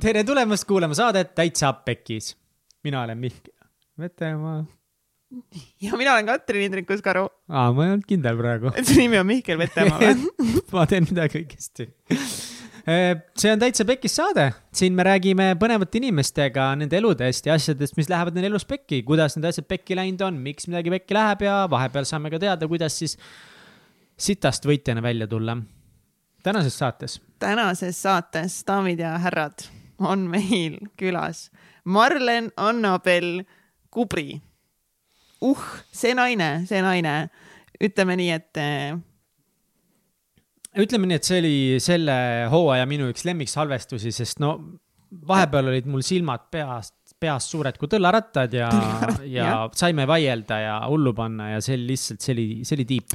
tere tulemast kuulama saadet Täitsa Pekkis. mina olen Mihkel Vetemaa. ja mina olen Katrin Hindrikus-Karu. aa, ma ei olnud kindel praegu. et su nimi on Mihkel Vetemaa või ma teen midagi õigesti. see on Täitsa Pekkis saade, siin me räägime põnevate inimestega nende eludest ja asjadest, mis lähevad neil elus pekki, kuidas need asjad pekki läinud on, miks midagi pekki läheb ja vahepeal saame ka teada, kuidas siis sitast võitjana välja tulla. tänases saates. tänases saates, daamid ja härrad, on meil külas Marlen Annabel Kubri. uh, see naine, see naine, ütleme nii, et eh, ütleme nii, et see oli selle hooaja minu üks lemmiksalvestusi, sest no vahepeal olid mul silmad peast, peas suured kui tõllarattad ja, ja saime vaielda ja hullu panna ja see oli lihtsalt, see oli, see oli tiip.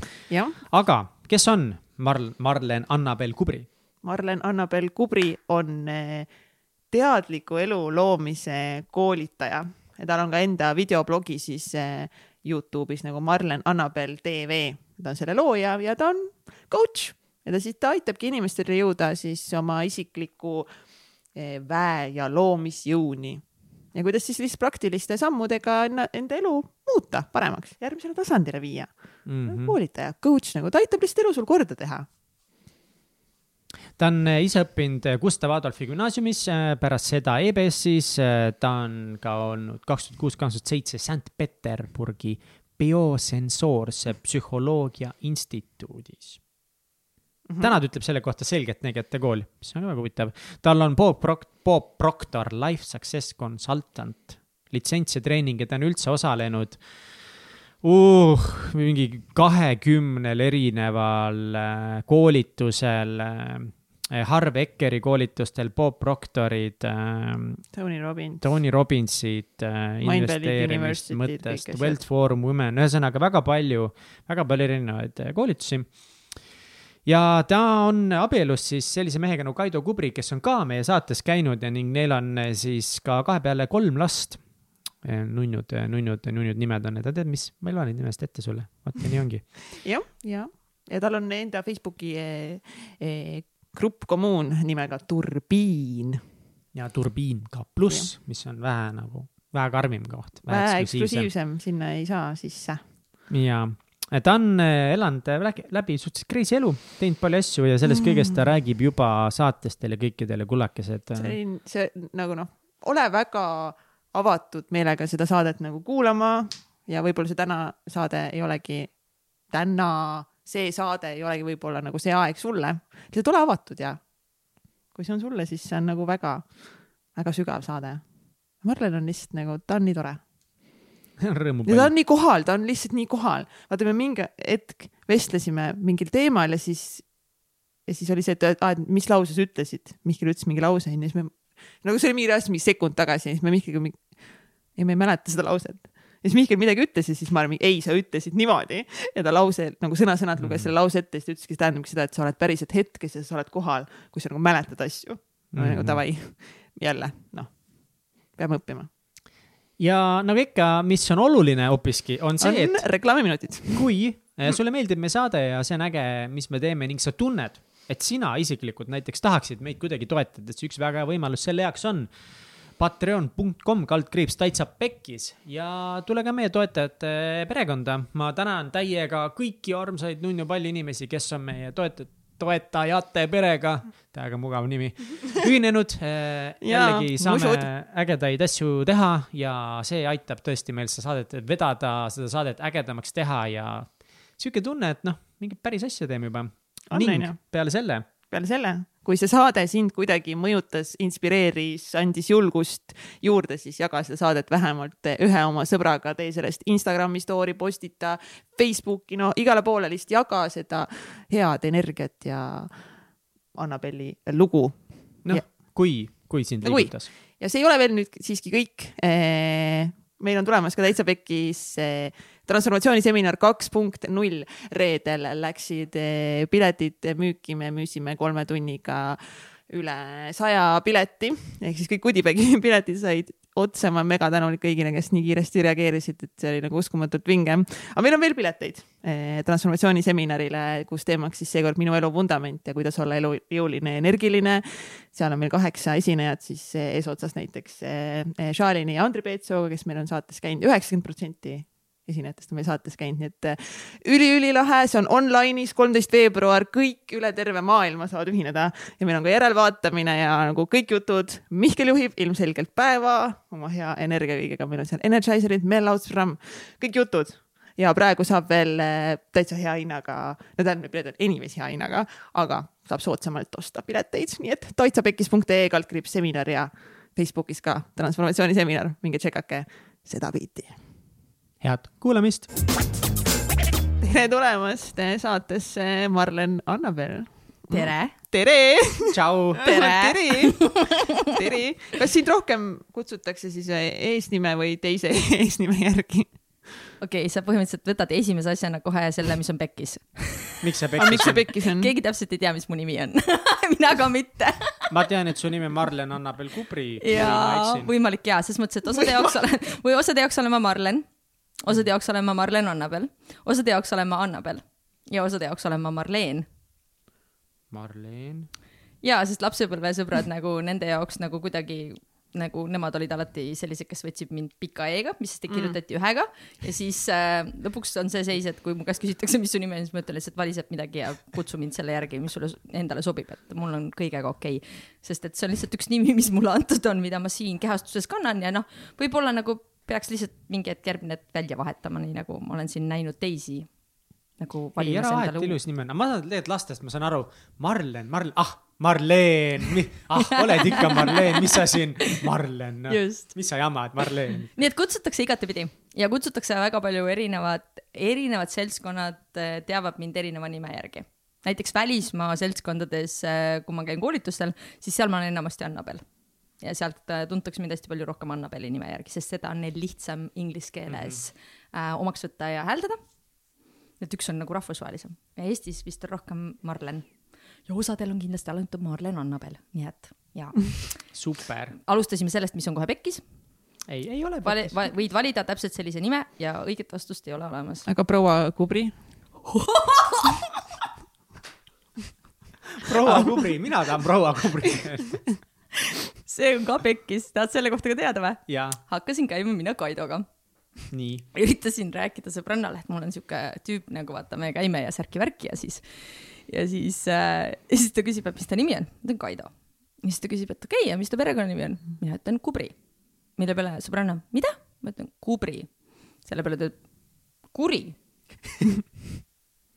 aga kes on Marl-, Marlen Annabel Kubri? Marlen Annabel Kubri on eh, teadliku elu loomise koolitaja ja tal on ka enda videoblogi siis eh, Youtube'is nagu Marlen Annabel tv. ta on selle looja ja ta on coach ja ta siis, ta aitabki inimestele jõuda siis oma isikliku eh, väe ja loomisjõuni. ja kuidas siis lihtsalt praktiliste sammudega enda elu muuta paremaks, järgmisele tasandile viia mm. -hmm. koolitaja, coach nagu, ta aitab lihtsalt elu sul korda teha ta on eh, ise õppinud eh, Gustav Adolfi gümnaasiumis, pärast seda EBS-is, ta on ka olnud kaks tuhat kuus, kaks tuhat seitse Sankt-Peterburgi biosensoorse psühholoogia instituudis Mm -hmm. täna ta ütleb selle kohta selgeltnägijate kool, mis on väga huvitav. tal on Bob Proc-, Bob Proctor Life Success Consultant litsents ja treening ja ta on üldse osalenud uh, mingi kahekümnel erineval äh, koolitusel äh,, Harv Ekkeri koolitustel, Bob Proctorid äh,, Tony Robbins, Tony Robbinsid äh,, investeerimisest, mõttest, Wealth Forum Women, ühesõnaga väga palju, väga palju erinevaid äh, koolitusi. Ja ta on abielus siis sellise mehega nagu Kaido Kubri, kes on ka meie saates käinud ja ning neil on eh, siis ka kahe peale kolm last. Eh, nunnud, eh, nunnud, nunnud nimed on need, tead, mis, ma ei loe neid nimest ette sulle, vaata nii ongi. jah, ja, ja tal on enda Facebooki eh, eh, grupp kommuun nimega Turbiin. ja Turbiin ka pluss, mis on vähe nagu, vähe karmim koht. vähe eksklusiivsem, sinna ei saa sisse. ja ta on eh, elanud eh, läbi suhteliselt crazy elu, teinud palju asju ja sellest mm. kõigest ta räägib juba saates teile kõikidele kullakesed. see on, see nagu noh, ole väga avatud meelega seda saadet nagu kuulama ja võib-olla see täna saade ei olegi, täna see saade ei olegi võib-olla nagu see aeg sulle, lihtsalt ole avatud ja kui see on sulle, siis see on nagu väga, väga sügav saade. Marlen on lihtsalt nagu, ta on nii tore palju. ta on nii kohal, ta on lihtsalt nii kohal. vaata, me mingi hetk vestlesime mingil teemal ja siis, ja siis oli see, et aa, et mis lause sa ütlesid. Mihkel ütles mingi lause onju, siis me, nagu see oli mingi reaalselt mingi sekund tagasi ja siis me Mihkliga mingi, ei, ma ei mäleta seda lauset. Ja siis Mihkel midagi ütles ja siis ma arvan, ei, sa ütlesid niimoodi ja ta lause nagu sõna-sõnalt luges mm -hmm. selle lause ette ja siis ta ütleski, see tähendabki seda, et sa oled päriselt hetkes ja sa oled kohal, kui sa nagu mäletad asju. no mm -hmm. nagu davai, jälle noh, peame õppima ja nagu ikka, mis on oluline hoopiski, on see, et. reklaamiminutid. kui eh, sulle meeldib meie saade ja see on äge, mis me teeme ning sa tunned, et sina isiklikult näiteks tahaksid meid kuidagi toetada, siis üks väga hea võimalus selle jaoks on patreon.com kaldkriips täitsa pekkis ja tule ka meie toetajate perekonda. ma tänan täiega kõiki armsaid nunnu palju inimesi, kes on meie toetajad toetajate perega, täiega mugav nimi, ühinenud äh,. jällegi saame ägedaid asju teha ja see aitab tõesti meil seda saadet vedada, seda saadet ägedamaks teha ja sihuke tunne, et noh, mingit päris asja teeme juba. ning peale selle. peale selle kui see saade sind kuidagi mõjutas, inspireeris, andis julgust juurde, siis jaga seda saadet vähemalt ühe oma sõbraga, tee sellest Instagrami story, postita Facebooki, no igale poole lihtsalt jaga seda head energiat ja Annabeli lugu. noh, kui, kui sind liigutas. ja see ei ole veel nüüd siiski kõik meil on tulemas ka täitsa pekkis transformatsiooniseminar kaks punkt null. reedel läksid eh, piletid müüki, me müüsime kolme tunniga üle saja pileti ehk siis kõik Goodiebagi piletid said otse ma olen megatänulik kõigile, kes nii kiiresti reageerisid, et see oli nagu uskumatult vinge. aga meil on veel pileteid eh, transformatsiooniseminarile, kus teemaks siis seekord minu elu vundament ja kuidas olla elujõuline ja energiline. seal on meil kaheksa esinejat siis eh, eesotsas näiteks Šalini ja Andri Peetsooga, kes meil on saates käinud, üheksakümmend protsenti esinejatest on meil saates käinud, nii et äh, üliülilahe, see on online'is, kolmteist veebruar, kõik üle terve maailma saavad ühineda. Ja meil on ka järelvaatamine ja nagu kõik jutud. Mihkel juhib ilmselgelt päeva oma hea energiakõigega, meil on seal Energizerid, Mellows, kõik jutud. Ja praegu saab veel äh, täitsa hea hinnaga, no tähendab, piletid on enim hea hinnaga, aga saab soodsamalt osta pileteid, nii et toitsapekis.ee kaldkriips seminar ja Facebookis ka transformatsiooniseminar, minge tšekake seda biiti head kuulamist. tere tulemast saatesse, Marlen Annabel. tere. tere. tšau. tere. tere. tere. kas sind rohkem kutsutakse siis eesnime või teise eesnime järgi? okei okay,, sa põhimõtteliselt võtad esimese asjana kohe selle, mis on pekkis. miks see pekkis on? miks see pekkis on? keegi täpselt ei tea, mis mu nimi on mina ka mitte ma tean, et su nimi on Marlen Annabel Kubri. jaa, võimalik jaa, ses mõttes, et osade jaoks olen, või osade jaoks olen ma Marlen osade jaoks olen ma Marlen Annabel, osade jaoks olen ma Annabel ja osade jaoks olen ma Marleen. Marleen. jaa, sest lapsepõlvesõbrad nagu nende jaoks nagu kuidagi nagu nemad olid alati sellised, kes võtsid mind pika E-ga, mis siis kirjutati mm. ühega ja siis äh, lõpuks on see seis, et kui mu käest küsitakse, mis su nimi on, siis ma ütlen lihtsalt vali sealt midagi ja kutsu mind selle järgi, mis sulle endale sobib, et mul on kõigega okei okay.. sest et see on lihtsalt üks nimi, mis mulle antud on, mida ma siin kehastuses kannan ja noh, võib-olla nagu peaks lihtsalt mingi hetk järgmine hetk välja vahetama, nii nagu ma olen siin näinud teisi nagu ei, ära vaheta, ilus nimi on, ma saan tegelikult lastest, ma saan aru, Marlen, Marlen, ah, Marleen, ah, oled ikka Marleen, mis sa siin, Marlen no., mis sa jamad, Marleen. nii et kutsutakse igatepidi ja kutsutakse väga palju erinevad, erinevad seltskonnad eh, teavad mind erineva nime järgi. näiteks välismaa seltskondades, eh, kui ma käin koolitustel, siis seal ma olen enamasti Annabel ja sealt äh, tuntakse mind hästi palju rohkem Annabeli nime järgi, sest seda on neil lihtsam inglise keeles mm -hmm. äh, omaks võtta ja hääldada. et üks on nagu rahvusvahelisem ja Eestis vist on rohkem Marlen ja osadel on kindlasti alandatud Marlen Annabel, nii et jaa. super. alustasime sellest, mis on kohe pekkis. ei, ei ole pekkis Va. võid valida täpselt sellise nime ja õiget vastust ei ole olemas. aga proua Kubri proua Kubri, mina tahan proua Kubri see on ka pekkis, tahad selle kohta ka teada või? hakkasin käima mina Kaidoga. nii. üritasin rääkida sõbrannale, et mul on sihuke tüüp nagu vaata, me käime ja särki-värki ja siis, ja siis äh,, ja siis ta küsib, et mis ta nimi on. ma ütlen Kaido. ja siis ta küsib, et okei okay,, ja mis ta perekonnanimi on? mina ütlen Kubri. mille peale sõbranna, mida? ma ütlen Kubri. selle peale ta ütleb, kuri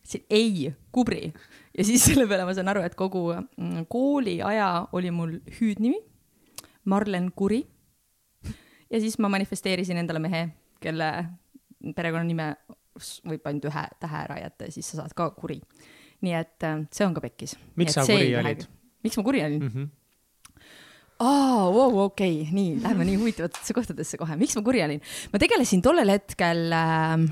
ütlesin ei, Kubri. ja siis selle peale ma saan aru, et kogu mm, kooliaja oli mul hüüdnimi Marlen Kuri. ja siis ma manifesteerisin endale mehe, kelle perekonnanime võib ainult ühe tähe ära jätta ja siis sa saad ka Kuri. nii et äh, see on ka pekkis. miks sa kuri olid? miks ma kuri olin mm? -hmm aa, vau, okei, nii, lähme nii huvitavatesse kohtadesse kohe. miks ma kuri olin? ma tegelesin tollel hetkel äh,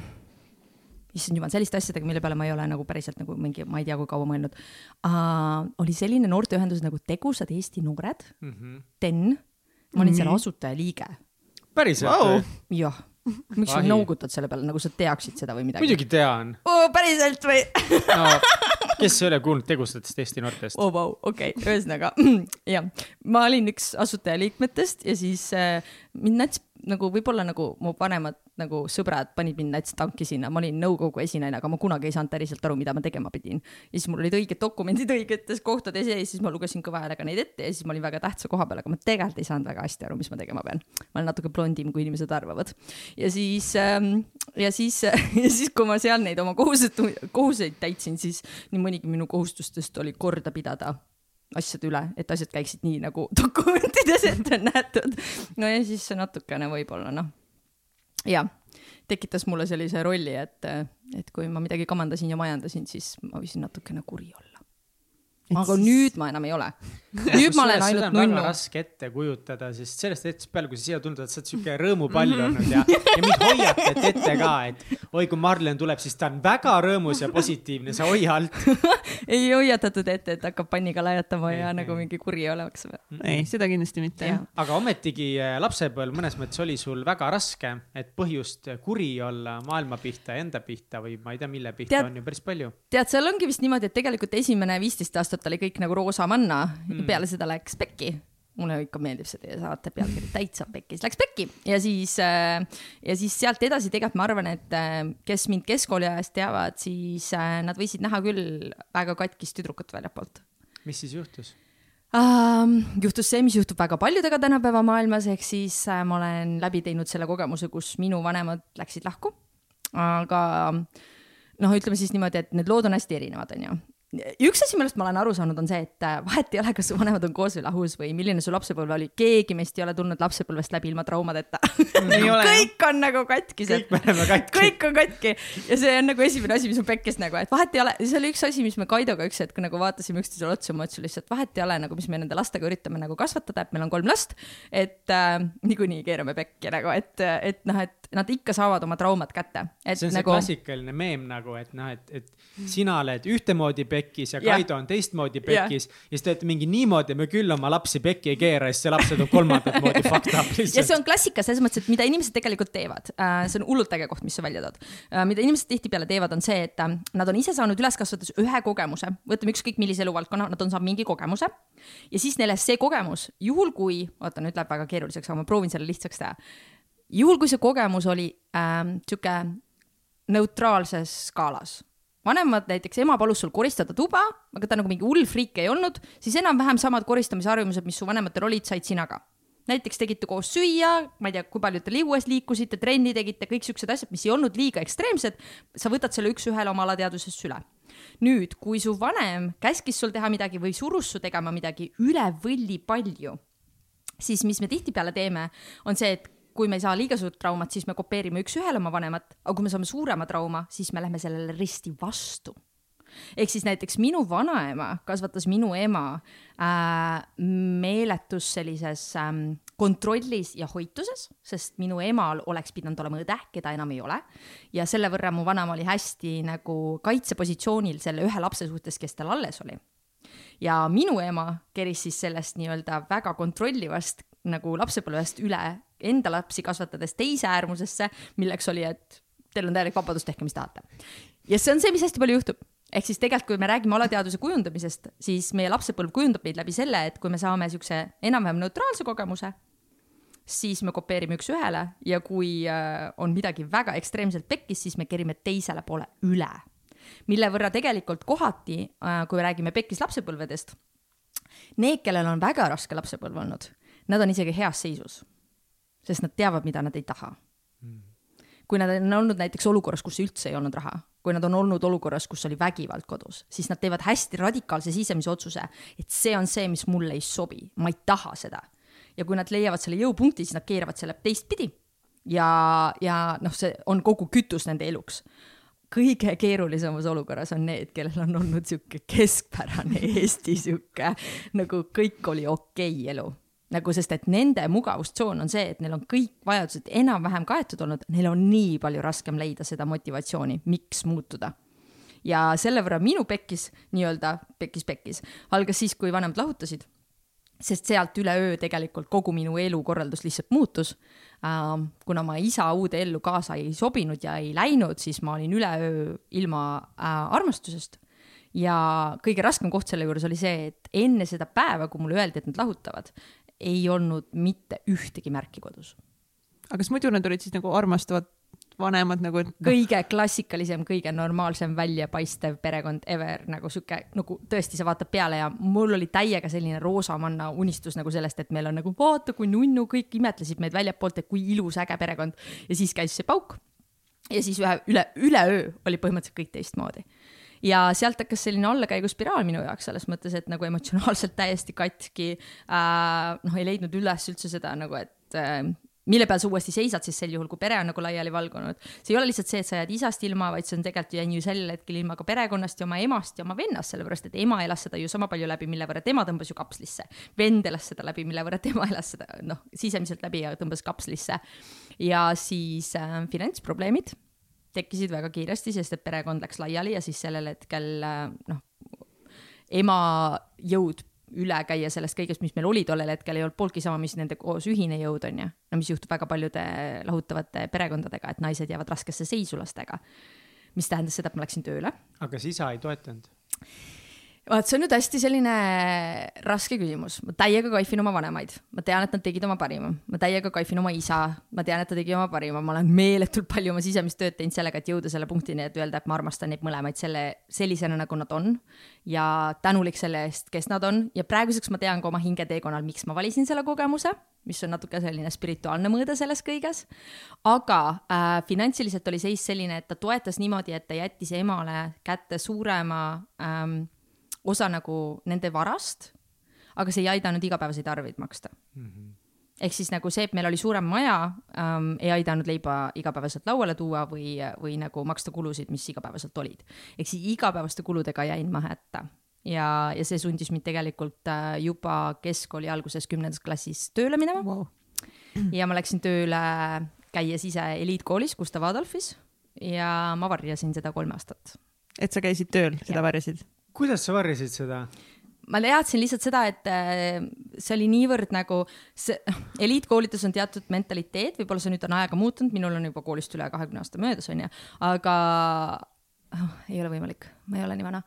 issand jumal, selliste asjadega, mille peale ma ei ole nagu päriselt nagu mingi, ma ei tea, kui kaua mõelnud uh,. oli selline noorteühendus nagu Tegusad Eesti Noored mm, -hmm. TEN. Ma olin selle asutajaliige. päriselt wow.? jah miks sa noogutad selle peale, nagu sa teaksid seda või midagi? muidugi tean oh,. päriselt või no, kes ei ole kuulnud tegusatest Eesti noortest? oh, vau, okei, ühesõnaga jah, ma olin üks asutajaliikmetest ja siis äh, mind nats nagu võib-olla nagu mu vanemad nagu sõbrad panid mind näiteks tanki sinna, ma olin nõukogu esinaine, aga ma kunagi ei saanud päriselt aru, mida ma tegema pidin. ja siis mul olid õiged dokumendid õigetes kohtades ja siis ma lugesin kõva häälega neid ette ja siis ma olin väga tähtsa koha peal, aga ma tegelikult ei saanud väga hästi aru, mis ma tegema pean. ma olen natuke blondim, kui inimesed arvavad. ja siis ähm,, ja siis ja siis, kui ma seal neid oma kohusetu-, kohuseid täitsin, siis nii mõnigi minu kohustustest oli korda pidada asjade üle, et asjad käiksid nii, nagu dokumentides ette on nähtud. no ja siis natukene võib-olla noh, jah, tekitas mulle sellise rolli, et, et kui ma midagi kamandasin ja majandasin, siis ma võisin natukene kuri olla. Aga siis... nüüd ma enam ei ole. nüüd ma olen ainult nunnu. raske ette kujutada, sest sellest hetkest peale, kui sa siia tulnud oled, sa oled siuke rõõmupall olnud ja, ja mind hoiatati ette ka, et oi, kui Marlen tuleb, siis ta on väga rõõmus ja positiivne, sa hoia alt. ei hoiatatud ette, et hakkab panniga laiatama ja Ei, nagu ei. mingi kuri olema, eks ole. ei, seda kindlasti mitte aga ometigi äh, lapsepõlv mõnes mõttes oli sul väga raske, et põhjust kuri olla maailma pihta, enda pihta või ma ei tea, mille pihta Tead- on ju päris palju. tead, seal ongi vist niimoodi, et tegelikult esimene viisteist aastat oli kõik nagu roosa manna mm., peale seda läks pekki. mulle ikka meeldib see teie saate pealkiri, täitsa pekkis, läks pekki ja siis äh,, ja siis sealt edasi tegelikult ma arvan, et äh, kes mind keskkooli ajast teavad, siis äh, nad võisid näha küll väga katkist tüdrukut väljapoolt mis siis juhtus? ähm,. juhtus see, mis juhtub väga paljudega tänapäeva maailmas, ehk siis äh, ma olen läbi teinud selle kogemuse, kus minu vanemad läksid lahku. aga noh, ütleme siis niimoodi, et need lood on hästi erinevad, onju üks asi, millest ma olen aru saanud, on see, et äh, vahet ei ole, kas su vanemad on koos või lahus või milline su lapsepõlv oli, keegi meist ei ole tulnud lapsepõlvest läbi ilma traumadeta. Ole, kõik on nagu katkised kõik. me oleme katki. kõik on katki ja see on nagu esimene asi, mis on pekkis nagu, et vahet ei ole, see oli üks asi, mis me Kaidoga üks hetk nagu vaatasime üksteisele otsa, ma ütlesin lihtsalt vahet ei ole nagu, mis me nende lastega üritame nagu kasvatada, et meil on kolm last. et äh, niikuinii keerame pekki nagu, et, et noh, et nad ikka saavad oma traumad kätte. see on see nagu klassikaline meem nagu, et noh, et, et sina oled ühtemoodi pekkis ja. Kaido on teistmoodi pekkis ja siis te olete mingi niimoodi, me küll oma lapsi pekki ei keera, siis see laps on kolmandat moodi fucked up ja see lihtsalt. on klassika selles mõttes, et mida inimesed tegelikult teevad äh,, see on hullult äge koht, mis sa välja tood äh,. mida inimesed tihtipeale teevad, on see, et äh, nad on ise saanud üles kasvatades ühe kogemuse, võtame ükskõik millise eluvaldkonna, nad on saanud mingi kogemuse ja siis neile see kogemus, juhul kui, oota nüüd läheb väga keeruliseks, aga ma proovin selle lihtsaks teha. juhul kui see kogemus oli äh, sihuke neutraalses skaalas vanemad näiteks ema palus sul koristada tuba, aga ta nagu mingi hull friik ei olnud, siis enam-vähem samad koristamisharjumused, mis su vanematel olid, said sina ka. näiteks tegite koos süüa, ma ei tea, kui palju te liues liikusite, trenni tegite, kõik siuksed asjad, mis ei olnud liiga ekstreemsed, sa võtad selle üks-ühele oma alateadvusest üle. nüüd, kui su vanem käskis sul teha midagi või surus su tegema midagi üle võlli palju, siis mis me tihtipeale teeme, on see, et kui me ei saa liiga suurt traumat, siis me kopeerime üks-ühele oma vanemat, aga kui me saame suurema trauma, siis me lähme sellele risti vastu. ehk siis näiteks minu vanaema kasvatas minu ema äh, meeletus sellises ähm, kontrollis ja hoituses, sest minu emal oleks pidanud olema õde, keda enam ei ole. ja selle võrra mu vanaema oli hästi nagu kaitsepositsioonil selle ühe lapse suhtes, kes tal alles oli ja minu ema keris siis sellest nii-öelda väga kontrollivast nagu lapsepõlvest üle enda lapsi kasvatades teise äärmusesse, milleks oli, et teil on täielik vabadus, tehke, mis tahate. ja see on see, mis hästi palju juhtub. ehk siis tegelikult, kui me räägime alateadvuse kujundamisest, siis meie lapsepõlv kujundab meid läbi selle, et kui me saame siukse enam-vähem neutraalse kogemuse, siis me kopeerime üks-ühele ja kui äh, on midagi väga ekstreemselt pekkis, siis me kerime teisele poole üle. mille võrra tegelikult kohati, kui me räägime pekkis lapsepõlvedest, need, kellel on väga raske lapsepõlv olnud, nad on isegi heas seisus. Sest nad teavad, mida nad ei taha. kui nad on olnud näiteks olukorras, kus üldse ei olnud raha, kui nad on olnud olukorras, kus oli vägivald kodus, siis nad teevad hästi radikaalse sisemise otsuse, et see on see, mis mulle ei sobi, ma ei taha seda. ja kui nad leiavad selle jõupunkti, siis nad keeravad selle teistpidi. ja, ja noh, see on kogu kütus nende eluks kõige keerulisemas olukorras on need, kellel on olnud sihuke keskpärane Eesti sihuke nagu kõik oli okei okay elu nagu sest, et nende mugavustsoon on see, et neil on kõik vajadused enam-vähem kaetud olnud, neil on nii palju raskem leida seda motivatsiooni, miks muutuda. ja selle võrra minu pekkis nii-öelda pekkis-pekkis algas siis, kui vanemad lahutasid sest sealt üleöö tegelikult kogu minu elukorraldus lihtsalt muutus äh,. kuna ma isa uude ellu kaasa ei sobinud ja ei läinud, siis ma olin üleöö ilma äh, armastusest. ja kõige raskem koht selle juures oli see, et enne seda päeva, kui mulle öeldi, et nad lahutavad, ei olnud mitte ühtegi märki kodus. aga kas muidu nad olid siis nagu armastavad vanemad nagu, et noh, kõige klassikalisem, kõige normaalsem väljapaistev perekond ever nagu sihuke nagu tõesti, sa vaatad peale ja mul oli täiega selline roosamanna unistus nagu sellest, et meil on nagu vaata kui nunnu, kõik imetlesid meid väljapoolt, et kui ilus äge perekond ja siis käis see pauk. ja siis ühe üle, üleöö oli põhimõtteliselt kõik teistmoodi ja sealt hakkas selline allakäiguspiraal minu jaoks selles mõttes, et nagu emotsionaalselt täiesti katki äh,. noh, ei leidnud üles üldse seda nagu, et äh, mille peal sa uuesti seisad siis sel juhul, kui pere on nagu laiali valgunud. see ei ole lihtsalt see, et sa jääd isast ilma, vaid see on tegelikult jäin ju sel hetkel ilma ka perekonnast ja oma emast ja oma vennast, sellepärast et ema elas seda ju sama palju läbi, mille võrra tema tõmbas ju kapslisse. vend elas seda läbi, mille võrra tema elas seda noh, sisemiselt läbi ja tõmbas kapslisse. ja siis äh, finantsprobleemid tekkisid väga kiiresti, sest et perekond läks laiali ja siis sellel hetkel äh, noh, ema jõud üle käia sellest kõigest, mis meil oli tollel hetkel, ei olnud pooltki sama, mis nende koos ühine jõud on ju. no mis juhtub väga paljude lahutavate perekondadega, et naised jäävad raskesse seisu lastega. mis tähendas seda, et ma läksin tööle. aga kas isa ei toetanud? Vaat see on nüüd hästi selline raske küsimus, ma täiega kaifin oma vanemaid, ma tean, et nad tegid oma parima, ma täiega kaifin oma isa, ma tean, et ta tegi oma parima, ma olen meeletult palju oma sisemist tööd teinud sellega, et jõuda selle punktini, et öelda, et ma armastan neid mõlemaid selle, sellisena, nagu nad on. ja tänulik selle eest, kes nad on. Ja praeguseks ma tean ka oma hingeteekonnal, miks ma valisin selle kogemuse, mis on natuke selline spirituaalne mõõde selles kõiges. aga äh, finantsiliselt oli seis selline, et ta toetas niimoodi, et ta jättis emale kätte suurema ähm, osa nagu nende varast, aga see ei aidanud igapäevaseid arveid maksta mm. -hmm. ehk siis nagu see, et meil oli suurem maja ähm,, ei aidanud leiba igapäevaselt lauale tuua või, või nagu maksta kulusid, mis igapäevaselt olid. ehk siis igapäevaste kuludega jäin ma hätta ja, ja see sundis mind tegelikult äh, juba keskkooli alguses kümnendas klassis tööle minema wow.. ja ma läksin tööle, käies ise eliitkoolis Gustav Adolfis ja ma varjasin seda kolm aastat. et sa käisid tööl, seda varjasid? Kuidas sa varjasid seda? ma teadsin lihtsalt seda, et äh, see oli niivõrd nagu see, eliitkoolitus on teatud mentaliteet, võib-olla see nüüd on ajaga muutunud, minul on juba koolist üle kahekümne aasta möödas, onju, aga oh, ei ole võimalik, ma ei ole nii vana.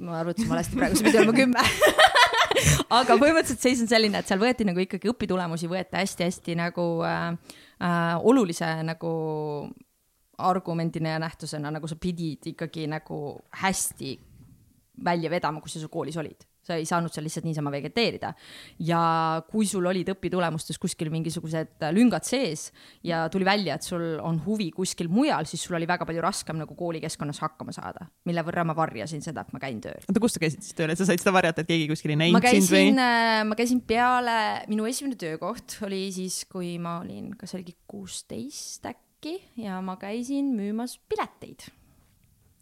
ma arvutasin valesti praegu, see pidi olema kümme aga põhimõtteliselt seis on selline, et seal võeti nagu ikkagi õpitulemusi võeti hästi-hästi nagu äh, äh, olulise nagu argumendina ja nähtusena, nagu sa pidid ikkagi nagu hästi välja vedama, kui sa seal koolis olid. sa ei saanud seal lihtsalt niisama vegeteerida. ja kui sul olid õpitulemustes kuskil mingisugused lüngad sees ja tuli välja, et sul on huvi kuskil mujal, siis sul oli väga palju raskem nagu koolikeskkonnas hakkama saada, mille võrra ma varjasin seda, et ma käin tööl. oota, kus sa käisid siis tööl, et sa said seda varjata, et keegi kuskil ei näinud sind või? Äh, ma käisin peale, minu esimene töökoht oli siis, kui ma olin, kas oligi kuusteist äkki ja ma käisin müümas pileteid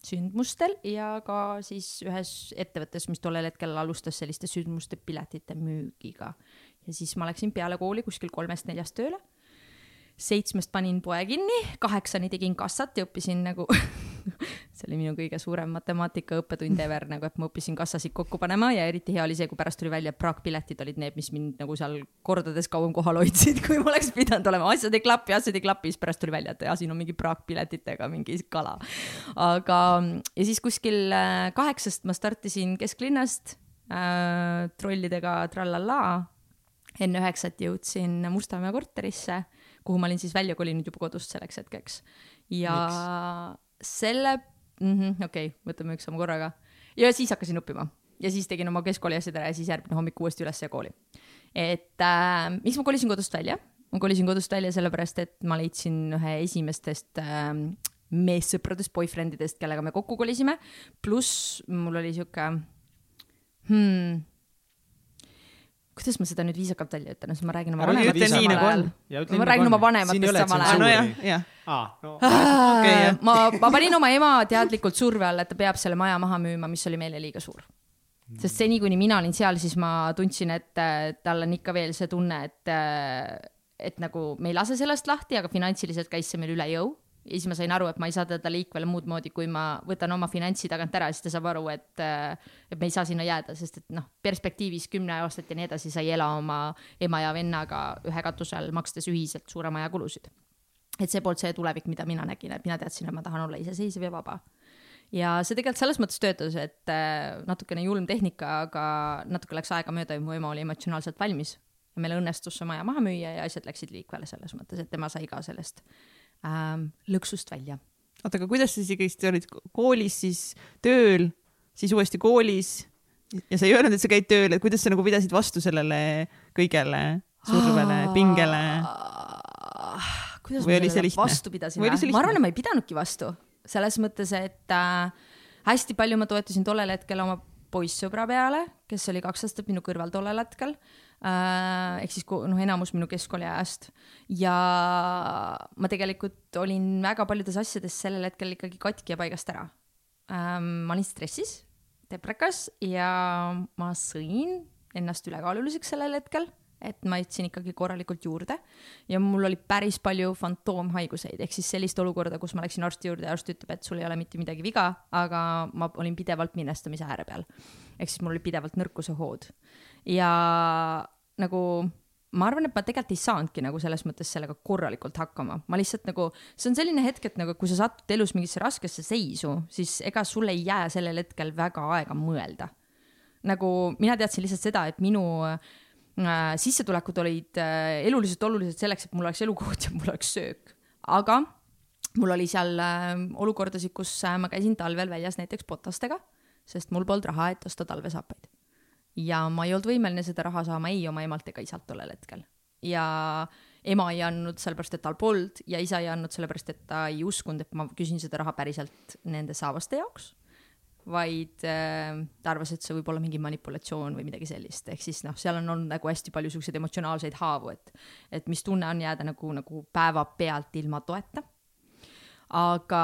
sündmustel ja ka siis ühes ettevõttes, mis tollel hetkel alustas selliste sündmuste piletite müügiga. ja siis ma läksin peale kooli kuskil kolmest-neljast tööle seitsmest panin poe kinni, kaheksani tegin kassat ja õppisin nagu see oli minu kõige suurem matemaatika õppetund ever, nagu et ma õppisin kassasid kokku panema ja eriti hea oli see, kui pärast tuli välja, et praakpiletid olid need, mis mind nagu seal kordades kauem kohal hoidsid, kui ma oleks pidanud olema, asjad ei klapi, asjad ei klapi, siis pärast tuli välja, et ja siin on mingi praakpiletitega mingi kala. aga, ja siis kuskil äh, kaheksast ma startisin kesklinnast äh, trollidega trallallaa. enne üheksat jõudsin Mustamäe korterisse kuhu ma olin siis välja kolinud juba kodust selleks hetkeks. ja? Selle mm -hmm,, okei okay,, võtame üks sammu korraga. ja siis hakkasin õppima ja siis tegin oma keskkooli asjad ära ja siis järgmine hommik uuesti ülesse kooli. et äh, miks ma kolisin kodust välja? ma kolisin kodust välja sellepärast, et ma leidsin ühe esimestest äh, meessõpradest, boyfriend idest, kellega me kokku kolisime. pluss mul oli sihuke hmm, kuidas ma seda nüüd viisakalt välja ütlen, siis ma räägin oma vanematest samal ajal. ma räägin oma vanematest samal ajal. Okay, ma, ma panin oma ema teadlikult surve alla, et ta peab selle maja maha müüma, mis oli meile liiga suur. sest seni, kuni mina olin seal, siis ma tundsin, et tal on ikka veel see tunne, et, et nagu me ei lase sellest lahti, aga finantsiliselt käis see meil üle jõu ja siis ma sain aru, et ma ei saa teda liikvele muud moodi, kui ma võtan oma finantsi tagant ära, siis ta saab aru, et, et me ei saa sinna jääda, sest et noh, perspektiivis kümme aastat ja nii edasi sa ei ela oma ema ja vennaga ühe katuse all, makstes ühiselt suure maja kulusid. et see polnud see tulevik, mida mina nägin, et mina teadsin, et ma tahan olla iseseisev ja vaba. ja see tegelikult selles mõttes töötas, et äh, natukene julm tehnika, aga natuke läks aega mööda ja mu ema oli emotsionaalselt valmis ja meil õnnestus see maja maha müüa ja asjad läksid liikvele selles mõttes, et tema sai ka sellest ähm, lõksust välja. oota, aga kuidas sa siis ikkagi olid koolis, siis tööl, siis uuesti koolis ja sa ei öelnud, et sa käid tööl, et kuidas sa nagu pidasid vastu sellele kõigele survele, pingele? kuidas ma sellele vastu pidasin? ma arvan, et ma ei pidanudki vastu, selles mõttes, et äh, hästi palju ma toetusin tollel hetkel oma poissõbra peale, kes oli kaks aastat minu kõrval tollel hetkel äh,. Ehk siis noh, enamus minu keskkooli ajast ja ma tegelikult olin väga paljudes asjades sellel hetkel ikkagi katki ja paigast ära ähm,. ma olin stressis, deprekas ja ma sõin ennast ülekaaluliseks sellel hetkel, et ma jätsin ikkagi korralikult juurde ja mul oli päris palju fantoomhaiguseid, ehk siis sellist olukorda, kus ma läksin arsti juurde ja arst ütleb, et sul ei ole mitte midagi viga, aga ma olin pidevalt minestamise ääre peal. ehk siis mul oli pidevalt nõrkuse hood ja nagu ma arvan, et ma tegelikult ei saanudki nagu selles mõttes sellega korralikult hakkama, ma lihtsalt nagu, see on selline hetk, et nagu kui sa satud elus mingisse raskesse seisu, siis ega sul ei jää sellel hetkel väga aega mõelda. nagu mina teadsin lihtsalt seda, et minu äh, sissetulekud olid äh, eluliselt olulised selleks, et mul oleks elukoht ja mul oleks söök, aga mul oli seal äh, olukordasid, kus äh, ma käisin talvel väljas näiteks potastega, sest mul polnud raha, et osta talvesaapaid ja ma ei olnud võimeline seda raha saama ei oma emalt ega isalt tollel hetkel. ja ema ei andnud sellepärast, et tal polnud ja isa ei andnud sellepärast, et ta ei uskunud, et ma küsin seda raha päriselt nende saavaste jaoks. vaid äh, ta arvas, et see võib olla mingi manipulatsioon või midagi sellist, ehk siis noh, seal on olnud nagu hästi palju siukseid emotsionaalseid haavu, et, et mis tunne on jääda nagu, nagu päevapealt ilma toeta. aga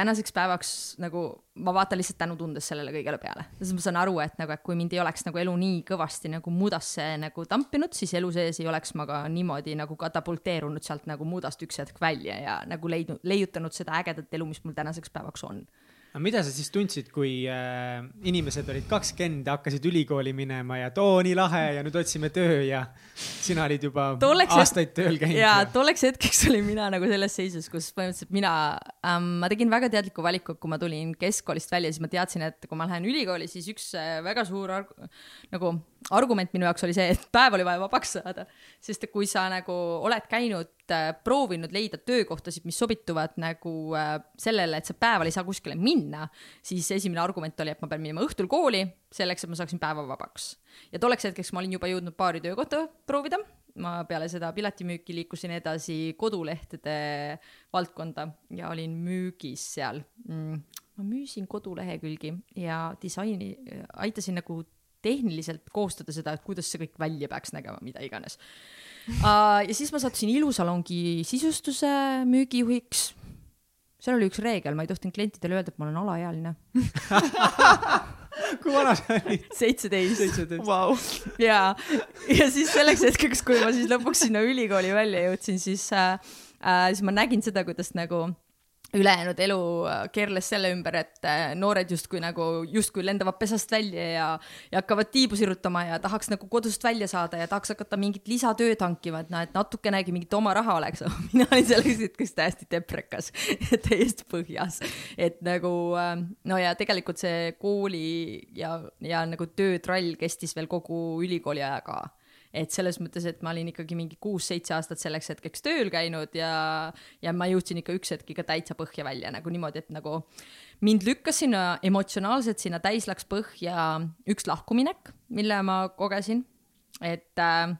tänaseks päevaks nagu ma vaatan lihtsalt tänutundes sellele kõigele peale, sest ma saan aru, et nagu, et kui mind ei oleks nagu elu nii kõvasti nagu mudasse nagu tampinud, siis elu sees ei oleks ma ka niimoodi nagu katapulteerunud sealt nagu mudast üks hetk välja ja nagu leidnud, leiutanud seda ägedat elu, mis mul tänaseks päevaks on. Aga mida sa siis tundsid, kui äh, inimesed olid kakskümmend hakkasid ülikooli minema ja et oo nii lahe ja nüüd otsime töö ja sina olid juba Tolleks aastaid tööl käinud ja tolleks hetkeks olin mina nagu selles seisus, kus põhimõtteliselt mina ähm,, ma tegin väga teadliku valiku, kui ma tulin keskkoolist välja, siis ma teadsin, et kui ma lähen ülikooli, siis üks äh, väga suur nagu argument minu jaoks oli see, et päev oli vaja vabaks saada. sest kui sa nagu oled käinud äh,, proovinud leida töökohtasid, mis sobituvad nagu äh, sellele, et sa päeval ei saa kuskile minna, siis esimene argument oli, et ma pean minema õhtul kooli selleks, et ma saaksin päeva vabaks. ja tolleks hetkeks ma olin juba jõudnud paari töökohta proovida ma peale seda piletimüüki liikusin edasi kodulehtede valdkonda ja olin müügis seal mm.. ma müüsin kodulehekülgi ja disaini, aitasin nagu tehniliselt koostada seda, et kuidas see kõik välja peaks nägema, mida iganes uh,. ja siis ma sattusin Ilusalongi sisustuse müügijuhiks. seal oli üks reegel, ma ei tohtinud klientidele öelda, et ma olen alaealine. kui vana sa olid? seitseteist. Vau. ja, ja siis selleks hetkeks, kui ma siis lõpuks sinna ülikooli välja jõudsin, siis äh,, äh, siis ma nägin seda, kuidas nagu ülejäänud elu äh, keerles selle ümber, et äh, noored justkui nagu, justkui lendavad pesast välja ja, ja hakkavad tiibu sirutama ja tahaks nagu kodust välja saada ja tahaks hakata mingit lisatööd hankima, et noh, et natukenegi mingit oma raha oleks. mina olin selleks hetkeks täiesti deprekas, täiesti põhjas, et nagu äh, no ja tegelikult see kooli ja, ja nagu töötrall kestis veel kogu ülikooli aja ka et selles mõttes, et ma olin ikkagi mingi kuus-seitse aastat selleks hetkeks tööl käinud ja, ja ma jõudsin ikka üks hetk ikka täitsa põhja välja nagu niimoodi, et nagu mind lükkas sinna emotsionaalselt sinna täis läks põhja üks lahkuminek, mille ma kogesin, et äh,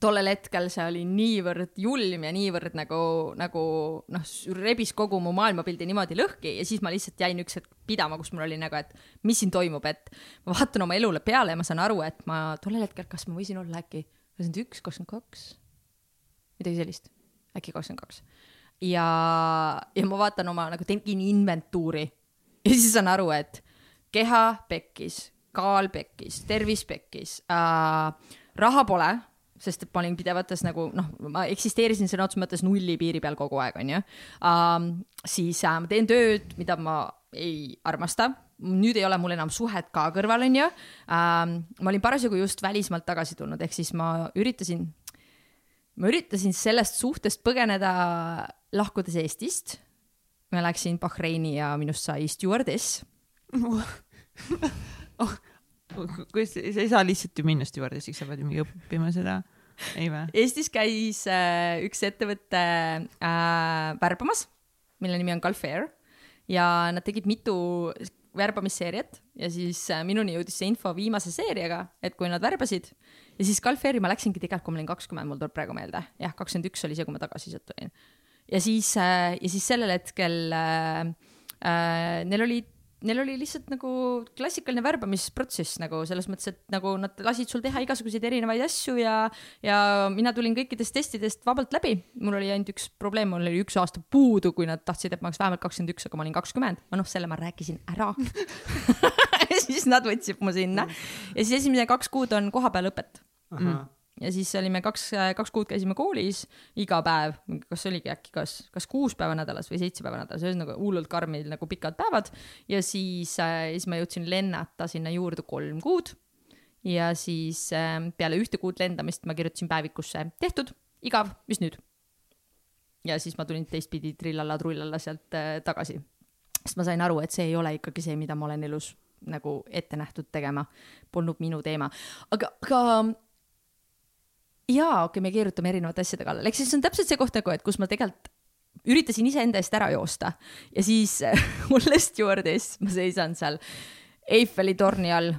tollel hetkel see oli niivõrd julm ja niivõrd nagu, nagu noh, rebis kogu mu maailmapildi niimoodi lõhki ja siis ma lihtsalt jäin üks hetk pidama, kus mul oli nagu, et mis siin toimub, et ma vaatan oma elule peale ja ma saan aru, et ma tollel hetkel, kas ma võisin olla äkki kakskümmend üks, kakskümmend kaks, midagi sellist, äkki kakskümmend kaks. ja, ja ma vaatan oma nagu tegin inventuuri. Ja siis saan aru, et keha pekkis, kaal pekkis, tervis pekkis äh,, raha pole sest et ma olin pidevates nagu noh, ma eksisteerisin sõna otseses mõttes nulli piiri peal kogu aeg, onju siis äh, ma teen tööd, mida ma ei armasta, nüüd ei ole mul enam suhet ka kõrval, onju um,. ma olin parasjagu just välismaalt tagasi tulnud, ehk siis ma üritasin, ma üritasin sellest suhtest põgeneda, lahkudes Eestist. ma läksin Bahreini ja minust sai stjuardess kuidas, sa ei saa lihtsalt ju minna stjuardessiks, sa pead ju mingi õppima seda, ei vä? Eestis käis äh, üks ettevõte äh, värbamas, mille nimi on Galfair ja nad tegid mitu värbamisseeriat ja siis äh, minuni jõudis see info viimase seeriaga, et kui nad värbasid ja siis Galfairi ma läksingi tegelikult, kui ma olin kakskümmend, mul tuleb praegu meelde, jah, kakskümmend üks oli see, kui ma tagasi sealt tulin. ja siis äh,, ja siis sellel hetkel äh, äh, neil oli neil oli lihtsalt nagu klassikaline värbamisprotsess nagu selles mõttes, et nagu nad lasid sul teha igasuguseid erinevaid asju ja, ja mina tulin kõikidest testidest vabalt läbi. mul oli ainult üks probleem, mul oli üks aasta puudu, kui nad tahtsid, et ma oleks vähemalt kakskümmend üks, aga ma olin kakskümmend. ma noh, selle ma rääkisin ära. Ja siis nad võtsid mu sinna. Ja siis esimene kaks kuud on kohapeal õpet. Mm ja siis olime kaks, kaks kuud käisime koolis iga päev, kas oligi äkki kas, kas kuus päeva nädalas või seitse päeva nädalas, ühesõnaga hullult karmid nagu pikad päevad. ja siis äh,, siis ma jõudsin lennata sinna juurde kolm kuud. ja siis äh, peale ühte kuud lendamist ma kirjutasin päevikusse tehtud, igav, mis nüüd? ja siis ma tulin teistpidi trillalla-trullalla sealt äh, tagasi. sest ma sain aru, et see ei ole ikkagi see, mida ma olen elus nagu ette nähtud tegema. Polnud minu teema, aga, aga jaa, okei okay,, me keerutame erinevate asjade kallal, ehk siis see on täpselt see koht nagu, et kus ma tegelikult üritasin iseenda eest ära joosta ja siis mulle stjuardess, ma seisan seal Eiffeli torni all,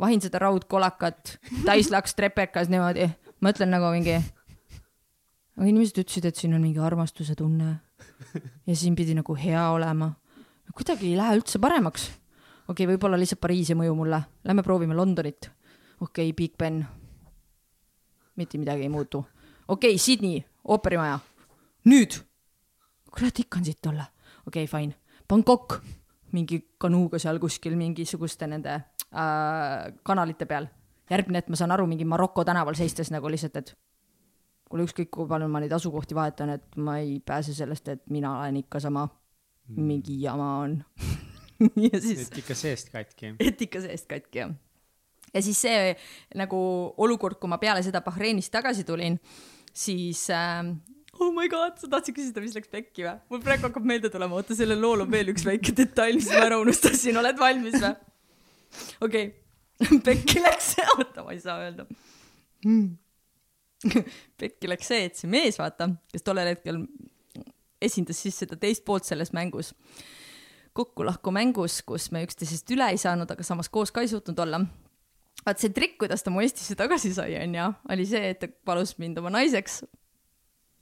vahin seda raudkolakat, täislaks trepekas niimoodi, mõtlen nagu mingi. aga inimesed ütlesid, et siin on mingi armastuse tunne ja siin pidi nagu hea olema. kuidagi ei lähe üldse paremaks. okei okay,, võib-olla lihtsalt Pariis ei mõju mulle, lähme proovime Londonit. okei okay,, Big Ben mitte midagi ei muutu. okei okay,, Sydney, ooperimaja. nüüd. kurat, ikka on siit olla. okei okay,, fine. Bangkok, mingi kanuuga seal kuskil mingisuguste nende äh, kanalite peal. järgmine, et ma saan aru, mingi Maroko tänaval seistes nagu lihtsalt, et kuule, ükskõik kui palju ma neid asukohti vahetan, et ma ei pääse sellest, et mina olen ikka sama mm. mingi jama on ja siis. et ikka seest katki. et ikka seest katki, jah ja siis see nagu olukord, kui ma peale seda Bahreinist tagasi tulin, siis äh, oh my god, sa tahtsid küsida, mis läks pekki või? mul praegu hakkab meelde tulema, oota, sellel lool on veel üks väike detail, mis ma ära unustasin, oled valmis või? okei okay. pekki läks, oota, ma ei saa öelda hmm. pekki läks see, et see mees, vaata, kes tollel hetkel esindas siis seda teist poolt selles mängus, kokkulahku mängus, kus me üksteisest üle ei saanud, aga samas koos ka ei suutnud olla vaat see trikk, kuidas ta mu Eestisse tagasi sai, onju, oli see, et ta palus mind oma naiseks.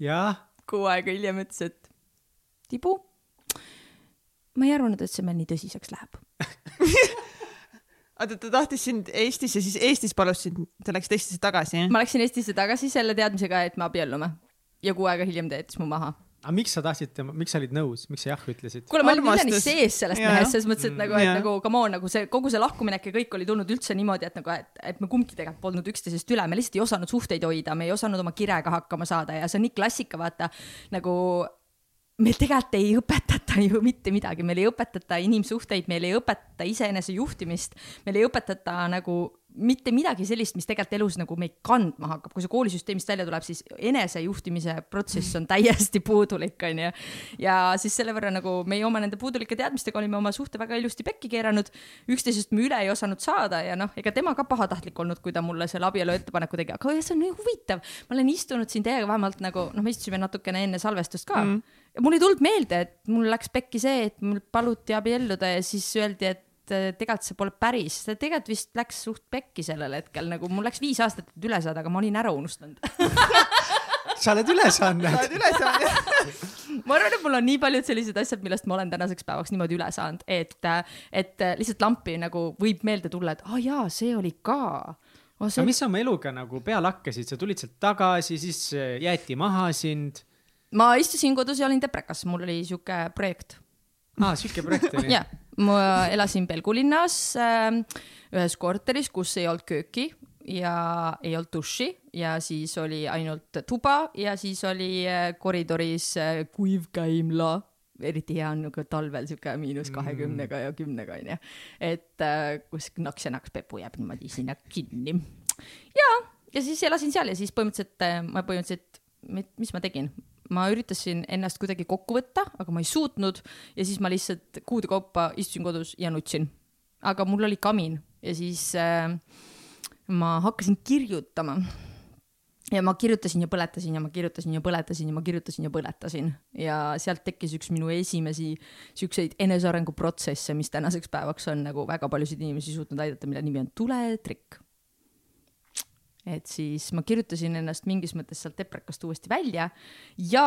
jah. kuu aega hiljem ütles, et Tibu, ma ei arvanud, et see meil nii tõsiseks läheb oota, ta tahtis sind Eestisse, siis Eestis palus sind, sa läksid Eestisse tagasi? ma läksin Eestisse tagasi selle teadmisega, et me abiellume ja kuu aega hiljem ta jättis mu maha aga miks sa tahtsid, miks sa olid nõus, miks sa jah ütlesid? kuule, ma olin miljoni sees sellest mehest, selles mõttes, et nagu, et ja. nagu come on, nagu see kogu see lahkuminek ja kõik oli tulnud üldse niimoodi, et nagu, et, et me kumbki tegelikult polnud üksteisest üle, me lihtsalt ei osanud suhteid hoida, me ei osanud oma kirega hakkama saada ja see on nii klassika, vaata nagu meil tegelikult ei õpetata ju mitte midagi, meil ei õpetata inimsuhteid, meil ei õpetata iseenese juhtimist, meil ei õpetata nagu mitte midagi sellist, mis tegelikult elus nagu meid kandma hakkab, kui see koolisüsteemist välja tuleb, siis enesejuhtimise protsess on täiesti puudulik, onju. ja siis selle võrra nagu meie oma nende puudulike teadmistega olime oma suhte väga ilusti pekki keeranud, üksteisest me üle ei osanud saada ja noh, ega tema ka pahatahtlik olnud, kui ta mulle selle abielu ettepaneku tegi, aga see on nii huvitav. ma olen istunud siin teiega vähemalt nagu noh, me istusime natukene enne salvestust ka mm. ja mul ei tulnud meelde, et mul läks pekki see, et mul paluti abielluda ja siis öeldi, et tegelikult see pole päris, see tegelikult vist läks suht pekki sellel hetkel, nagu mul läks viis aastat, et üle saada, aga ma olin ära unustanud sa oled üle saanud. sa oled üle saanud ma arvan, et mul on nii paljud sellised asjad, millest ma olen tänaseks päevaks niimoodi üle saanud, et, et lihtsalt lampi nagu võib meelde tulla, et aa ah, jaa, see oli ka oh,. See... aga mis sa oma eluga nagu peale hakkasid, sa tulid sealt tagasi, siis äh, jäeti maha sind? ma istusin kodus ja olin deprekas, mul oli sihuke projekt. aa, sihuke projekt oli? jah ma elasin Pelgu linnas äh, ühes korteris, kus ei olnud kööki ja ei olnud duši ja siis oli ainult tuba ja siis oli äh, koridoris äh, kuiv käimla. Eriti hea on nagu talvel sihuke miinus kahekümnega ja kümnega onju, et äh, kus naks ja naks pepu jääb niimoodi sinna kinni. ja, ja siis elasin seal ja siis põhimõtteliselt ma põhimõtteliselt, mis ma tegin, ma üritasin ennast kuidagi kokku võtta, aga ma ei suutnud ja siis ma lihtsalt kuude kaupa istusin kodus ja nutsin. aga mul oli kamin ja siis äh, ma hakkasin kirjutama. ja ma kirjutasin ja põletasin ja ma kirjutasin ja põletasin ja ma kirjutasin ja põletasin ja sealt tekkis üks minu esimesi siukseid enesearenguprotsesse, mis tänaseks päevaks on nagu väga paljusid inimesi suutnud aidata, mille nimi on tuletrikk et siis ma kirjutasin ennast mingis mõttes sealt deprekast uuesti välja ja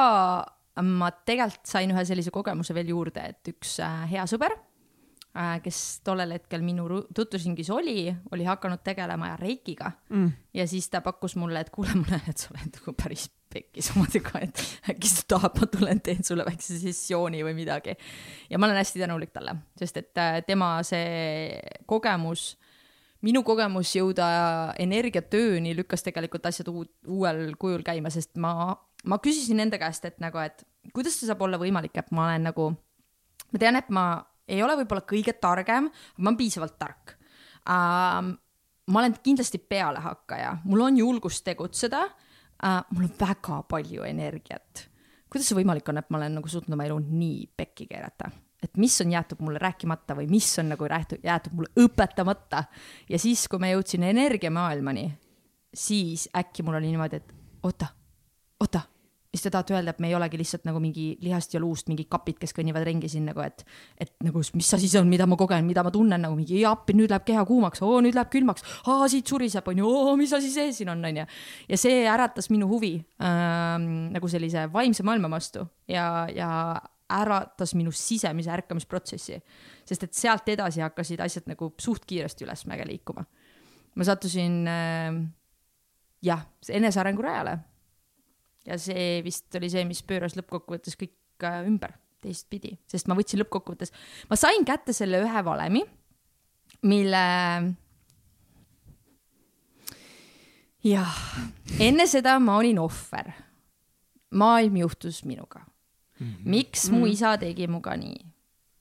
ma tegelikult sain ühe sellise kogemuse veel juurde, et üks äh, hea sõber äh, kes tollel hetkel minu tutvusringis oli, oli hakanud tegelema reikiga mm.. ja siis ta pakkus mulle, et kuule, ma näen, et sa oled nagu päris pekkis omadega, et äkki sa tahad, ma tulen teen sulle väikse sessiooni või midagi. ja ma olen hästi tänulik talle, sest et äh, tema see kogemus, minu kogemus jõuda energiatööni lükkas tegelikult asjad uut, uuel kujul käima, sest ma, ma küsisin nende käest, et nagu, et kuidas see saab olla võimalik, et ma olen nagu, ma tean, et ma ei ole võib-olla kõige targem, ma olen piisavalt tark ähm,. ma olen kindlasti pealehakkaja, mul on julgust tegutseda äh,, mul on väga palju energiat. kuidas see võimalik on, et ma olen nagu suutnud oma elu nii pekki keerata? Et mis on jäetud mulle rääkimata või mis on nagu jäetud, jäetud mulle õpetamata ja siis, kui ma jõudsin energiamaailmani, siis äkki mul oli niimoodi, et oota, oota, mis te tahate öelda, et me ei olegi lihtsalt nagu mingi lihast ja luust mingi kapid, kes kõnnivad ringi siin nagu, et, et nagu mis asi see on, mida ma kogen, mida ma tunnen nagu mingi appi, nüüd läheb keha kuumaks, oo nüüd läheb külmaks, aa siit suriseb, onju, oo mis asi see siin on, onju. ja see äratas minu huvi ähm, nagu sellise vaimse maailma vastu ja, ja äratas minu sisemise ärkamisprotsessi, sest et sealt edasi hakkasid asjad nagu suht kiiresti ülesmäge liikuma. ma sattusin äh, jah, enesearengu rajale ja see vist oli see, mis pööras lõppkokkuvõttes kõik äh, ümber teistpidi, sest ma võtsin lõppkokkuvõttes, ma sain kätte selle ühe valemi, mille jah, enne seda ma olin ohver. maailm juhtus minuga. Miks mu isa tegi minuga nii?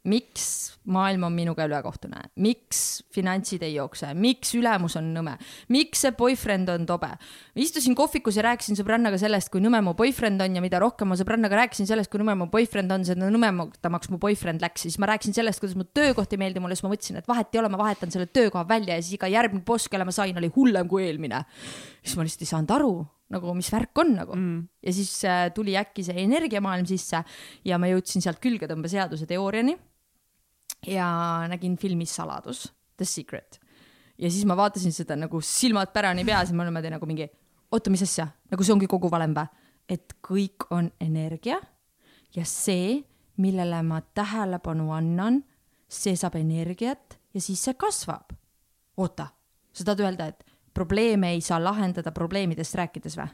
miks maailm on minuga ülekohtune, miks finantsid ei jookse, miks ülemus on nõme, miks see boyfriend on tobe. istusin kohvikus ja rääkisin sõbrannaga sellest, kui nõme mu boyfriend on ja mida rohkem ma sõbrannaga rääkisin sellest, kui nõme mu boyfriend on, seda nõmedamaks mu boyfriend läks, siis ma rääkisin sellest, kuidas mu töökoht ei meeldi mulle, siis ma mõtlesin, et vahet ei ole, ma vahetan selle töökoha välja ja siis iga järgmine boss, kelle ma sain, oli hullem kui eelmine. siis ma lihtsalt ei saanud aru nagu, mis värk on nagu mm.. ja siis äh, tuli äkki see energiamaailm sisse ja ma jõudsin sealt külgetõmbeseaduse teooriani ja nägin filmis Saladus, The Secret. ja siis ma vaatasin seda nagu silmad pärani peas ja ma olin niimoodi nagu mingi, oota, mis asja, nagu see ongi kogu valem või? et kõik on energia ja see, millele ma tähelepanu annan, see saab energiat ja siis see kasvab. oota, sa tahad öelda, et probleeme ei saa lahendada probleemidest rääkides või?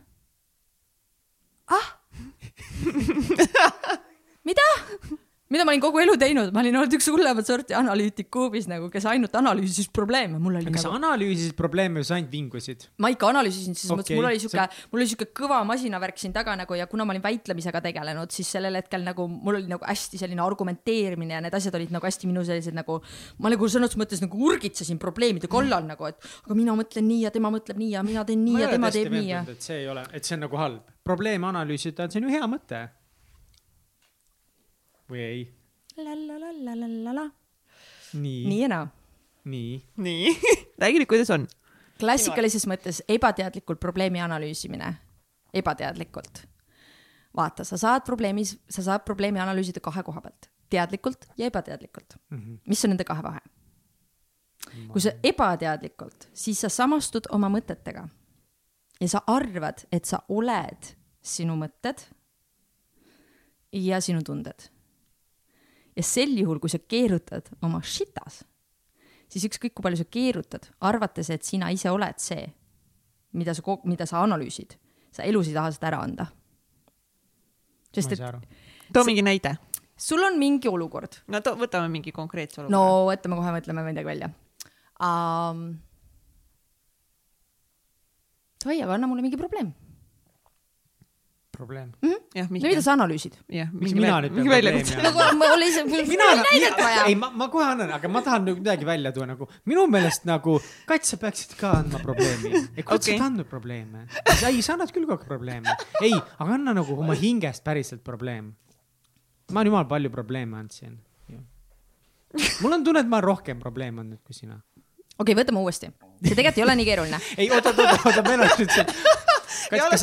ah? mida? Mida ma olin kogu elu teinud, ma olin olnud üks hullemat sorti analüütik kuubis nagu, kes ainult analüüsis probleeme, mul oli kas sa nagu, analüüsisid probleeme või sa ainult vingusid? ma ikka analüüsisin, selles okay, mõttes mul oli siuke see-, mul oli siuke kõva masinavärk siin taga nagu ja kuna ma olin väitlemisega tegelenud, siis sellel hetkel nagu mul oli nagu hästi selline argumenteerimine ja need asjad olid nagu hästi minu sellised nagu, ma nagu sõna otseses mõttes nagu urgitsesin probleemide kallal nagu, et aga mina mõtlen nii ja tema mõtleb nii ja mina teen nii ma ja tema teeb nii ja. et see ei ole, et see on nagu halb. probleeme analüüsida, see on ju hea mõte. Või ei? la-la-la-la-la-la, nii, nii ja naa. nii. nii, räägi nüüd, kuidas on. klassikalises mõttes ebateadlikult probleemi analüüsimine, ebateadlikult. vaata, sa saad probleemis, sa saad probleemi analüüsida kahe koha pealt, teadlikult ja ebateadlikult mm. -hmm. mis on nende kahe vahe? kui sa ebateadlikult, siis sa samastud oma mõtetega ja sa arvad, et sa oled sinu mõtted ja sinu tunded. Ja sel juhul, kui sa keerutad oma shitas, siis ükskõik kui palju sa keerutad, arvates, et sina ise oled see, mida sa, mida sa analüüsid, sa elus ei taha seda ära anda. sest et too mingi näide. sul on mingi olukord, no too, võtame mingi konkreetse olukorra no võtame kohe, mõtleme midagi välja um,. oi, aga anna mulle mingi probleem. probleem. jah, no mida sa analüüsid? jah, miks mingi mina nüüd pean probleemi nagu ma see, mul mina oli näidet vaja ei, ma, ma kohe annan, aga ma tahan nüüd midagi välja tuua nagu minu meelest nagu Kats, sa peaksid ka andma probleemi. ei, kuule, sa Okei. oled andnud probleeme. ei, sa annad küll kogu aeg probleeme. ei, aga anna nagu oma hingest päriselt probleem. ma olen jumal palju probleeme andsin. mul on tunne, et ma olen rohkem probleeme andnud kui sina. okei, võtame uuesti. see tegelikult ei ole nii keeruline. ei, oota, oota, oota, meil on nüüd see. kas, kas, kas,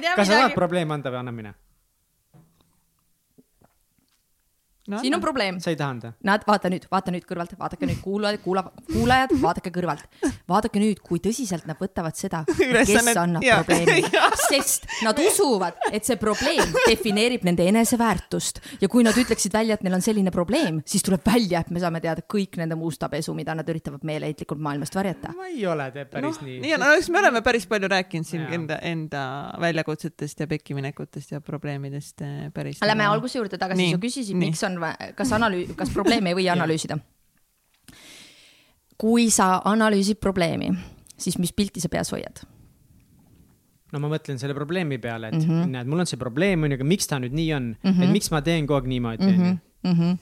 tea kas sa tahad midagi. probleeme anda või anna mine? No siin on probleem. sa ei taha anda? Nad, vaata nüüd, vaata nüüd kõrvalt, vaadake nüüd kuulajad, kuula, kuulajad, vaadake kõrvalt. vaadake nüüd, kui tõsiselt nad võtavad seda, kes annab jaa. probleemi, sest nad usuvad, et see probleem defineerib nende eneseväärtust ja kui nad ütleksid välja, et neil on selline probleem, siis tuleb välja, et me saame teada kõik nende musta pesu, mida nad üritavad meeleheitlikult maailmast varjata. ma ei ole te päris noh, nii. nii on, eks me oleme päris palju rääkinud siin Jaa. enda, enda väljakutsetest ja pekkiminekutest ja probleemidest eh, päris. Lähme alguse juurde tagasi, sa küsisid, miks on, kas analüü-, kas probleemi ei või analüüsida. kui sa analüüsid probleemi, siis mis pilti sa peas hoiad? no ma mõtlen selle probleemi peale, et mm Mhm. -hmm. näed, mul on see probleem on ju, aga miks ta nüüd nii on mm, -hmm. et miks ma teen kogu aeg niimoodi, onju. Mhm.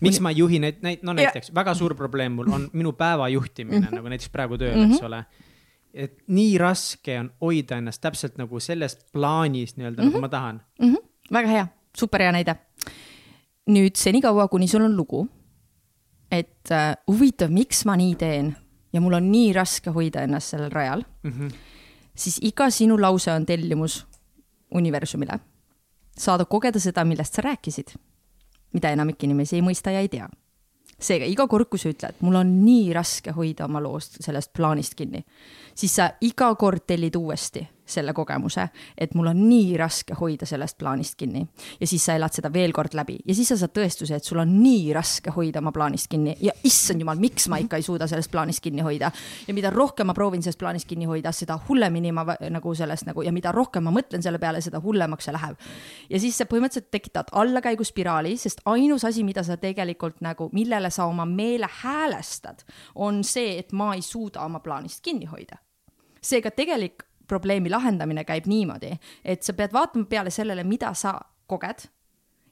miks ma ei juhi neid, neid, no näiteks väga suur probleem mul on minu päeva juhtimine mm, -hmm. nagu näiteks praegu tööl mm, -hmm. eks ole. et nii raske on hoida ennast täpselt nagu selles plaanis nii-öelda mm, -hmm. nagu ma tahan. mm. -hmm. väga hea, super hea näide. Nüüd senikaua, kuni sul on lugu, et äh, huvitav, miks ma nii teen ja mul on nii raske hoida ennast sellel rajal, Mm -hmm. siis iga sinu lause on tellimus universumile. saada kogeda seda, millest sa rääkisid, mida enamik inimesi ei mõista ja ei tea. seega iga kord, kui sa ütled, mul on nii raske hoida oma loost sellest plaanist kinni, siis sa iga kord tellid uuesti selle kogemuse, et mul on nii raske hoida sellest plaanist kinni. Ja siis sa elad seda veel kord läbi. Ja siis sa saad tõestuse, et sul on nii raske hoida oma plaanist kinni. Ja issand jumal, miks ma ikka ei suuda sellest plaanist kinni hoida? Ja mida rohkem ma proovin sellest plaanist kinni hoida, seda hullemini ma nagu sellest nagu ja mida rohkem ma mõtlen selle peale, seda hullemaks see läheb. ja siis sa põhimõtteliselt tekitad allakäiguspiraali, sest ainus asi, mida sa tegelikult nagu, millele sa oma meele häälestad, on see, et ma ei suuda oma plaanist kinni hoida. Seega tegelik probleemi lahendamine käib niimoodi, et sa pead vaatama peale sellele, mida sa koged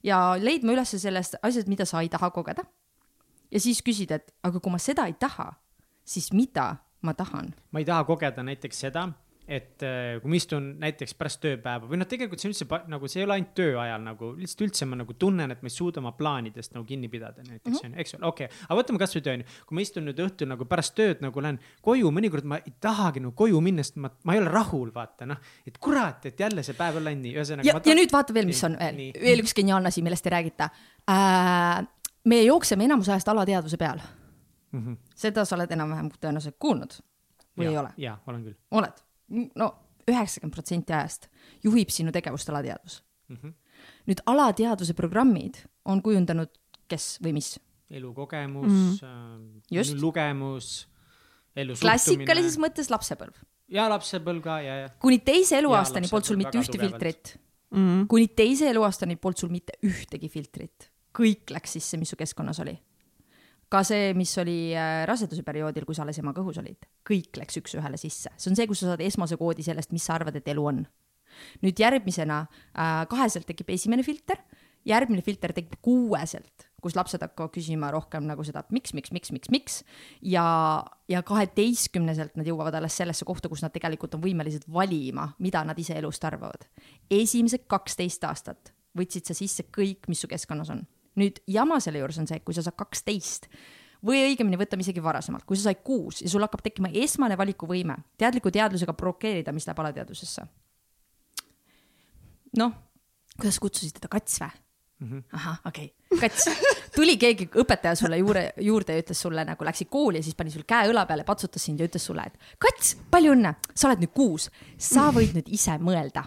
ja leidma üles sellest asjad, mida sa ei taha kogeda. ja siis küsida, et aga kui ma seda ei taha, siis mida ma tahan? ma ei taha kogeda näiteks seda, et äh, kui ma istun näiteks pärast tööpäeva või noh, tegelikult see üldse nagu see ei ole ainult töö ajal nagu lihtsalt üldse ma nagu tunnen, et ma ei suuda oma plaanidest nagu kinni pidada näiteks Mhm. onju, eks ole, okei okay.. aga võtame kasvõi töö onju, kui ma istun nüüd õhtul nagu pärast tööd nagu lähen koju, mõnikord ma ei tahagi nagu koju minna, sest ma, ma ei ole rahul, vaata noh, et kurat, et jälle see päev on läinud nii, ühesõnaga. ja, ja nüüd vaata veel, mis on veel veel üks geniaalne asi, millest ei räägita äh,. me jookseme enamus ajast alateadvuse peal. mm. -hmm. seda sa oled enam-vähem tõenäoliselt kuulnud või ja, ei ole? jaa, olen küll oled? No üheksakümmend protsenti ajast juhib sinu tegevust alateadvus. mm. -hmm. nüüd alateadvuse programmid on kujundanud kes või mis? elukogemus mm., Just. lugemus, elu klassikalises mõttes lapsepõlv. ja lapsepõlv ka ja, ja. kuni teise Jaa, eluaastani polnud sul mitte ühte tugevalt. filtrit. mm.. kuni teise eluaastani polnud sul mitte ühtegi filtrit. kõik läks sisse, mis su keskkonnas oli. Ka see, mis oli äh, raseduse perioodil, kui sa alles ema kõhus olid, kõik läks üks-ühele sisse. see on see, kus sa saad esmase koodi sellest, mis sa arvad, et elu on. nüüd järgmisena äh, kaheselt tekib esimene filter, järgmine filter tekib kuueselt, kus lapsed hakkavad küsima rohkem nagu seda, miks, miks, miks, miks, miks ja, ja kaheteistkümneselt nad jõuavad alles sellesse kohta, kus nad tegelikult on võimelised valima, mida nad ise elust arvavad. esimesed kaksteist aastat võtsid sa sisse kõik, mis su keskkonnas on. Nüüd jama selle juures on see, et kui sa saad kaksteist või õigemini võtame isegi varasemalt, kui sa said kuus ja sul hakkab tekkima esmane valikuvõime teadliku teadlusega blokeerida, mis läheb alateadvusesse. noh, kuidas kutsusid teda kats või? ahah, okei okay., kats, tuli keegi õpetaja sulle juurde, juurde ja ütles sulle nagu läksid kooli ja siis pani sul käe õla peale, patsutas sind ja ütles sulle, et kats, palju õnne, sa oled nüüd kuus, sa võid nüüd ise mõelda.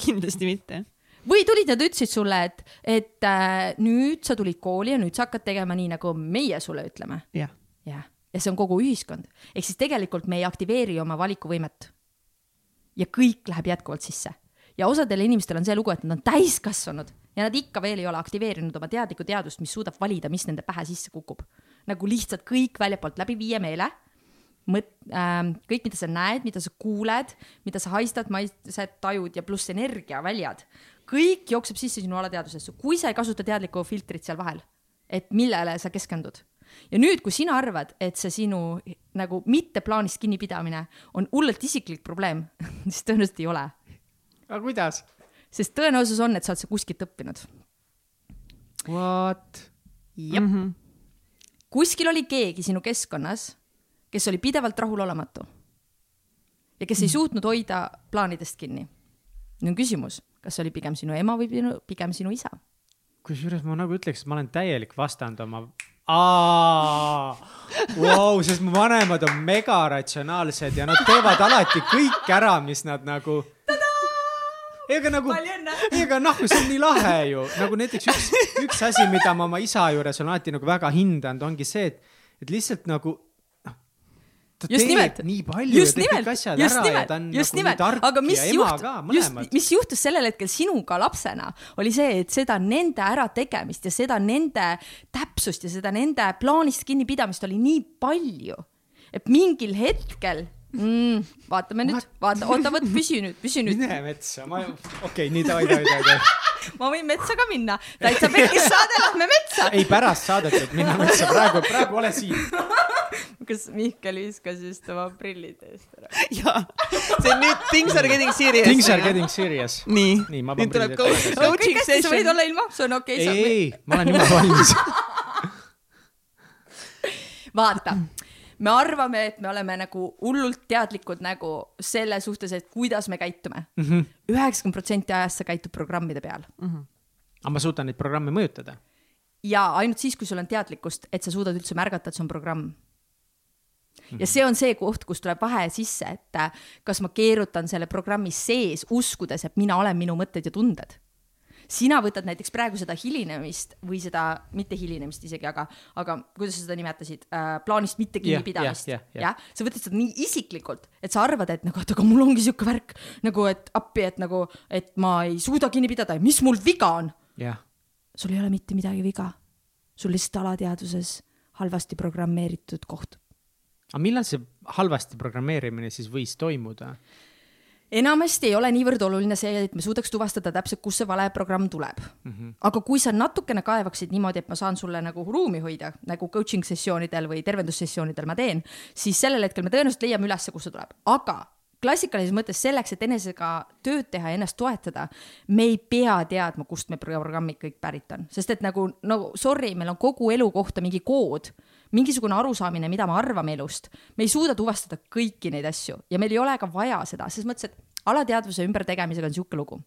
kindlasti mitte. Või tulid nad, ütlesid sulle, et, et äh, nüüd sa tulid kooli ja nüüd sa hakkad tegema nii, nagu meie sulle ütleme. jah. jah, ja see on kogu ühiskond, ehk siis tegelikult me ei aktiveeri oma valikuvõimet. ja kõik läheb jätkuvalt sisse ja osadel inimestel on see lugu, et nad on täiskasvanud ja nad ikka veel ei ole aktiveerinud oma teadlikku teadvust, mis suudab valida, mis nende pähe sisse kukub. nagu lihtsalt kõik väljapoolt läbi viie meele, mõt- äh,, kõik, mida sa näed, mida sa kuuled, mida sa haistad, maitsed, tajud ja pluss energiaväljad, kõik jookseb sisse sinu alateadvusesse, kui sa ei kasuta teadlikku filtrit seal vahel, et millele sa keskendud ja nüüd, kui sina arvad, et see sinu nagu mitte plaanist kinnipidamine on hullult isiklik probleem, siis tõenäoliselt ei ole, aga kuidas? sest tõenäosus on, et sa oled seda kuskilt õppinud. What? jah mm, -hmm. kuskil oli keegi sinu keskkonnas, kes oli pidevalt rahulolematu ja kes ei suutnud hoida plaanidest kinni. nüüd on küsimus, kas see oli pigem sinu ema või pigem sinu isa? kusjuures ma nagu ütleks, et ma olen täielik vastand oma. aa, vau, sest mu vanemad on megaratsionaalsed ja nad teevad alati kõik ära, mis nad nagu. ega nagu, ega noh, see on nii lahe ju, nagu näiteks üks, üks asi, mida ma oma isa juures olen alati nagu väga hindanud, ongi see, et, et lihtsalt nagu. Ta just teeb nimelt, nii palju just ja teeb kõik, asjad just ära ja nimelt ta on, just nagu nii nimelt, tark aga mis ja ema juht- ka, just mõlemad., mis juhtus sellel hetkel sinuga lapsena, oli see, et seda nende ärategemist ja seda nende täpsust ja seda nende plaanist kinnipidamist oli nii palju, et mingil hetkel mm,, vaatame nüüd, vaata, oota, vot püsi nüüd, püsi nüüd, mine metsa, ma, okei okay,, nii davai, davai, davai. ma võin metsa ka minna, täitsa pekkis saade, lähme metsa. ei, pärast saadet, et minna metsa, praegu, praegu ole siin. kas Mihkel viskas just oma prillid eest ära? jaa, see on nüüd Things are getting serious. Things are getting serious. nii Nii, ma nüüd panen tuleb prillid tagasi. coaching hästi, sa võid session. olla ilma, see on okei ei, okay,. ei, ma olen jumala valmis. vaata, me arvame, et me oleme nagu hullult teadlikud nagu selle suhtes, et kuidas me käitume. Mhm. üheksakümmend protsenti ajast sa käitud programmide peal aga ma suudan neid programme mõjutada. ja ainult siis, kui sul on teadlikkust, et sa suudad üldse märgata, et see on programm. Ja see on see koht, kus tuleb vahe sisse, et äh, kas ma keerutan selle programmi sees, uskudes, et mina olen minu mõtted ja tunded sina võtad näiteks praegu seda hilinemist või seda, mitte hilinemist isegi, aga, aga kuidas sa seda nimetasid äh,, plaanist mitte kinnipidamist jah, jah, jah. jah, sa võtad seda nii isiklikult, et sa arvad, et nagu, et aga mul ongi sihuke värk nagu, et appi, et nagu, et ma ei suuda kinni pidada ja mis mul viga on. jah, sul ei ole mitte midagi viga. sul lihtsalt alateadvuses halvasti programmeeritud koht. Aga millal see halvasti programmeerimine siis võis toimuda? enamasti ei ole niivõrd oluline see, et me suudaks tuvastada täpselt, kust see vale programm tuleb mm. -hmm. aga kui sa natukene kaevaksid niimoodi, et ma saan sulle nagu ruumi hoida, nagu coaching sessioonidel või tervendussessioonidel ma teen, siis sellel hetkel me tõenäoliselt leiame ülesse, kust see tuleb, aga klassikalises mõttes selleks, et enesega tööd teha ja ennast toetada, me ei pea teadma, kust meie programmid kõik pärit on, sest et nagu, no sorry, meil on kogu elu kohta mingi kood, mingisugune arusaamine, mida me arvame elust. me ei suuda tuvastada kõiki neid asju ja meil ei ole ka vaja seda, selles mõttes, et alateadvuse ümbertegemisega on niisugune lugu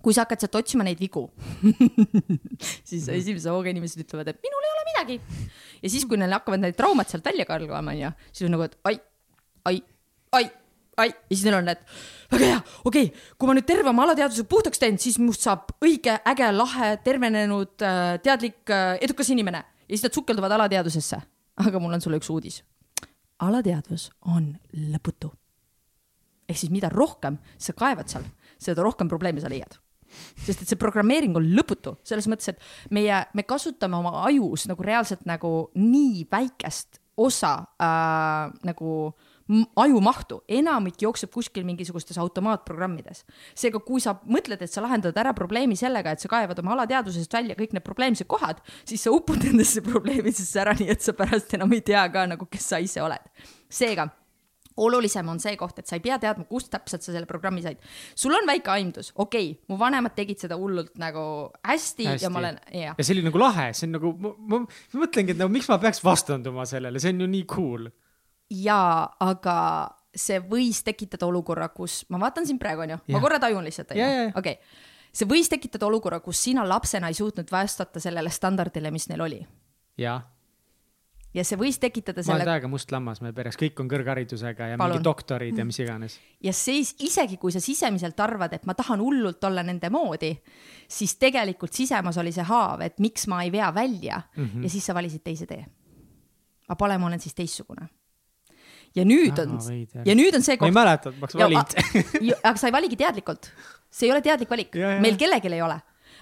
kui sa hakkad sealt otsima neid vigu, siis esimese hooga inimesed ütlevad, et minul ei ole midagi. ja siis, kui neil hakkavad need traumad sealt välja kalgama, onju, siis on nagu, et ai, ai, ai, ai ja siis neil on need, väga hea, okei okay,, kui ma nüüd terve oma alateadvuse puhtaks teen, siis must saab õige, äge, lahe, tervenenud, teadlik, edukas inimene ja siis nad sukelduvad alateadvusesse. aga mul on sulle üks uudis. alateadvus on lõputu ehk siis mida rohkem sa kaevad seal, seda rohkem probleeme sa leiad. sest et see programmeering on lõputu, selles mõttes, et meie, me kasutame oma ajus nagu reaalselt nagu nii väikest osa äh, nagu m- ajumahtu, enamik jookseb kuskil mingisugustes automaatprogrammides. seega, kui sa mõtled, et sa lahendad ära probleemi sellega, et sa kaevad oma alateadvusest välja kõik need probleemsed kohad, siis sa upud nendesse probleemidesse ära, nii et sa pärast enam ei tea ka nagu, kes sa ise oled. seega olulisem on see koht, et sa ei pea teadma, kust täpselt sa selle programmi said. sul on väike aimdus, okei okay,, mu vanemad tegid seda hullult nagu hästi, hästi. ja ma olen, jah. ja see oli nagu lahe, see on nagu, ma, ma, mõtlengi, et nagu miks ma peaks vastanduma sellele, see on ju nii cool. jaa, aga see võis tekitada olukorra, kus, ma vaatan sind praegu, onju, ma korra tajun lihtsalt, onju okei. see võis tekitada olukorra, kus sina lapsena ei suutnud vastata sellele standardile, mis neil oli. jah, ja see võis tekitada ma olen selle täiega must lammas meie peres, kõik on kõrgharidusega ja Palun. mingi doktorid ja mis iganes. ja siis isegi kui sa sisemiselt arvad, et ma tahan hullult olla nende moodi, siis tegelikult sisemas oli see haav, et miks ma ei vea välja mm. -hmm. ja siis sa valisid teise tee. aga pole, ma olen siis teistsugune. Ja nüüd on ja nüüd on see ma ei koht, mäleta, et ma oleks valinud. aga sa ei valigi teadlikult. see ei ole teadlik valik meil kellelgi ei ole.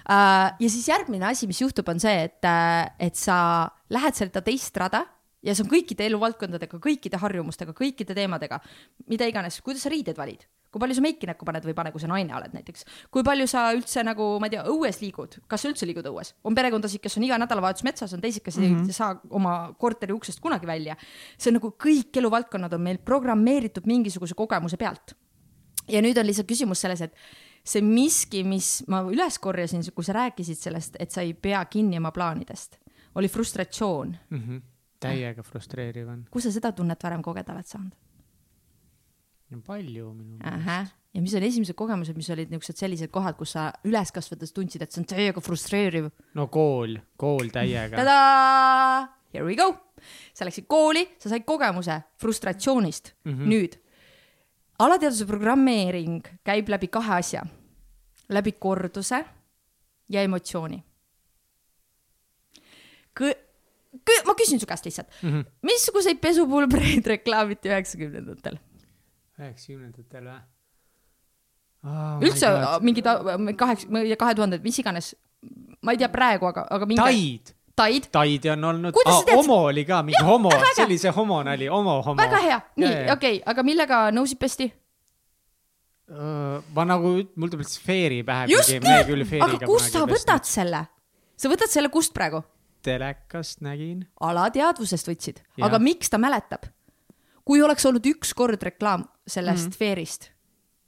ja siis järgmine asi, mis juhtub, on see, et, et sa lähed seda teist rada ja see on kõikide eluvaldkondadega, kõikide harjumustega, kõikide teemadega, mida iganes, kuidas sa riided valid, kui palju sa meiki näkku paned või ei pane, kui sa naine oled näiteks, kui palju sa üldse nagu, ma ei tea, õues liigud, kas sa üldse liigud õues, on perekondasid, kes on iga nädalavahetus metsas, on teised, kes mm -hmm. ei saa oma korteri uksest kunagi välja. see on nagu kõik eluvaldkonnad on meil programmeeritud mingisuguse kogemuse pealt ja nüüd on lihtsalt küsimus selles, et see miski, mis ma üles korjasin, kui sa rääkisid sellest, et sa ei pea kinni oma plaanidest, oli frustratsioon. täiega frustreeriv on. kus sa seda tunnet varem kogeda oled saanud? Palju minu meelest. ja mis on esimesed kogemused, mis olid niisugused sellised kohad, kus sa üles kasvades tundsid, et see on täiega frustreeriv. no kool, kool täiega. tadaa, here we go. sa läksid kooli, sa said kogemuse frustratsioonist mm. -hmm. nüüd, alateaduse programmeering käib läbi kahe asja, läbi korduse ja emotsiooni. ma küsin su käest lihtsalt mm, -hmm. missuguseid pesupulbreid reklaamiti üheksakümnendatel? Üheksakümnendatel või oh? üldse mingi ta- kaheksa, kahe tuhanded, mis iganes, ma ei tea praegu, aga, aga mingi. Taid, Taid, Taidi on olnud, tead- homo oli ka, mingi Jah, homo see homonali, homo, homo. väga hea, nii, okei, aga millega nõusid pesti? ma nagu, mul tuleb sfeeri pähe, just aga kust sa võtad selle? sa võtad selle kust praegu? telekast nägin. alateadvusest võtsid, aga miks ta mäletab? Kui oleks olnud üks kord reklaam sellest mm. sfeerist,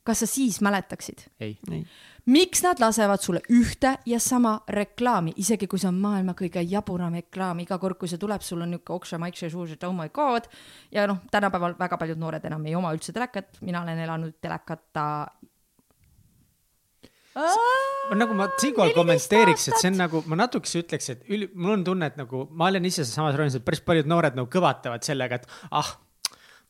kas sa siis mäletaksid? ei, nii. miks nad lasevad sulle ühte ja sama reklaami, isegi kui see on maailma kõige jaburam reklaam, iga kord, kui see tuleb, sul on suus, et oh my god. ja noh, tänapäeval väga paljud noored enam ei oma üldse telekat, mina olen elanud telekata. nagu ma siinkohal kommenteeriks, et see on nagu, ma natukese ütleks, et üli-, mul on tunne, et nagu ma olen ise samas rollis, et päris paljud noored nagu kõvatavad sellega, et ah,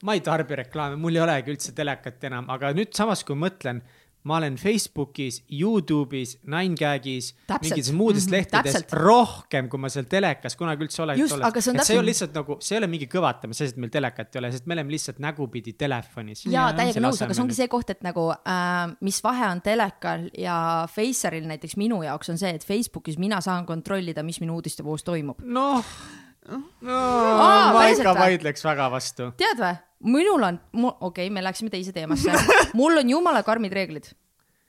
ma ei tarbi reklaame, mul ei olegi üldse telekat enam, aga nüüd samas, kui mõtlen, ma olen Facebookis, Youtube'is, Ninegagis, mingites muudes Mhm, lehtedes täpselt. rohkem, kui ma seal telekas kunagi üldse olen Just, aga see on et see ole lihtsalt nagu, see ei ole mingi kõvatamise, sest meil telekat ei ole, sest me oleme lihtsalt nägupidi telefonis. jaa, täiega nõus, aga see ongi see koht, et nagu äh, mis vahe on telekal ja Faceril näiteks minu jaoks on see, et Facebookis mina saan kontrollida, mis minu uudistevoos toimub. noh, no Aa, ma ikka vaidleks väga vastu. tead või, minul on, okei okay,, me läksime teise teemasse, mul on jumala karmid reeglid.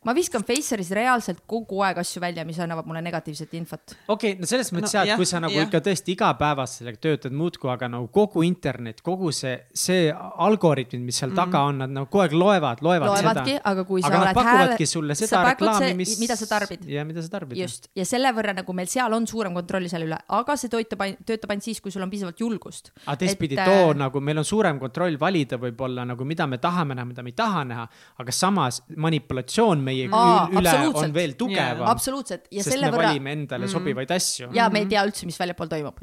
Ma viskan Faceris reaalselt kogu aeg asju välja, mis annavad mulle negatiivset infot. okei okay,, no selles mõttes No jah, jah, kui sa nagu jah. ikka tõesti igapäevaselt sellega töötad muudkui, aga nagu kogu internet, kogu see, see algoritmid, mis seal mm. taga on, nad nagu kogu aeg loevad, loevad loevadki, seda. aga kui sa aga oled pakuvadki sulle sa seda pakud reklaami, see- mis. mida sa tarbid. ja mida sa tarbid. just, ja selle võrra nagu meil seal on suurem kontroll selle üle, aga see töötab, töötab ainult siis, kui sul on piisavalt julgust. aga teistpidi Et, too äh, nagu meil on suurem kontroll valida võib-olla nagu, mida me tahame näha, mida me ei taha näha, aga samas manipulatsioon meie Aa, üle on veel tugevam. absoluutselt ja sest selle me võrra valime endale sobivaid asju. ja me ei tea üldse, mis väljapool toimub.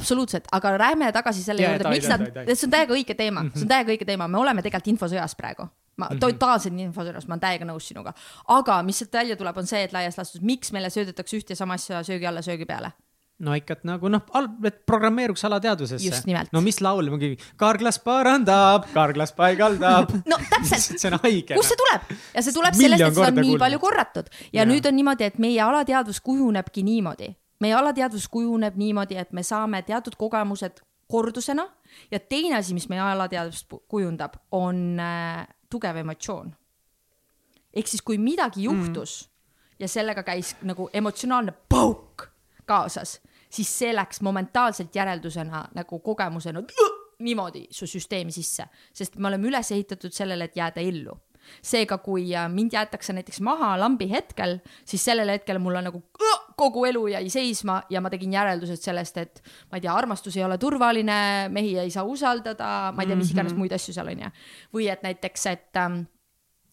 absoluutselt, aga lähme tagasi selle Jaa, juurde, miks nad see on täiega õige teema, see on täiega õige teema, me oleme tegelikult infosõjas praegu. ma Mhm. totaalselt infosõjas, ma olen täiega nõus sinuga. aga mis sealt välja tuleb, on see, et laias laastus, miks meile söödetakse ühte ja sama asja söögi alla, söögi peale. No ikka, et nagu noh, et programmeeruks alateadvusesse. No mis laul, mingi Karglas parandab, Karglas paigaldab. no täpselt, see on haige. kust see tuleb ja see tuleb sellest, et seda on nii kuulnud. palju korratud ja Jaa. nüüd on niimoodi, et meie alateadvus kujunebki niimoodi. meie alateadvus kujuneb niimoodi, et me saame teatud kogemused kordusena ja teine asi, mis meie alateadvust kujundab, on äh, tugev emotsioon. ehk siis, kui midagi juhtus mm. ja sellega käis nagu emotsionaalne pauk kaasas, siis see läks momentaalselt järeldusena nagu kogemusena niimoodi su süsteemi sisse, sest me oleme üles ehitatud sellele, et jääda ellu seega, kui äh, mind jäetakse näiteks maha lambi hetkel, siis sellel hetkel mul on nagu kogu elu jäi seisma ja ma tegin järeldused sellest, et ma ei tea, armastus ei ole turvaline, mehi ei saa usaldada, ma ei tea, mis iganes muid asju seal on ja. või et näiteks, et ähm, äh,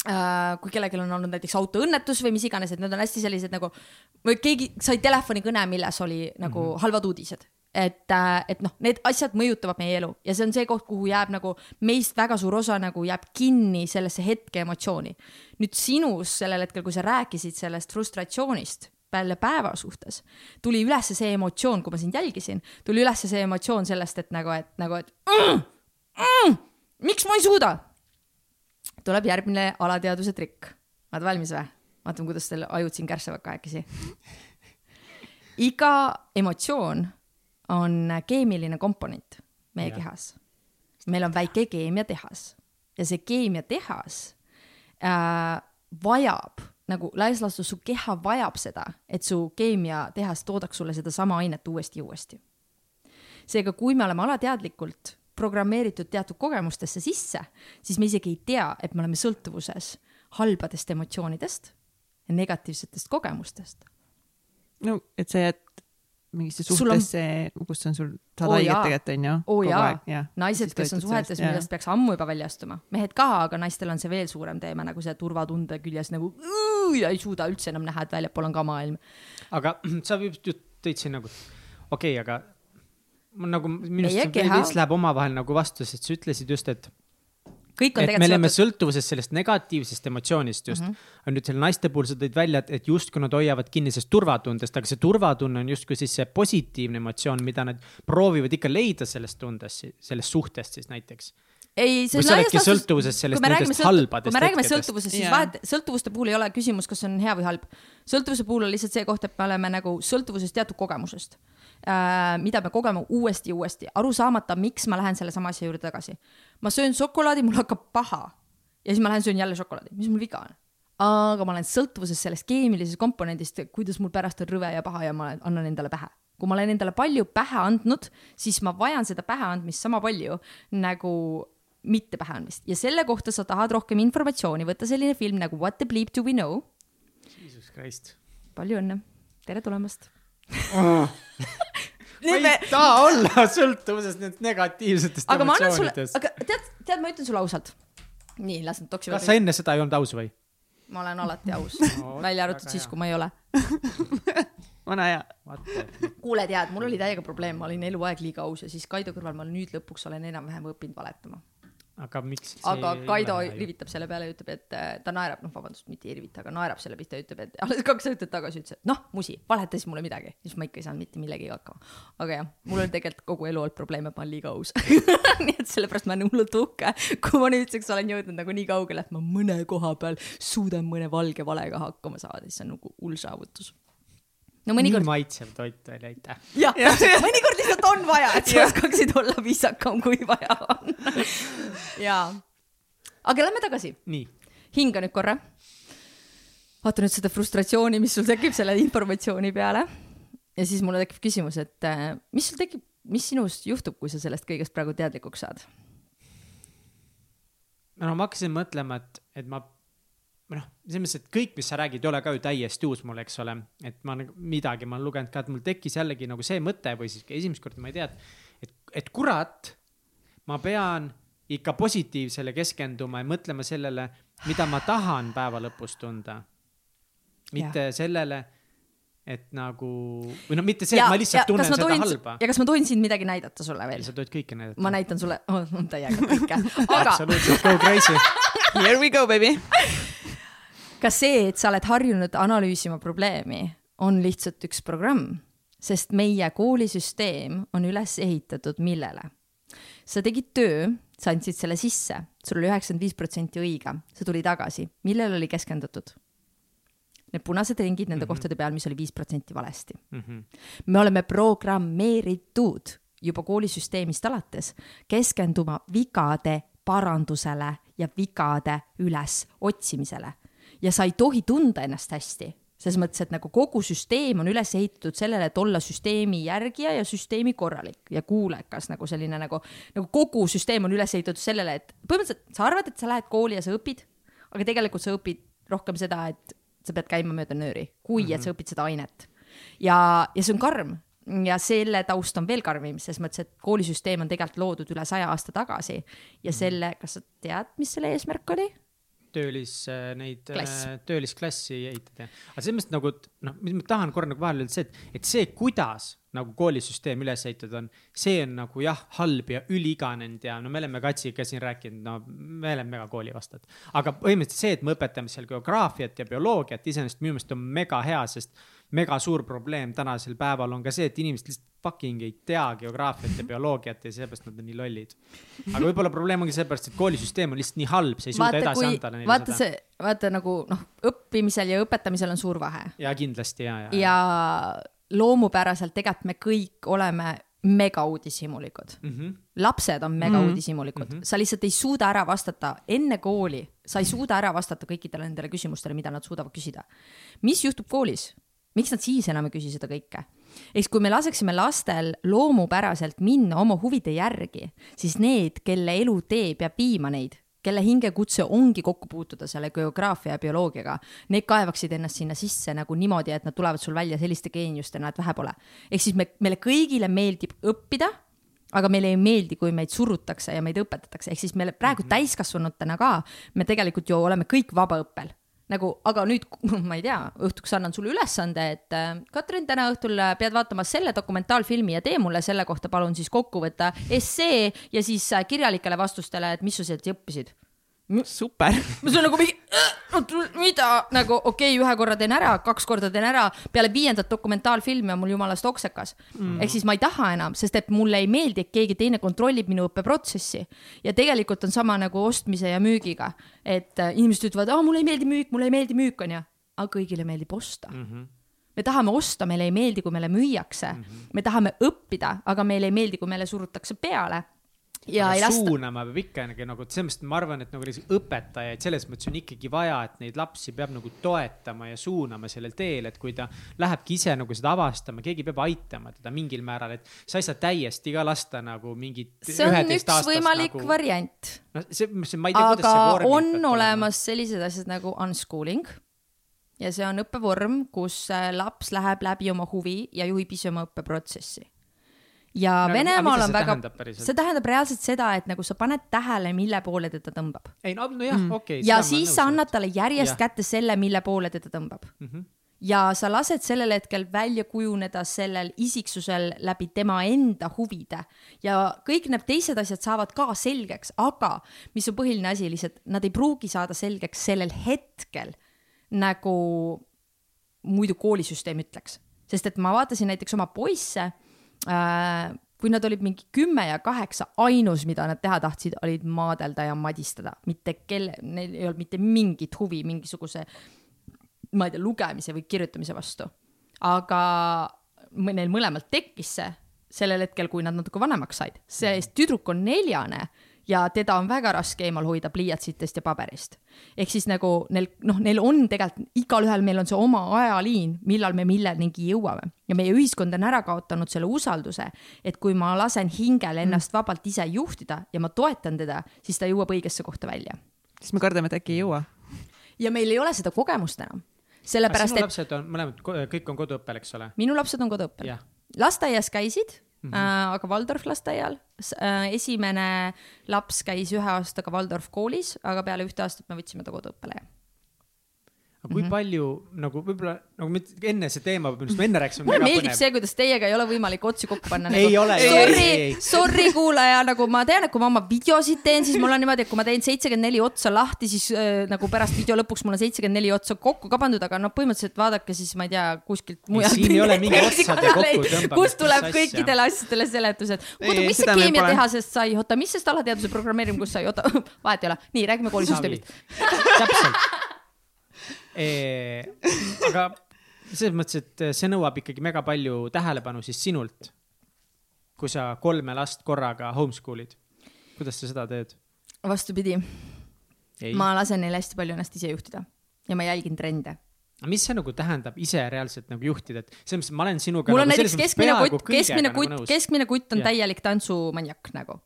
kui kellelgi on olnud näiteks autoõnnetus või mis iganes, et need on hästi sellised nagu või keegi sai telefonikõne, milles oli nagu mm -hmm. halvad uudised. Et, et noh, need asjad mõjutavad meie elu. Ja see on see koht, kuhu jääb nagu meist väga suur osa nagu jääb kinni sellesse hetke emotsiooni. nüüd sinus sellel hetkel, kui sa rääkisid sellest frustratsioonist peale päeva suhtes, tuli üles see emotsioon, kui ma sind jälgisin, tuli üles see emotsioon sellest, et nagu, et nagu, et mm, mm, miks ma ei suuda tuleb järgmine alateadvuse trikk. oled valmis või? vaatame, kuidas teil ajud siin kärssavad kahekesi. iga emotsioon on keemiline komponent meie Jah. kehas. meil on väike keemiatehas ja see keemiatehas äh, vajab nagu laias laastus su keha vajab seda, et su keemiatehas toodaks sulle sedasama ainet uuesti ja uuesti. seega, kui me oleme alateadlikult programmeeritud teatud kogemustesse sisse, siis me isegi ei tea, et me oleme sõltuvuses halbadest emotsioonidest ja negatiivsetest kogemustest. no et sa jääd mingisse Sul on- suhtesse, kus on sul, saad Oo haiget jaa. tegelikult onju. oo jaa, naised, Siis kes on suhetes, millest peaks ammu juba välja astuma, mehed ka, aga naistel on see veel suurem teema nagu see turvatunde küljes nagu ja ei suuda üldse enam näha, et väljapool on ka maailm. aga sa just tõid siin nagu, okei okay,, aga nagu minu arust see veits läheb omavahel nagu vastu, sest sa ütlesid just, et, kõik on et me oleme sõltuvuses sellest negatiivsest emotsioonist just mm. -hmm. aga nüüd selle naiste puhul sa tõid välja, et, et justkui nad hoiavad kinni sellest turvatundest, aga see turvatunne on justkui siis see positiivne emotsioon, mida nad proovivad ikka leida sellest tundest, sellest suhtest siis näiteks. ei, see sa laias oledki laastus- sõltuvuses sellest nendest halbadest kui me räägime sõltuvusest, siis Jaa. vahet, sõltuvuste puhul ei ole küsimus, kas see on hea või halb. sõltuvuse puhul on lihtsalt see koht, et me oleme nagu sõltuvuses teatud kogemusest äh,, mida me kogeme uuesti ja uuesti, aru saamata, miks ma lähen sellesama asja juurde tagasi. ma söön šokolaadi, mul hakkab paha ja siis ma lähen söön jälle šokolaadi, mis mul viga on? aga ma olen sõltuvuses sellest keemilisest komponendist, kuidas mul pärast on rõve ja paha ja ma annan endale pähe. kui ma olen endale palju pähe andnud, siis ma vajan seda päheandmist sama palju nagu mitte pähe andmist ja selle kohta sa tahad rohkem informatsiooni, võtta selline film nagu What the bleep do we know. Jesus Christ. palju õnne, tere tulemast. ma ei taha olla sõltuvuses nendest negatiivsetest aga emotsioonidest. aga tead, tead, ma ütlen sulle ausalt. nii, las nad toksivad kas sa. enne seda ei olnud aus või? ma olen alati aus Oo, välja arvatud siis, kui ma ei ole. vana hea. kuule, tead, mul oli täiega probleem, ma olin eluaeg liiga aus ja siis Kaido kõrval ma nüüd lõpuks olen enam-vähem õppinud valetama. Aga miks? aga Kaido rivitab selle peale ja ütleb, et äh, ta naerab, noh, vabandust, mitte ei rivita, aga naerab selle pihta ja ütleb, et alles kaks aastat tagasi ütles, et noh, musi, valeta siis mulle midagi. siis ma ikka ei saanud mitte millegagi hakkama. aga jah, mul on tegelikult kogu elu olnud probleem, et ma olen liiga aus. nii et sellepärast ma olen hullult uhke, kui ma nüüdseks olen jõudnud nagu nii kaugele, et ma mõne koha peal suudan mõne valge valega hakkama saada, siis see on nagu hull saavutus. No nii mõnikord, maitsev toit oli, aitäh. jah, mõnikord lihtsalt on vaja, et sa oskaksid olla viisakam, kui vaja on. jaa. aga lähme tagasi, nii, hinga nüüd korra. vaata nüüd seda frustratsiooni, mis sul tekib selle informatsiooni peale. ja siis mulle tekib küsimus, et äh, mis sul tekib, mis sinust juhtub, kui sa sellest kõigest praegu teadlikuks saad? no ma hakkasin mõtlema, et, et ma, noh, selles mõttes, et kõik, mis sa räägid, ei ole ka ju täiesti uus mulle, eks ole. et ma nagu midagi ma olen lugenud ka, et mul tekkis jällegi nagu see mõte või siis esimest korda ma ei tea, et, et, et kurat, ma pean ikka positiivsele keskenduma ja mõtlema sellele, mida ma tahan päeva lõpus tunda. mitte ja. sellele, et nagu, või no mitte see, et ma lihtsalt tunnen seda tohin, halba. ja kas ma tohin sind midagi näidata sulle veel? sa tohid kõike näidata. ma näitan sulle oh,, täiega kõike, aga absoluutselt, go crazy. Here we go, baby. Ka see, et sa oled harjunud analüüsima probleemi, on lihtsalt üks programm, sest meie koolisüsteem on üles ehitatud millele? sa tegid töö, sa andsid selle sisse, sul oli üheksakümmend viis protsenti õige, sa tuli tagasi, millele oli keskendutud? Need punased ringid nende mm -hmm. kohtade peal, mis oli viis protsenti valesti. Mhm. me oleme programmeeritud juba koolisüsteemist alates keskenduma vigade parandusele ja vigade üles otsimisele. Ja sa ei tohi tunda ennast hästi, selles mõttes, et nagu kogu süsteem on üles ehitatud sellele, et olla süsteemi järgija ja süsteemi korralik ja kuulekas nagu selline nagu, nagu kogu süsteem on üles ehitatud sellele, et põhimõtteliselt sa arvad, et sa lähed kooli ja sa õpid, aga tegelikult sa õpid rohkem seda, et sa pead käima mööda nööri, kui mm -hmm. et sa õpid seda ainet. ja, ja see on karm ja selle taust on veel karmim, selles mõttes, et koolisüsteem on tegelikult loodud üle saja aasta tagasi ja selle, kas sa tead, mis selle eesmärk oli? Töölis äh, neid äh, töölisklassi ehitada. aga selles mõttes nagu, noh, mis ma tahan korra nagu vahele öelda, see, et, et see, kuidas nagu koolisüsteem üles ehitatud on, see on nagu jah, halb ja üliiganenud ja no me oleme Katsiga siin rääkinud, no me oleme mega koolivastad. aga põhimõtteliselt see, et me õpetame seal geograafiat ja bioloogiat, iseenesest minu meelest on mega hea, sest mega suur probleem tänasel päeval on ka see, et inimesed lihtsalt fucking ei tea geograafiat ja bioloogiat ja seepärast nad on nii lollid. aga võib-olla probleem ongi seepärast, et koolisüsteem on lihtsalt nii halb, sa ei suuda edasi anda neile vaata seda. see, vaata nagu noh, õppimisel ja õpetamisel on suur vahe ja kindlasti ja, ja, ja loomupäraselt tegelikult me kõik oleme mega uudishimulikud mm. -hmm. lapsed on mega Mhm. uudishimulikud mm, -hmm. sa lihtsalt ei suuda ära vastata enne kooli, sa ei suuda ära vastata kõikidele nendele küsimustele, mida nad suudavad küsida. mis juhtub koolis? Miks nad siis enam ei küsi seda kõike? ehk kui me laseksime lastel loomupäraselt minna oma huvide järgi, siis need, kelle elutee peab viima neid kelle hingekutse ongi kokku puutuda selle geograafia ja bioloogiaga, need kaevaksid ennast sinna sisse nagu niimoodi, et nad tulevad sul välja selliste geeniustena, et vähe pole. ehk siis me, meile kõigile meeldib õppida aga meile ei meeldi, kui meid surutakse ja meid õpetatakse, ehk siis meile praegu mm -hmm. täiskasvanutena ka, me tegelikult ju oleme kõik vabaõppel nagu, aga nüüd ma ei tea, õhtuks annan sulle ülesande, et äh, Katrin, täna õhtul äh, pead vaatama selle dokumentaalfilmi ja tee mulle selle kohta palun siis kokkuvõtte essee ja siis äh, kirjalikele vastustele, et mis sa sealt õppisid super. see on nagu mingi, mida nagu okei okay,, ühe korra teen ära, kaks korda teen ära, peale viiendat dokumentaalfilmi on mul jumalast oksekas mm.. ehk siis ma ei taha enam, sest et mulle ei meeldi, et keegi teine kontrollib minu õppeprotsessi. ja tegelikult on sama nagu ostmise ja müügiga, et äh, inimesed ütlevad, aa, mulle ei meeldi müük, mulle ei meeldi müük, onju. aga kõigile meeldib osta mm. -hmm me tahame osta, meile ei meeldi, kui meile müüakse mm, -hmm. me tahame õppida, aga meile ei meeldi, kui meile surutakse peale ja lasta. suunama peab ikka nagu, nagu selles mõttes ma arvan, et nagu õpetajaid selles mõttes on ikkagi vaja, et neid lapsi peab nagu toetama ja suunama sellel teel, et kui ta lähebki ise nagu seda avastama, keegi peab aitama teda mingil määral, et sa ei saa täiesti ka lasta nagu mingit. see on üks võimalik nagu... variant. no see, see, ma ei tea, kuidas see vorm. on olemas sellised asjad nagu unschooling ja see on õppevorm, kus äh, laps läheb läbi oma huvi ja juhib ise oma õppeprotsessi ja no, Venemaal on väga, see tähendab reaalselt seda, et nagu sa paned tähele, mille poole teda tõmbab. ei no nojah mm., okei okay,. ja siis sa annad talle järjest ja. kätte selle, mille poole teda tõmbab mm. -hmm ja sa lased sellel hetkel välja kujuneda sellel isiksusel läbi tema enda huvide ja kõik need teised asjad saavad ka selgeks, aga mis on põhiline asi, lihtsalt nad ei pruugi saada selgeks sellel hetkel nagu muidu koolisüsteem ütleks, sest et ma vaatasin näiteks oma poisse kui nad olid mingi kümme ja kaheksa, ainus, mida nad teha tahtsid, olid maadelda ja madistada, mitte kelle, neil ei olnud mitte mingit huvi mingisuguse, ma ei tea, lugemise või kirjutamise vastu. aga neil mõlemalt tekkis see sellel hetkel, kui nad natuke vanemaks said, sest tüdruk on neljane ja teda on väga raske eemal hoida pliiatsitest ja paberist. ehk siis nagu neil, noh, neil on tegelikult, igalühel meil on see oma ajaliin, millal me millenigi jõuame. ja meie ühiskond on ära kaotanud selle usalduse, et kui ma lasen hingel ennast vabalt ise juhtida ja ma toetan teda, siis ta jõuab õigesse kohta välja. siis me kardame, et äkki ei jõua. ja meil ei ole seda kogemust enam sellepärast, et. lapsed on mõlemad, kõik on koduõppel, eks ole? minu lapsed on koduõppel. lasteaias käisid mm, -hmm. aga Waldorf lasteaial. Äh, esimene laps käis ühe aastaga Waldorf koolis, aga peale ühte aastat me võtsime ta koduõppele aga kui mm -hmm. palju nagu võib-olla nagu me enne see teema, millest me enne rääkisime. mulle meeldib põnev. see, kuidas teiega ei ole võimalik otsi kokku panna nagu,. ei ole. Sorry, sorry kuulaja, nagu ma tean, et kui ma oma videosid teen, siis mul on niimoodi, et kui ma teen seitsekümmend neli otsa lahti, siis äh, nagu pärast video lõpuks mul on seitsekümmend neli otsa kokku ka pandud, aga noh, põhimõtteliselt vaadake siis, ma ei tea, kuskilt mujalt. siin ei ole mingi otsade kokkutõmbamist. kust tuleb kõikidele asjadele seletused. oota, mis see keemiatehasest sai, oota, mis sest alateaduse programmeerimine, kus sai, oota, vahet ei ole. nii, räägime koolisüsteemist. täpselt aga selles mõttes, et see nõuab ikkagi mega palju tähelepanu siis sinult. kui sa kolme last korraga homeschool'id, kuidas sa seda teed? vastupidi. ma lasen neil hästi palju ennast ise juhtida ja ma jälgin trende aga mis see nagu tähendab ise reaalselt nagu juhtida, et selles mõttes, et ma olen sinuga. mul on nagu näiteks keskmine kutt, keskmine kutt nagu, keskmine kutt on ja. täielik tantsumaniak nagu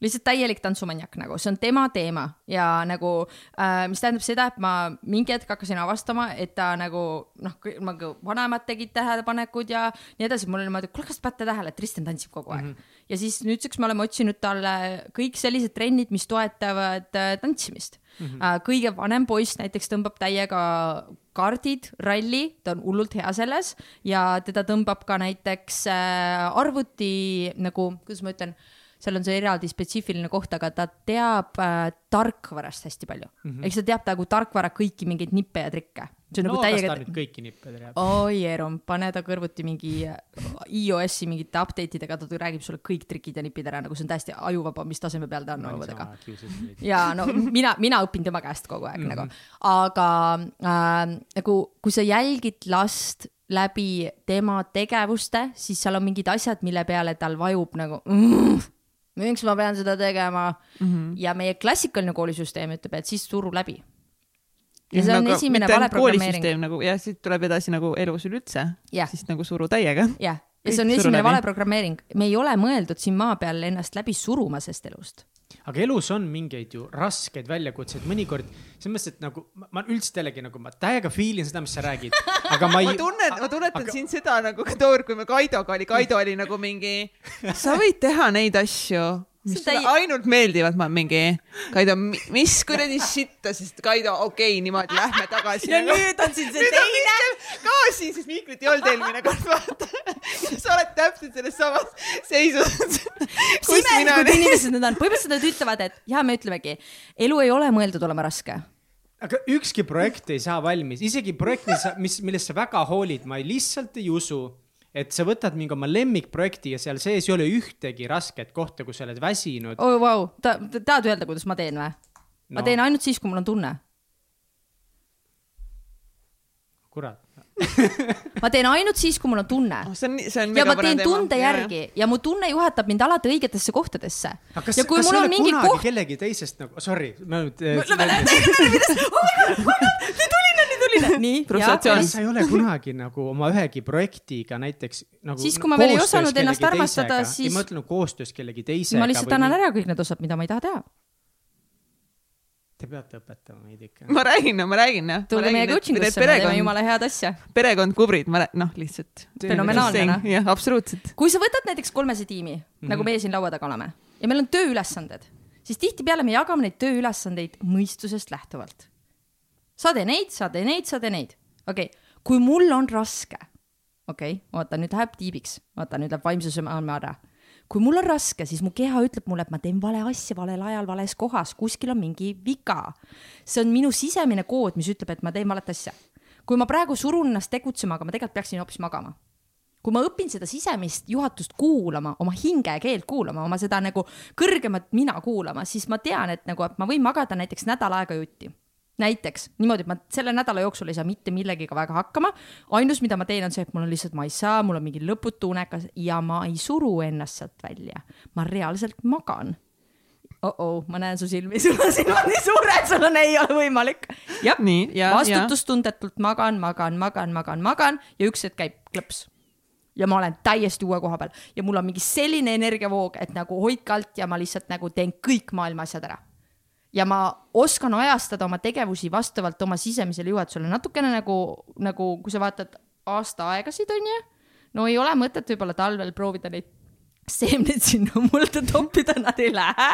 lihtsalt täielik tantsumaniak nagu, see on tema teema ja nagu äh,, mis tähendab seda, et ma mingi hetk hakkasin avastama, et ta nagu noh, nagu vanemad tegid tähelepanekud ja nii edasi, mul oli niimoodi, kuule, kas te panete tähele, et Kristjan tantsib kogu aeg mm. -hmm. ja siis nüüdseks me oleme otsinud talle kõik sellised trennid, mis toetavad äh, tantsimist mm. -hmm. Äh, kõige vanem poiss näiteks tõmbab täiega kaardid, ralli, ta on hullult hea selles ja teda tõmbab ka näiteks äh, arvuti nagu, kuidas ma ütlen äh,, seal on see eraldi spetsiifiline koht, aga ta teab äh, tarkvarast hästi palju mm. -hmm. ehk ta teab nagu tarkvara kõiki mingeid nippe ja trikke. see on no, nagu täiega. kõiki nippe teab? oi, Eerum, pane ta kõrvuti mingi iOS-i mingite update idega, ta räägib sulle kõik trikid ja nipid ära, nagu see on täiesti ajuvaba, mis taseme peal ta on oludega. ja no mina, mina õpin tema käest kogu aeg mm -hmm. nagu, aga äh, nagu kui sa jälgid last läbi tema tegevuste, siis seal on mingid asjad, mille peale tal vajub nagu mm, miks ma pean seda tegema mm. -hmm. ja meie klassikaline koolisüsteem ütleb, et siis suru läbi. ja see on nagu, esimene vale programmeering. nagu jah, siit tuleb edasi nagu elus üleüldse, siis nagu suru täiega. jah, ja see on esimene vale programmeering, me ei ole mõeldud siin maa peal ennast läbi suruma sellest elust aga elus on mingeid ju raskeid väljakutseid, mõnikord selles mõttes, et nagu ma, ma üldse jällegi nagu ma täiega feel in seda, mis sa räägid, aga ma ei. ma tunnen, ma tunnetan aga... sind seda nagu ka tookord, kui me Kaidoga oli, Kaido oli nagu mingi, sa võid teha neid asju mis sulle täi... ainult meeldivad, ma mingi, Kaido, mis kuradi sitta, sest Kaido, okei okay,, niimoodi lähme tagasi. ja nüüd on siin see teine. ka siin, sest Miklit ei olnud eelmine kord, vaata. Täpselt selles samas seisus. imelikud inimesed need on, põhimõtteliselt nad ütlevad, et ja me ütlemegi, elu ei ole mõeldud olema raske aga ükski projekt ei saa valmis, isegi projekt, mis, mis, millest sa väga hoolid, ma ei, lihtsalt ei usu et sa võtad mingi oma lemmikprojekti ja seal sees ei ole ühtegi rasket kohta, kus sa oled väsinud. oi oh,, vau, ta, tahad öelda, kuidas ma teen või no.? ma teen ainult siis, kui mul on tunne. kurat ma teen ainult siis, kui mul on tunne oh,. see on, see on ja ma teen teema. tunde järgi ja. ja mu tunne juhatab mind alati õigetesse kohtadesse. aga kas, kas sa oled kunagi koht... kellegi teisest nagu, sorry, ma nüüd. selline, nii. frustratsioon. sa ei ole kunagi nagu oma ühegi projektiga näiteks nagu. siis, kui ma veel ei osanud ennast armastada, siis. ei, ma ütlen koostöös kellegi teisega. ma lihtsalt annan ära kõik need osad, mida ma ei taha teha. Te peate õpetama meid ikka. ma räägin, no ma räägin jah. tulge meie coaching usse, me teeme jumala head asja. perekond kubrid, ma noh, lihtsalt. fenomenaalne noh. jah, absoluutselt. kui sa võtad näiteks kolmese tiimi mm, -hmm. nagu meie siin laua taga oleme ja meil on tööülesanded, siis tihtipeale me jagame neid tööülesandeid mõistusest lähtuvalt sa tee neid, sa tee neid, sa tee neid. okei okay., kui mul on raske, okei okay,, vaata nüüd läheb tiibiks, vaata nüüd läheb vaimsuse maailma ära. Kui mul on raske, siis mu keha ütleb mulle, et ma teen vale asja valel ajal, vales kohas, kuskil on mingi viga. see on minu sisemine kood, mis ütleb, et ma teen valet asja. kui ma praegu surun ennast tegutsema, aga ma tegelikult peaksin hoopis magama kui ma õpin seda sisemist juhatust kuulama, oma hinge keelt kuulama, oma seda nagu kõrgemat mina kuulama, siis ma tean, et nagu, et ma võin magada näiteks nädal aega jutti näiteks niimoodi, et ma selle nädala jooksul ei saa mitte millegagi väga hakkama. ainus, mida ma teen, on see, et mul on lihtsalt, ma ei saa, mul on mingi lõputu unekas ja ma ei suru ennast sealt välja. ma reaalselt magan oh-oh, ma näen su silmi, sul on silmad nii suured, sul on, ei ole võimalik. jah, vastutustundetult magan, magan, magan, magan, magan ja üks hetk käib klõps. ja ma olen täiesti uue koha peal ja mul on mingi selline energiavoog, et nagu hoidke alt ja ma lihtsalt nagu teen kõik maailma asjad ära ja ma oskan ajastada oma tegevusi vastavalt oma sisemisele juhatusele, natukene nagu, nagu kui sa vaatad aasta aegasid, on ju. no ei ole mõtet võib-olla talvel proovida neid seemneid sinna mulda toppida, nad ei lähe.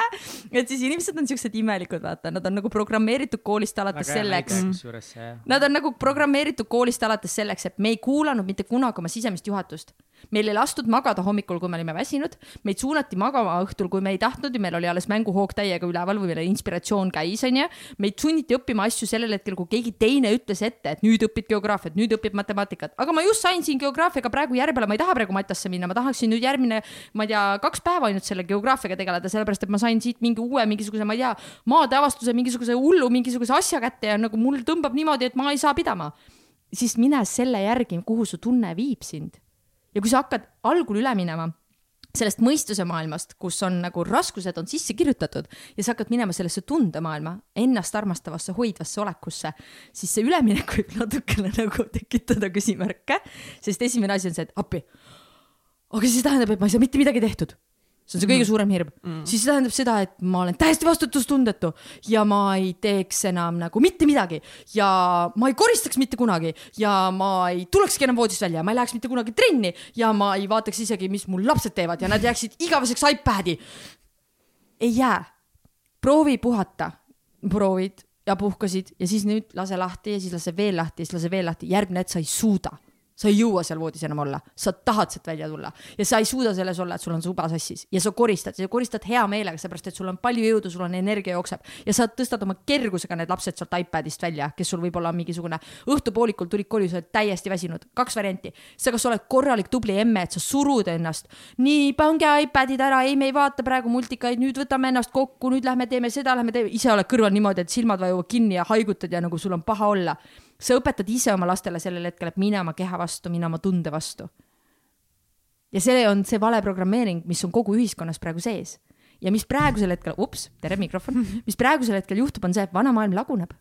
et siis inimesed on siuksed imelikud, vaata, nad on nagu programmeeritud koolist alates Väga selleks. Nad on nagu programmeeritud koolist alates selleks, et me ei kuulanud mitte kunagi oma sisemist juhatust meil ei lastud magada hommikul, kui me olime väsinud, meid suunati magama õhtul, kui me ei tahtnud ja meil oli alles mänguhoog täiega üleval või meil inspiratsioon käis, onju. meid sunniti õppima asju sellel hetkel, kui keegi teine ütles ette, et nüüd õpid geograafiat, nüüd õpid matemaatikat, aga ma just sain siin geograafiaga praegu järje peale, ma ei taha praegu Matasse minna, ma tahaksin nüüd järgmine, ma ei tea, kaks päeva ainult selle geograafiaga tegeleda, sellepärast et ma sain siit mingi uue mingisuguse, ma ei tea, maadeavastuse mingisuguse hullu mingisuguse asja kätte ja nagu mul tõmbab niimoodi, et ma ei saa pidama siis mine selle järgi, kuhu su tunne viib sind ja kui sa hakkad algul üle minema sellest mõistuse maailmast, kus on nagu raskused on sisse kirjutatud ja sa hakkad minema sellesse tundemaailma, ennast armastavasse, hoidvasse olekusse, siis see üleminek võib natukene nagu tekitada küsimärke, sest esimene asi on see, et appi. Aga siis tähendab, et ma ei saa mitte midagi tehtud see on see kõige mm. suurem hirm mm., siis see tähendab seda, et ma olen täiesti vastutustundetu ja ma ei teeks enam nagu mitte midagi ja ma ei koristaks mitte kunagi ja ma ei tulekski enam voodist välja, ma ei läheks mitte kunagi trenni ja ma ei vaataks isegi, mis mul lapsed teevad ja nad jääksid igaveseks iPad'i. ei jää. proovi puhata. proovid ja puhkasid ja siis nüüd lase lahti ja siis lase veel lahti ja siis lase veel lahti, järgmine hetk sa ei suuda sa ei jõua seal voodis enam olla, sa tahad sealt välja tulla. Ja sa ei suuda selles olla, et sul on suba sassis ja sa koristad, sa koristad hea meelega, seepärast et sul on palju jõudu, sul on energia jookseb. Ja sa tõstad oma kergusega need lapsed sealt iPadist välja, kes sul võib-olla on mingisugune õhtupoolikul tulid koju, sa oled täiesti väsinud, kaks varianti. sa kas oled korralik tubli emme, et sa surud ennast, nii pange iPadid ära, ei, me ei vaata praegu multikaid, nüüd võtame ennast kokku, nüüd lähme teeme seda, lähme teeme, ise oled kõrval niimoodi, et silmad vajuvad kinni ja haigutad ja nagu sul on paha olla sa õpetad ise oma lastele sellel hetkel, et mine oma keha vastu, mine oma tunde vastu. ja see on see vale programmeering, mis on kogu ühiskonnas praegu sees. ja mis praegusel hetkel, ups, tere mikrofon, mis praegusel hetkel juhtub, on see, et vana maailm laguneb.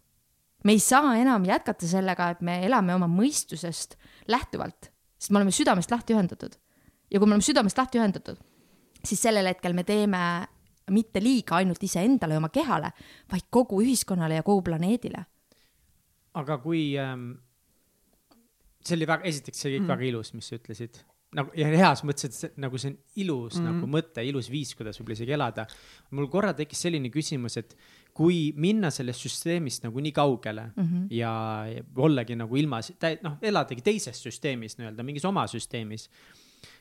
me ei saa enam jätkata sellega, et me elame oma mõistusest lähtuvalt, sest me oleme südamest lahti ühendatud. ja kui me oleme südamest lahti ühendatud, siis sellel hetkel me teeme mitte liiga ainult iseendale ja oma kehale, vaid kogu ühiskonnale ja kogu planeedile. Aga kui ähm,, see oli väga, esiteks see oli kõik mm. väga ilus, mis sa ütlesid. nagu ja heas mõttes, et see, nagu see on ilus mm. nagu mõte, ilus viis, kuidas võib-olla isegi elada. mul korra tekkis selline küsimus, et kui minna sellest süsteemist nagu nii kaugele mm -hmm. ja ja ollagi nagu ilma, noh, eladagi teises süsteemis nii-öelda, mingis oma süsteemis.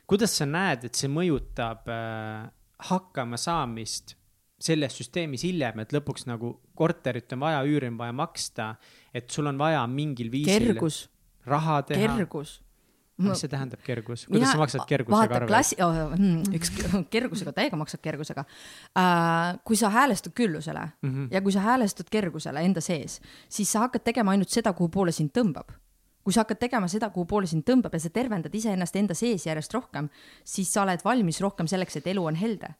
kuidas sa näed, et see mõjutab äh, hakkama saamist selles süsteemis hiljem, et lõpuks nagu korterit on vaja, üüri on vaja maksta, et sul on vaja mingil viisil kergus, raha teha. kergus. mis see tähendab, kergus? kuidas sa maksad kergusega vaata arveid? klassi oh,, üks kergusega, täiega maksad kergusega uh,. kui sa häälestud küllusele mm. -hmm. ja kui sa häälestud kergusele enda sees, siis sa hakkad tegema ainult seda, kuhu poole sind tõmbab. kui sa hakkad tegema seda, kuhu poole sind tõmbab ja sa tervendad iseennast enda sees järjest rohkem, siis sa oled valmis rohkem selleks, et elu on helde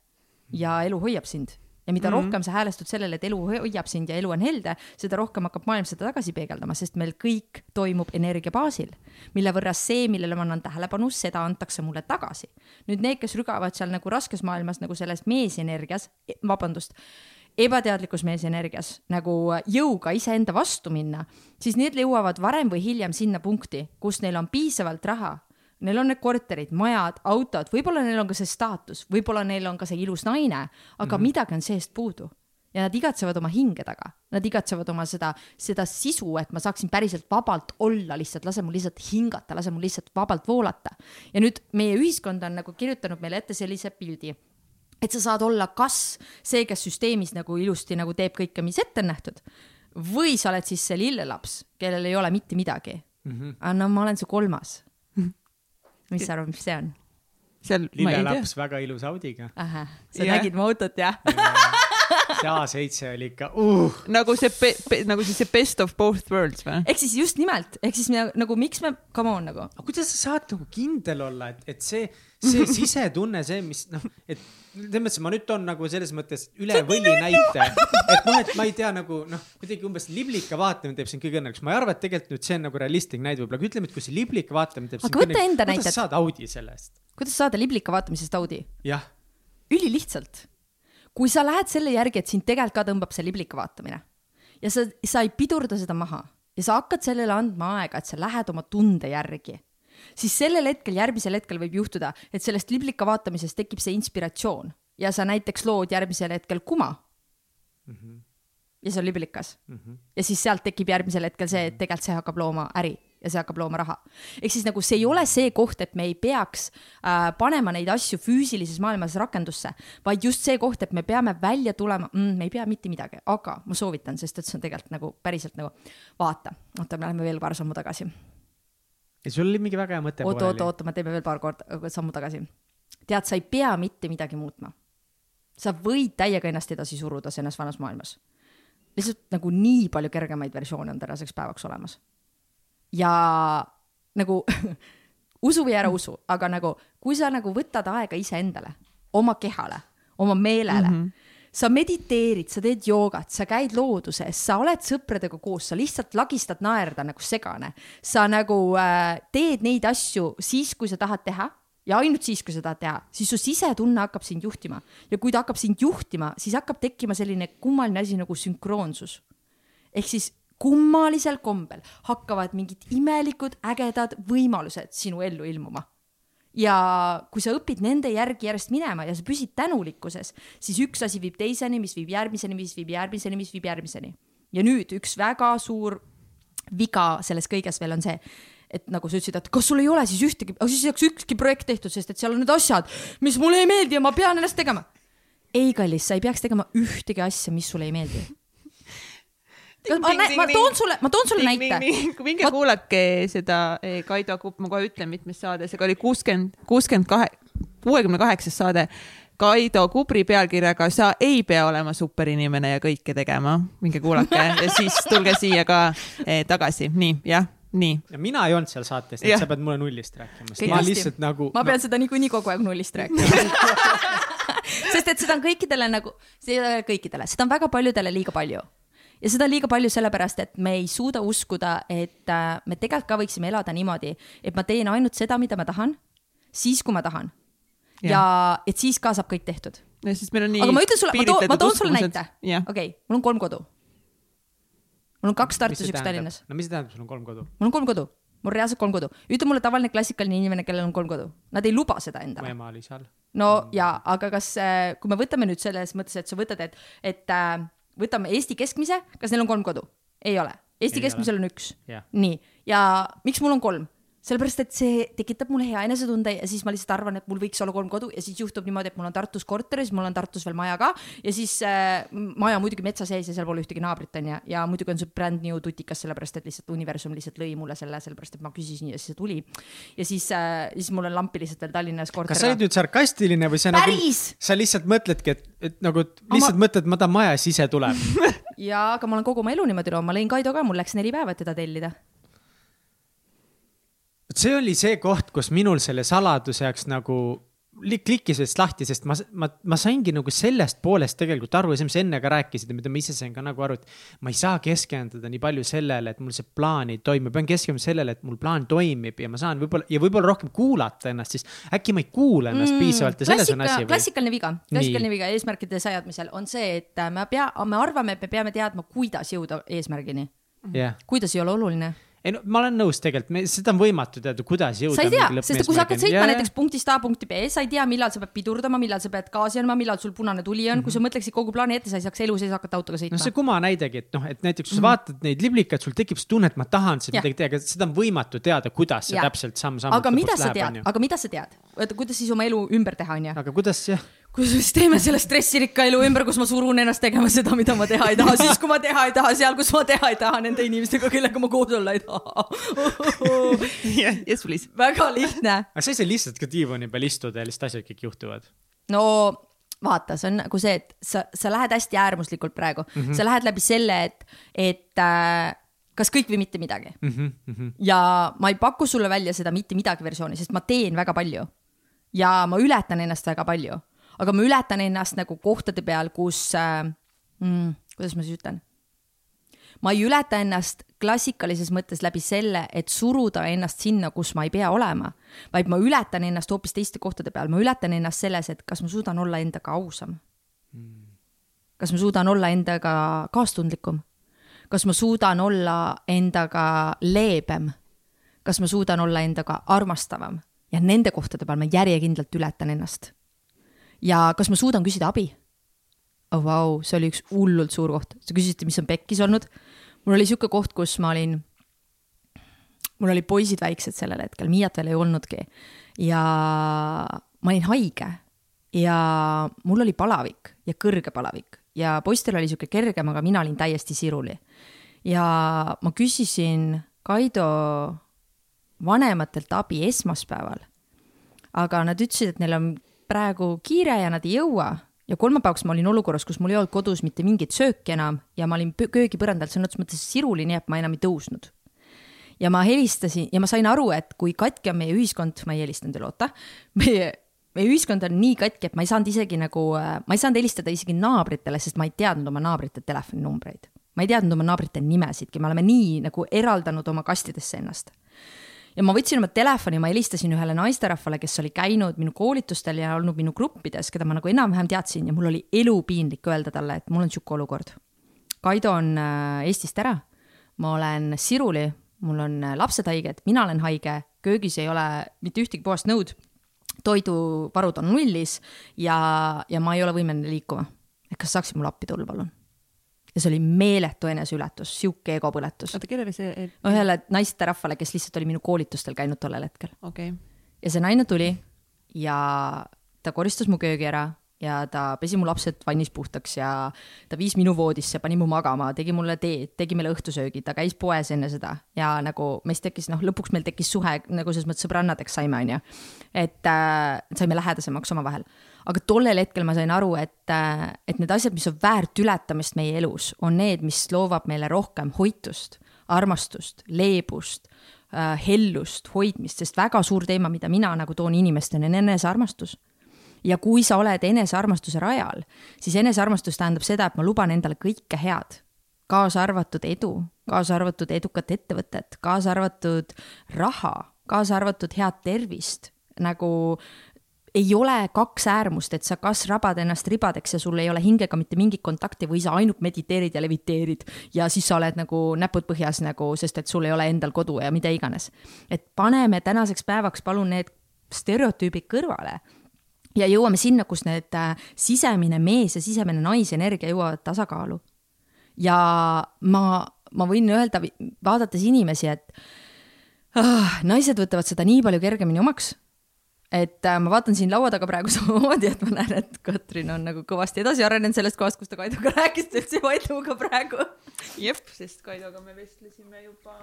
ja elu hoiab sind ja mida mm -hmm. rohkem sa häälestud sellele, et elu hoiab sind ja elu on helde, seda rohkem hakkab maailm seda tagasi peegeldama, sest meil kõik toimub energia baasil, mille võrra see, millele ma annan tähelepanu, seda antakse mulle tagasi. nüüd need, kes rügavad seal nagu raskes maailmas nagu selles meesenergias, vabandust, ebateadlikus meesenergias nagu jõuga iseenda vastu minna, siis need jõuavad varem või hiljem sinna punkti, kus neil on piisavalt raha Neil on need korterid, majad, autod, võib-olla neil on ka see staatus, võib-olla neil on ka see ilus naine, aga mm -hmm. midagi on seest puudu ja nad igatsevad oma hinge taga, nad igatsevad oma seda, seda sisu, et ma saaksin päriselt vabalt olla lihtsalt, lase mul lihtsalt hingata, lase mul lihtsalt vabalt voolata. ja nüüd meie ühiskond on nagu kirjutanud meile ette sellise pildi, et sa saad olla kas see, kes süsteemis nagu ilusti nagu teeb kõike, mis ette on nähtud, või sa oled siis see lillelaps, kellel ei ole mitte midagi mm. -hmm. aga no ma olen see kolmas. Mis sa arvad, mis see on? seal, ma ei tea. lillelaps väga ilus Audiga. sa Jah. yeah. nägid mu autot jah? See A7 oli ikka uh,. nagu see pe,, pe, nagu siis see best of both worlds või? ehk siis just nimelt, ehk siis me, nagu miks me, come on nagu, aga kuidas sa saad nagu kindel olla, et, et see, see sisetunne, see, mis noh, et selles mõttes ma nüüd toon nagu selles mõttes üle võlli näite, et noh, et ma ei tea nagu noh, kuidagi umbes liblika vaatamine teeb sind kõige õnnelikuks, ma ei arva, et tegelikult nüüd see on nagu realistlik näide võib-olla, aga ütleme, et kui see liblika vaatamine teeb Aga võta enda näidet. kuidas sa saad Audi sellest? kuidas saada liblika vaatamisest Audi? jah, ülilihtsalt. Kui sa lähed selle järgi, et sind tegelikult ka tõmbab see liblika vaatamine ja sa, sa ei pidurda seda maha ja sa hakkad sellele andma aega, et sa lähed oma tunde järgi, siis sellel hetkel, järgmisel hetkel võib juhtuda, et sellest liblika vaatamisest tekib see inspiratsioon ja sa näiteks lood järgmisel hetkel kuma mm. -hmm. ja see on liblikas mm. -hmm. ja siis sealt tekib järgmisel hetkel see, et tegelikult see hakkab looma äri ja see hakkab looma raha. ehk siis nagu see ei ole see koht, et me ei peaks äh, panema neid asju füüsilises maailmas rakendusse, vaid just see koht, et me peame välja tulema mm,, me ei pea mitte midagi, aga ma soovitan, sest et see on tegelikult nagu päriselt nagu vaata, oota, me läheme veel paar sammu tagasi. ja sul oli mingi väga hea mõte oota, oota, oota, me teeme veel paar korda sammu tagasi. tead, sa ei pea mitte midagi muutma. sa võid täiega ennast edasi suruda selles vanas maailmas. lihtsalt nagu nii palju kergemaid versioone on tänaseks päevaks olemas. Ja nagu usu või ära usu, aga nagu kui sa nagu võtad aega iseendale, oma kehale, oma meelele mm, -hmm sa mediteerid, sa teed joogat, sa käid looduses, sa oled sõpradega koos, sa lihtsalt lagistad naerda nagu segane. sa nagu äh, teed neid asju siis, kui sa tahad teha ja ainult siis, kui sa tahad teha, siis su sisetunne hakkab sind juhtima ja kui ta hakkab sind juhtima, siis hakkab tekkima selline kummaline asi nagu sünkroonsus. ehk siis kummalisel kombel hakkavad mingid imelikud ägedad võimalused sinu ellu ilmuma ja kui sa õpid nende järgi järjest minema ja sa püsid tänulikkuses, siis üks asi viib teiseni, mis viib järgmiseni, mis viib järgmiseni, mis viib järgmiseni. ja nüüd üks väga suur viga selles kõiges veel on see, et nagu sa ütlesid, et kas sul ei ole siis ühtegi, siis ei oleks ükski projekt tehtud, sest et seal on need asjad, mis mulle ei meeldi ja ma pean ennast tegema. ei, kallis, sa ei peaks tegema ühtegi asja, mis sulle ei meeldi. Ma, toon sulle, ma toon sulle näite. minge kuulake seda eh, Kaido Kupp, ma kohe ütlen, mitmes saade, see oli kuuskümmend, kuuskümmend kahe, kuuekümne kaheksas saade. Kaido Kubri pealkirjaga Sa ei pea olema superinimene ja kõike tegema. minge kuulake ja siis tulge siia ka eh, tagasi, nii jah, nii. ja mina ei olnud seal saates, Jah. et sa pead mulle nullist rääkima, sest ma lihtsalt nagu. ma pean seda niikuinii kogu aeg nullist rääkima. sest et seda on kõikidele nagu, see ei ole kõikidele, seda on väga paljudele liiga palju. Ja seda liiga palju sellepärast, et me ei suuda uskuda, et äh, me tegelikult ka võiksime elada niimoodi, et ma teen ainult seda, mida ma tahan, siis kui ma tahan. ja et siis ka saab kõik tehtud ja siis meil on nii aga ma ütlen sulle, ma toon, ma toon sulle näite. okei mul on kolm kodu. mul on kaks Tartus, üks Tallinnas. no mis see tähendab, sul on kolm kodu? mul on kolm kodu, mul on reaalselt kolm kodu. ütle mulle tavaline klassikaline inimene, kellel on kolm kodu. Nad ei luba seda mu endale. ema oli seal. no jaa, aga kas, kui me võtame nüüd selles mõttes, et sa võtad, et, et äh, võtame Eesti keskmise, kas neil on kolm kodu? ei ole. Eesti Ei keskmisel on üks. jah, nii, ja miks mul on kolm? sellepärast, et see tekitab mulle hea enesetunde ja siis ma lihtsalt arvan, et mul võiks olla kolm kodu ja siis juhtub niimoodi, et mul on Tartus korteris, mul on Tartus veel maja ka ja siis äh, maja muidugi metsa sees ja seal pole ühtegi naabrit, onju. ja muidugi on see brand new tutikas, sellepärast et lihtsalt universum lihtsalt lõi mulle selle, sellepärast et ma küsisin ja siis see tuli. ja siis äh,, siis mul on lampi lihtsalt veel Tallinnas kas sa korter olid. nüüd sarkastiline või sa nagu, sa lihtsalt mõtledki, et, et nagu et lihtsalt Ama- mõtled, ma tahan maja ja siis ise tuleb. jaa, aga ma olen kogu oma elu niimoodi loonud, ma lõin Kaido ka, mul läks neli päeva, et teda tellida. See oli see koht, kus minul selle saladuse jaoks nagu li- klikkis veits lahti, sest ma, ma, ma saingi nagu sellest poolest tegelikult aru ja see, mis enne ka rääkisid ja mida ma ise sain ka nagu aru, et ma ei saa keskenduda nii palju sellele, et mul see plaan ei toimi, ma pean keskenduma sellele, et mul plaan toimib ja ma saan võib-olla ja võib-olla rohkem kuulata ennast, siis äkki ma ei kuula ennast mm, piisavalt ja selles on asi või? klassikaline viga, klassikaline viga eesmärkide seadmisel on see, et äh, me pea, me arvame, et me peame teadma, kuidas jõuda eesmärgini. jah, kuidas ei ole oluline. Ei no ma olen nõus tegelikult, seda on võimatu teada, kuidas jõuda. sa ei tea, sest et kui sa hakkad sõitma ja, näiteks punktist A punkti B, sa ei tea, millal sa pead pidurdama, millal sa pead gaasi andma, millal sul punane tuli on mm, -hmm. kui sa mõtleksid kogu plaani ette, sa ei saaks elu sees hakata autoga sõitma noh, see kuma näidegi, et noh, et näiteks kui sa vaatad neid liblikaid, sul tekib see tunne, et ma tahan seda Jah. midagi teha, aga seda on võimatu teada, kuidas see Jah. täpselt samm-sammult aga mida sa tead, aga mida sa tead, oota, kuidas siis oma elu ümber teha, onju. aga kuidas jah, kuidas me siis teeme selle stressirikka elu ümber, kus ma surun ennast tegema seda, mida ma teha ei taha, siis kui ma teha ei taha, seal, kus ma teha ei taha, nende inimestega, kellega ma koos olla ei taha. yes please. väga lihtne. aga sa ei saa lihtsalt ka diivani peal istuda ja lihtsalt asjad kõik juhtuvad. no vaata, see on nagu see, et sa, sa lähed hästi äärmuslikult praegu mm, -hmm. sa lähed läbi selle, et, et äh, kas kõik või mitte midagi mm. -hmm. ja ma ei paku sulle välja seda mitte midagi versiooni, sest ma teen väga palju ja ma ületan ennast väga palju, aga ma ületan ennast nagu kohtade peal, kus äh,, mm, kuidas ma siis ütlen ma ei ületa ennast klassikalises mõttes läbi selle, et suruda ennast sinna, kus ma ei pea olema, vaid ma ületan ennast hoopis teiste kohtade peal, ma ületan ennast selles, et kas ma suudan olla endaga ausam. kas ma suudan olla endaga kaastundlikum? kas ma suudan olla endaga leebem? kas ma suudan olla endaga armastavam? ja nende kohtade peal ma järjekindlalt ületan ennast. Ja kas ma suudan küsida abi? oh vau, see oli üks hullult suur koht, sa küsisid, mis on pekkis olnud. mul oli sihuke koht, kus ma olin, mul olid poisid väiksed sellel hetkel, Miiat veel ei olnudki ja ma olin haige ja mul oli palavik ja kõrge palavik ja poistel oli sihuke kergem, aga mina olin täiesti siruli. ja ma küsisin Kaido vanematelt abi esmaspäeval, aga nad ütlesid, et neil on praegu kiire ja nad ei jõua ja kolmapäevaks ma olin olukorras, kus mul ei olnud kodus mitte mingit sööki enam ja ma olin köögipõrandal sõna otseses mõttes siruli, nii et ma enam ei tõusnud. ja ma helistasin ja ma sain aru, et kui katki on meie ühiskond, ma ei helistanud teile, oota, meie, meie ühiskond on nii katki, et ma ei saanud isegi nagu, ma ei saanud helistada isegi naabritele, sest ma ei teadnud oma naabrite telefoninumbreid. ma ei teadnud oma naabrite nimesidki, me oleme nii nagu eraldanud oma kastidesse ennast ja ma võtsin oma telefoni, ma helistasin ühele naisterahvale, kes oli käinud minu koolitustel ja olnud minu gruppides, keda ma nagu enam-vähem teadsin ja mul oli elupiinlik öelda talle, et mul on sihuke olukord. Kaido on äh, Eestist ära, ma olen siruli, mul on äh, lapsed haiged, mina olen haige, köögis ei ole mitte ühtegi puhast nõud, toiduvarud on nullis ja, ja ma ei ole võimeline liikuma. et kas saaksid mulle appi tulla, palun? Ja see oli meeletu eneseületus, sihuke egopõletus. oota, kellele see, ühele naisterahvale, kes lihtsalt oli minu koolitustel käinud tollel hetkel okei okay., ja see naine tuli ja ta koristas mu köögi ära ja ta pesi mu lapsed vannis puhtaks ja ta viis minu voodisse, pani mu magama, tegi mulle teed, tegi meile õhtusöögi, ta käis poes enne seda ja nagu meist tekkis, noh, lõpuks meil tekkis suhe nagu selles mõttes sõbrannadeks saime, onju. et äh, saime lähedasemaks omavahel. aga tollel hetkel ma sain aru, et äh,, et need asjad, mis on väärt ületamist meie elus, on need, mis loovad meile rohkem hoitust, armastust, leebust äh,, hellust, hoidmist, sest väga suur teema, mida mina nagu toon inimesteni, on enesearmastus ja kui sa oled enesearmastuse rajal, siis enesearmastus tähendab seda, et ma luban endale kõike head, kaasa arvatud edu, kaasa arvatud edukat ettevõtet, kaasa arvatud raha, kaasa arvatud head tervist, nagu ei ole kaks äärmust, et sa kas rabad ennast ribadeks ja sul ei ole hingega mitte mingit kontakti või sa ainult mediteerid ja leviteerid ja siis sa oled nagu näpud põhjas nagu, sest et sul ei ole endal kodu ja mida iganes. et paneme tänaseks päevaks palun need stereotüübid kõrvale ja jõuame sinna, kus need äh, sisemine mees ja sisemine naisenergia jõuavad tasakaalu. ja ma, ma võin öelda, vaadates inimesi, et ah, naised võtavad seda nii palju kergemini omaks et äh, ma vaatan siin laua taga praegu samamoodi, et ma näen, et Katrin on nagu kõvasti edasi arenenud sellest kohast, kus ta Kaidoga rääkis, ta üldse Kaidoga praegu. jep, sest Kaidoga me vestlesime juba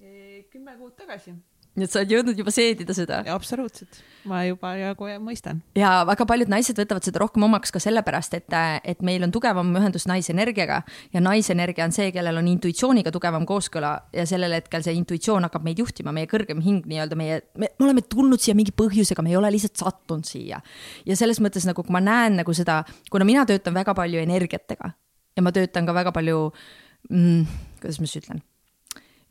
eh, kümme kuud tagasi nii et sa oled jõudnud juba seedida seda? absoluutselt, ma juba nagu mõistan. ja väga paljud naised võtavad seda rohkem omaks ka sellepärast, et, et meil on tugevam ühendus naisenergiaga ja naisenergia on see, kellel on intuitsiooniga tugevam kooskõla ja sellel hetkel see intuitsioon hakkab meid juhtima, meie kõrgem hing nii-öelda meie, me, me oleme tulnud siia mingi põhjusega, me ei ole lihtsalt sattunud siia. ja selles mõttes nagu, kui ma näen nagu seda, kuna mina töötan väga palju energiatega ja ma töötan ka väga palju mm,, kuidas ma siis ütlen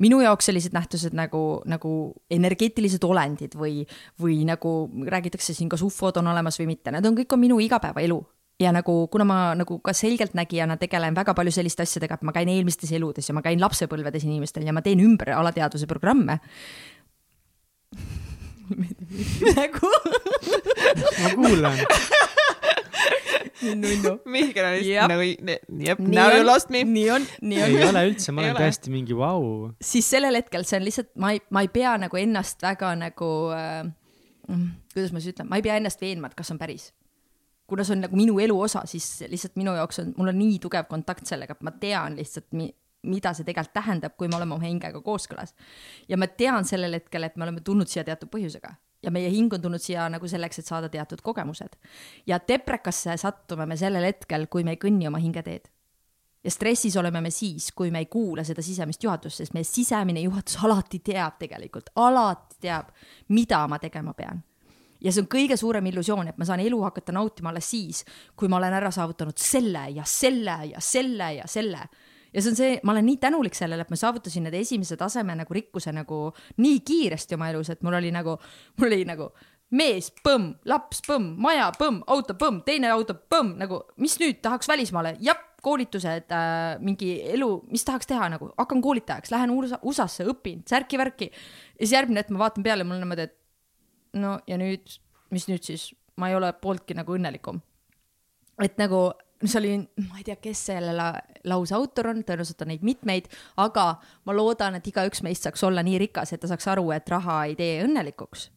minu jaoks sellised nähtused nagu, nagu energeetilised olendid või, või nagu räägitakse siin, kas ufod on olemas või mitte, need on kõik on minu igapäevaelu. Ja nagu, kuna ma nagu ka selgeltnägijana tegelen väga palju selliste asjadega, et ma käin eelmistes eludes ja ma käin lapsepõlvedes inimestel ja ma teen ümber alateadvuse programme nagu ma kuulan nunnu. Mihkel on lihtsalt nagu, jep, now you lost me. nii on, nii on. ei ole üldse, ma olen tõesti mingi vau wow.. siis sellel hetkel see on lihtsalt, ma ei, ma ei pea nagu ennast väga nagu äh,, kuidas ma siis ütlen, ma ei pea ennast veenma, et kas on päris. kuna see on nagu minu elu osa, siis lihtsalt minu jaoks on, mul on nii tugev kontakt sellega, et ma tean lihtsalt mi, mida see tegelikult tähendab, kui me oleme oma hingega kooskõlas. ja ma tean sellel hetkel, et me oleme tulnud siia teatud põhjusega ja meie hing on tulnud siia nagu selleks, et saada teatud kogemused. ja deprekasse sattume me sellel hetkel, kui me ei kõnni oma hingeteed. ja stressis oleme me siis, kui me ei kuula seda sisemist juhatust, sest meie sisemine juhatus alati teab tegelikult, alati teab, mida ma tegema pean ja see on kõige suurem illusioon, et ma saan elu hakata nautima alles siis, kui ma olen ära saavutanud selle ja selle ja selle ja selle ja see on see, ma olen nii tänulik sellele, et ma saavutasin need esimese taseme nagu rikkuse nagu nii kiiresti oma elus, et mul oli nagu, mul oli nagu mees, põmm, laps, põmm, maja, põmm, auto, põmm, teine auto, põmm, nagu mis nüüd tahaks välismaale, jah, koolitused äh,, mingi elu, mis tahaks teha nagu, hakkan koolitajaks, lähen USA-sse, õpin, särki-värki. ja siis järgmine hetk ma vaatan peale, mul on niimoodi, et no ja nüüd, mis nüüd siis, ma ei ole pooltki nagu õnnelikum. et nagu see oli, ma ei tea, kes selle la lause autor on, tõenäoliselt on neid mitmeid, aga ma loodan, et igaüks meist saaks olla nii rikas, et ta saaks aru, et raha ei tee õnnelikuks.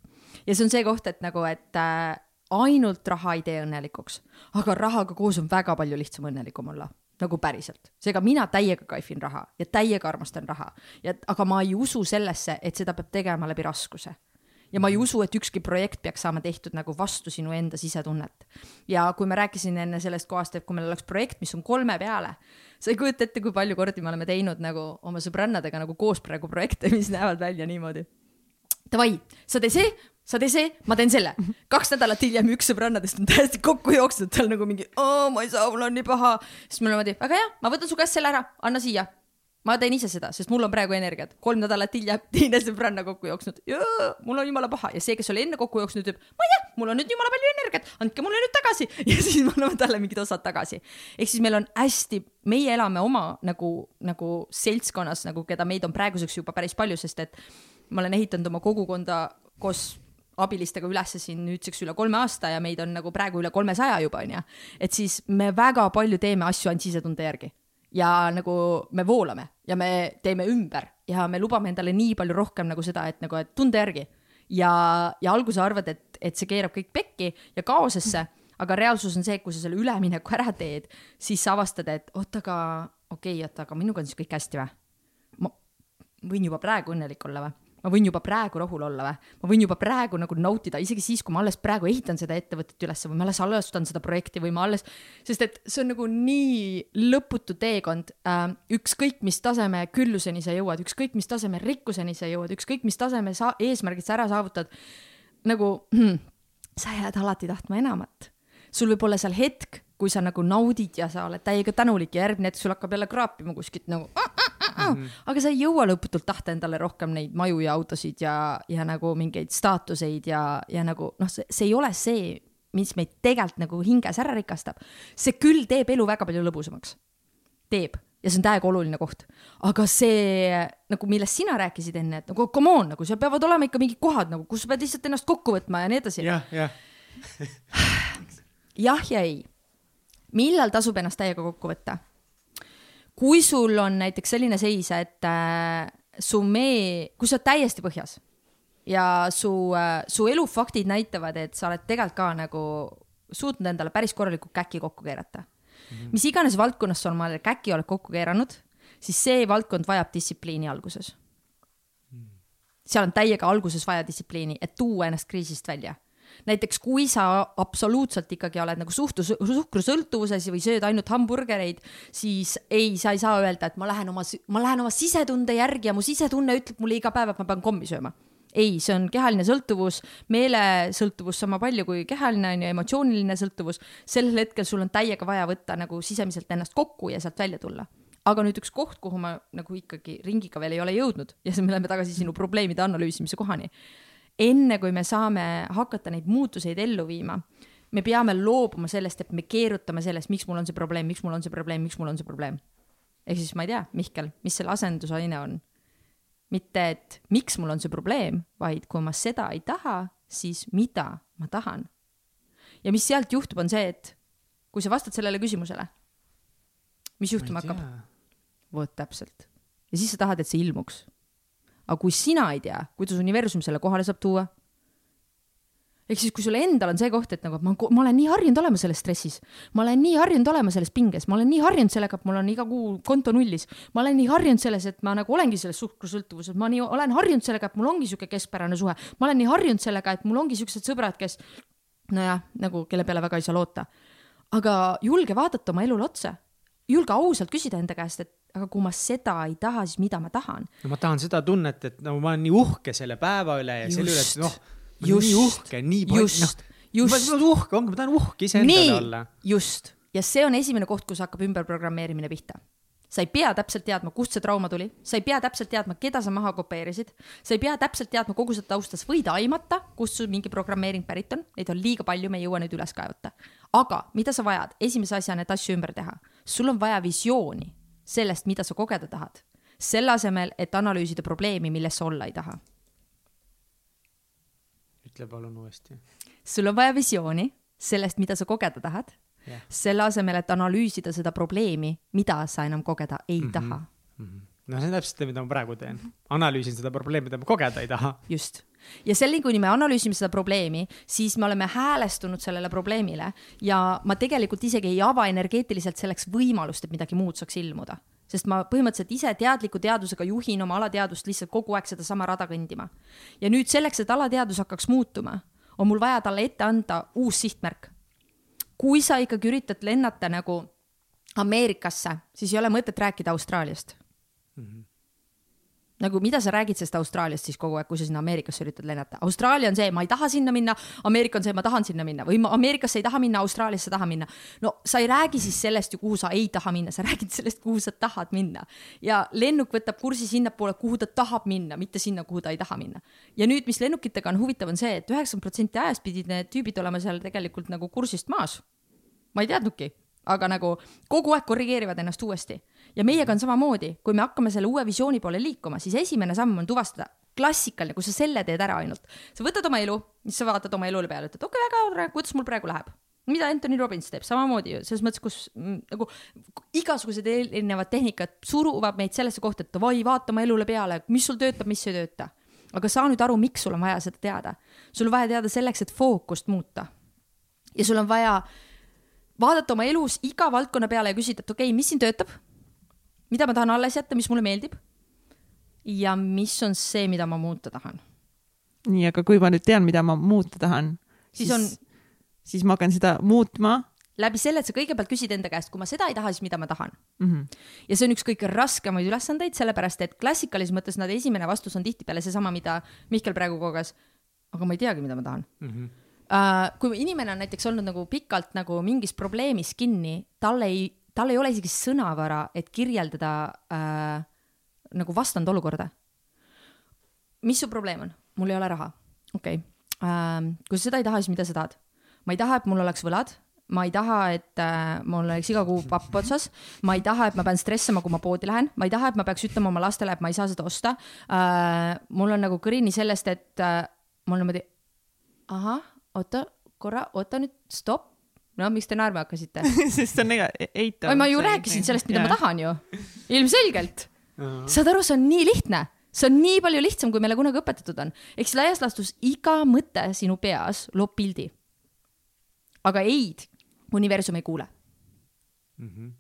ja see on see koht, et nagu, et äh, ainult raha ei tee õnnelikuks, aga rahaga koos on väga palju lihtsam õnnelikum olla nagu päriselt, seega mina täiega kaifin raha ja täiega armastan raha. Ja, aga ma ei usu sellesse, et seda peab tegema läbi raskuse ja ma ei usu, et ükski projekt peaks saama tehtud nagu vastu sinu enda sisetunnet. ja kui ma rääkisin enne sellest kohast, et kui meil oleks projekt, mis on kolme peale, sa ei kujuta ette, kui palju kordi me oleme teinud nagu oma sõbrannadega nagu koos praegu projekte, mis näevad välja niimoodi. Davai, sa tee see, sa tee see, ma teen selle. kaks nädalat hiljem üks sõbrannadest on täiesti kokku jooksnud, tal nagu mingi, ma ei saa, mul on nii paha. siis me oleme niimoodi, väga hea, ma võtan su käest selle ära, anna siia ma teen ise seda, sest mul on praegu energiat. kolm nädalat hiljem teine sõbranna kokku jooksnud. mul on jumala paha ja see, kes oli enne kokku jooksnud, ütleb, ma ei tea, mul on nüüd jumala palju energiat, andke mulle nüüd tagasi ja siis me anname talle mingid osad tagasi. ehk siis meil on hästi, meie elame oma nagu, nagu seltskonnas nagu, keda meid on praeguseks juba päris palju, sest et ma olen ehitanud oma kogukonda koos abilistega ülesse siin nüüdseks üle kolme aasta ja meid on nagu praegu üle kolmesaja juba onju. et siis me väga palju teeme asju ainult sisetunde järgi ja nagu me voolame ja me teeme ümber ja me lubame endale nii palju rohkem nagu seda, et nagu, et tunde järgi. ja, ja alguses arvad, et, et see keerab kõik pekki ja kaosesse, aga reaalsus on see, et kui sa selle ülemineku ära teed, siis sa avastad, et oot, aga okei okay,, oota, aga minuga on siis kõik hästi või? ma võin juba praegu õnnelik olla või? Ma võin juba praegu rahul olla või? ma võin juba praegu nagu nautida, isegi siis, kui ma alles praegu ehitan seda ettevõtet üles või ma alles alustan seda projekti või ma alles, sest et see on nagu nii lõputu teekond äh,. ükskõik, mis taseme külluseni sa jõuad, ükskõik, mis taseme rikkuseni sa jõuad, ükskõik, mis taseme sa eesmärgid sa ära saavutad. nagu hmm, sa jääd alati tahtma enamat. sul võib olla seal hetk, kui sa nagu naudid ja sa oled täiega tänulik ja järgmine hetk sul hakkab jälle kraapima kuskilt nagu ah, ah, ah, mm, -hmm. aga sa ei jõua lõputult tahta endale rohkem neid maju ja autosid ja, ja nagu mingeid staatuseid ja, ja nagu noh, see, see ei ole see, mis meid tegelikult nagu hinges ära rikastab. see küll teeb elu väga palju lõbusamaks. teeb ja see on täiega oluline koht. aga see nagu, millest sina rääkisid enne, et nagu come on, nagu seal peavad olema ikka mingid kohad nagu, kus sa pead lihtsalt ennast kokku võtma ja nii edasi. jah, jah. jah ja ei. millal tasub ennast täiega kokku võtta? Kui sul on näiteks selline seis, et äh, su mee, kui sa oled täiesti põhjas ja su äh,, su elufaktid näitavad, et sa oled tegelikult ka nagu suutnud endale päris korralikult käki kokku keerata mm. -hmm. mis iganes valdkonnas sa omale käki oled kokku keeranud, siis see valdkond vajab distsipliini alguses mm. -hmm. seal on täiega alguses vaja distsipliini, et tuua ennast kriisist välja näiteks kui sa absoluutselt ikkagi oled nagu suhtu, suhkrusõltuvuses või sööd ainult hamburgereid, siis ei, sa ei saa öelda, et ma lähen oma, ma lähen oma sisetunde järgi ja mu sisetunne ütleb mulle iga päev, et ma pean kommi sööma ei, see on kehaline sõltuvus, meelesõltuvus sama palju kui kehaline on ju, emotsiooniline sõltuvus. sellel hetkel sul on täiega vaja võtta nagu sisemiselt ennast kokku ja sealt välja tulla. aga nüüd üks koht, kuhu ma nagu ikkagi ringiga veel ei ole jõudnud ja siis me läheme tagasi sinu probleemide analüüsimise kohani enne kui me saame hakata neid muutuseid ellu viima, me peame loobuma sellest, et me keerutame sellest, miks mul on see probleem, miks mul on see probleem, miks mul on see probleem. ehk siis ma ei tea, Mihkel, mis selle asendusaine on? mitte, et miks mul on see probleem, vaid kui ma seda ei taha, siis mida ma tahan. ja mis sealt juhtub, on see, et kui sa vastad sellele küsimusele, mis juhtuma hakkab? vot täpselt. ja siis sa tahad, et see ilmuks aga kui sina ei tea, kuidas universum selle kohale saab tuua, ehk siis, kui sul endal on see koht, et nagu ma, ma olen nii harjunud olema selles stressis, ma olen nii harjunud olema selles pinges, ma olen nii harjunud sellega, et mul on iga kuu konto nullis, ma olen nii harjunud selles, et ma nagu olengi selles suhkrusõltuvuses, ma nii olen harjunud sellega, et mul ongi sihuke keskpärane suhe, ma olen nii harjunud sellega, et mul ongi siuksed sõbrad, kes nojah, nagu kelle peale väga ei saa loota. aga julge vaadata oma elule otsa, julge ausalt küsida enda käest, et aga kui ma seda ei taha, siis mida ma tahan? no ma tahan seda tunnet, et no ma olen nii uhke selle päeva üle ja just, selle üle, et noh, ma olen nii uhke, nii palju, noh, ma olen uhke, ongi, ma tahan uhke iseendale olla. just, ja see on esimene koht, kus hakkab ümberprogrammeerimine pihta. Sa ei pea täpselt teadma, kust see trauma tuli, sa ei pea täpselt teadma, keda sa maha kopeerisid, sa ei pea täpselt teadma kogu seda tausta, sa võid aimata, kust sul mingi programmeering pärit on, neid on liiga palju, me ei jõua neid üles kaevata. aga mida sa vajad, esimese asjana, et asju ümber teha, sul on vaja visiooni sellest, mida sa kogeda tahad, selle asemel, et analüüsida probleemi, milles sa olla ei taha. ütle palun uuesti. sul on vaja visiooni sellest, mida sa kogeda tahad yeah., selle asemel, et analüüsida seda probleemi, mida sa enam kogeda ei mm -hmm. taha mm. -hmm no see on täpselt see, mida ma praegu teen, analüüsin seda probleemi, mida ma kogeda ei taha. just, ja seni, kuni me analüüsime seda probleemi, siis me oleme häälestunud sellele probleemile ja ma tegelikult isegi ei ava energeetiliselt selleks võimalust, et midagi muud saaks ilmuda. sest ma põhimõtteliselt ise teadliku teadusega juhin oma alateadvust lihtsalt kogu aeg sedasama rada kõndima. ja nüüd selleks, et alateadus hakkaks muutuma, on mul vaja talle ette anda uus sihtmärk. kui sa ikkagi üritad lennata nagu Ameerikasse, siis ei ole mõtet rääkida Austraaliast mm. -hmm nagu mida sa räägid sellest Austraaliast siis kogu aeg, kui sa sinna Ameerikasse üritad lennata? Austraalia on see, ma ei taha sinna minna, Ameerika on see, ma tahan sinna minna või ma Ameerikasse ei taha minna, Austraaliasse tahan minna. no sa ei räägi siis sellest ju, kuhu sa ei taha minna, sa räägid sellest, kuhu sa tahad minna. ja lennuk võtab kursi sinnapoole, kuhu ta tahab minna, mitte sinna, kuhu ta ei taha minna. ja nüüd, mis lennukitega on huvitav, on see et, et üheksakümmend protsenti ajast pidid need tüübid olema seal tegelikult nagu kursist maas. ma ei teadnudki, aga nagu kogu aeg korrigeerivad ennast uuesti ja meiega on samamoodi, kui me hakkame selle uue visiooni poole liikuma, siis esimene samm on tuvastada, klassikaline, kui sa selle teed ära ainult, sa võtad oma elu, siis sa vaatad oma elule peale, ütled okei okay,, väga, kuidas mul praegu läheb mida Anthony Robbins teeb, samamoodi ju selles mõttes, kus mm, nagu igasugused erinevad tehnikad suruvad meid sellesse kohta, et davai, vaata oma elule peale, mis sul töötab, mis ei tööta. aga saa nüüd aru, miks sul on vaja seda teada. sul on vaja teada selleks, et fookust muuta. ja sul on vaja vaadata oma elus iga valdkonna peale ja küsida, et okei okay,, mis siin töötab, mida ma tahan alles jätta, mis mulle meeldib. ja mis on see, mida ma muuta tahan. nii, aga kui ma nüüd tean, mida ma muuta tahan, siis on, siis ma hakkan seda muutma. läbi selle, et sa kõigepealt küsid enda käest, kui ma seda ei taha, siis mida ma tahan mm. -hmm. ja see on üks kõige raskemaid ülesandeid, sellepärast et klassikalises mõttes nad esimene vastus on tihtipeale seesama, mida Mihkel praegu koges. aga ma ei teagi, mida ma tahan mm. -hmm kui inimene on näiteks olnud nagu pikalt nagu mingis probleemis kinni, tal ei tal ei ole isegi sõnavara, et kirjeldada äh, nagu vastandolukorda. mis su probleem on? mul ei ole raha. okei okay. ähm,, kui sa seda ei taha, siis mida sa tahad? ma ei taha, et mul oleks võlad ma ei taha, et äh, mul oleks iga kuu papp otsas, ma ei taha, et ma pean stressima, kui ma poodi lähen, ma ei taha, et ma peaks ütlema oma lastele, et ma ei saa seda osta äh,. mul on nagu kõrini sellest, et äh, mul niimoodi, ahah, oota, korra, oota nüüd, stopp. No miks te naerma hakkasite sest see on ega eitav. ma ju rääkisin sellest, mida yeah. ma tahan ju, ilmselgelt. saad aru, see on nii lihtne see on nii palju lihtsam, kui meile kunagi õpetatud on. siis laias laastus iga mõte sinu peas loob pildi. aga ei-d universum ei kuule mm. -hmm.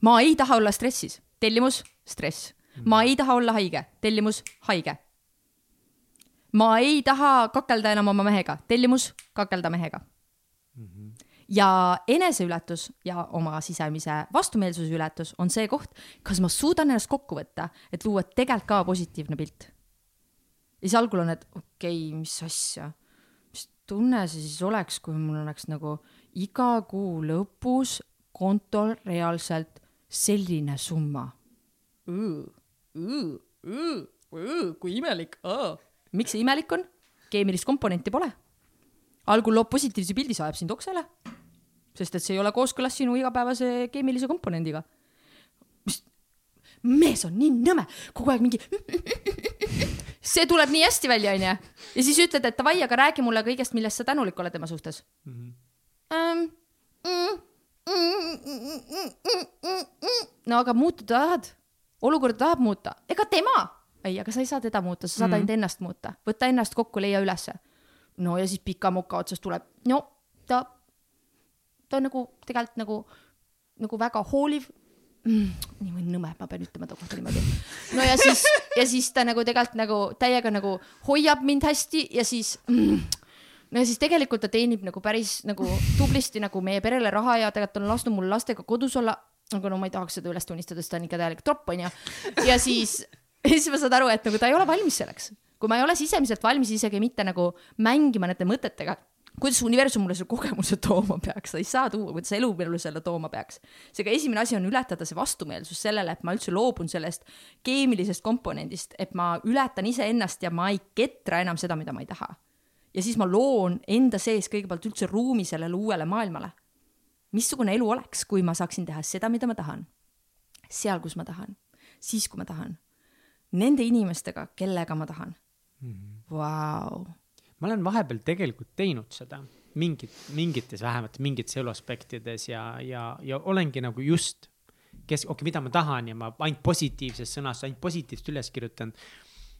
ma ei taha olla stressis, tellimus, stress mm. -hmm. ma ei taha olla haige, tellimus, haige. ma ei taha kakelda enam oma mehega, tellimus, kakelda mehega. Ja eneseületus ja oma sisemise vastumeelsuse ületus on see koht, kas ma suudan ennast kokku võtta, et luua tegelikult ka positiivne pilt. ja siis algul on, et okei okay,, mis asja, mis tunne see siis oleks, kui mul oleks nagu iga kuu lõpus kontol reaalselt selline summa. kui imelik. miks see imelik on? keemilist komponenti pole. Algul loob positiivse pildi, see ajab sind oksele. sest et see ei ole kooskõlas sinu igapäevase keemilise komponendiga. mis, mees on nii nõme, kogu aeg mingi see tuleb nii hästi välja, onju. ja siis ütled, et davai, aga räägi mulle kõigest, millest sa tänulik oled tema suhtes mm. -hmm ähm,. no aga muutuda tahad, olukorda tahab muuta, ega tema, ei, aga sa ei saa teda muuta, sa saad mm -hmm. ainult ennast muuta, võta ennast kokku, leia ülesse. No ja siis pika muka otsast tuleb, no ta, ta on nagu tegelikult nagu, nagu väga hooliv mm,. nii nõme, ma pean ütlema ta kohta niimoodi. no ja siis, ja siis ta nagu tegelikult nagu täiega nagu hoiab mind hästi ja siis mm, no ja siis tegelikult ta teenib nagu päris nagu tublisti nagu meie perele raha ja tegelikult on lasknud mul lastega kodus olla. aga no ma ei tahaks seda üles tunnistada, sest ta on ikka täielik tropp, onju. ja siis, siis ma saan aru, et nagu ta ei ole valmis selleks. Kui ma ei ole sisemiselt valmis isegi mitte nagu mängima nende mõtetega, kuidas universum mulle selle kogemuse tooma peaks, ta ei saa tuua, kuidas elu mulle selle tooma peaks. seega esimene asi on ületada see vastumeelsus sellele, et ma üldse loobun sellest keemilisest komponendist, et ma ületan iseennast ja ma ei ketra enam seda, mida ma ei taha ja siis ma loon enda sees kõigepealt üldse ruumi sellele uuele maailmale. missugune elu oleks, kui ma saaksin teha seda, mida ma tahan, seal, kus ma tahan, siis, kui ma tahan, nende inimestega, kellega ma tahan. Vau. ma olen vahepeal tegelikult teinud seda mingit, mingites vähemalt mingites eluaspektides ja, ja, ja olengi nagu just kes, okei okay,, mida ma tahan ja ma ainult positiivses sõnas, ainult positiivset üles kirjutanud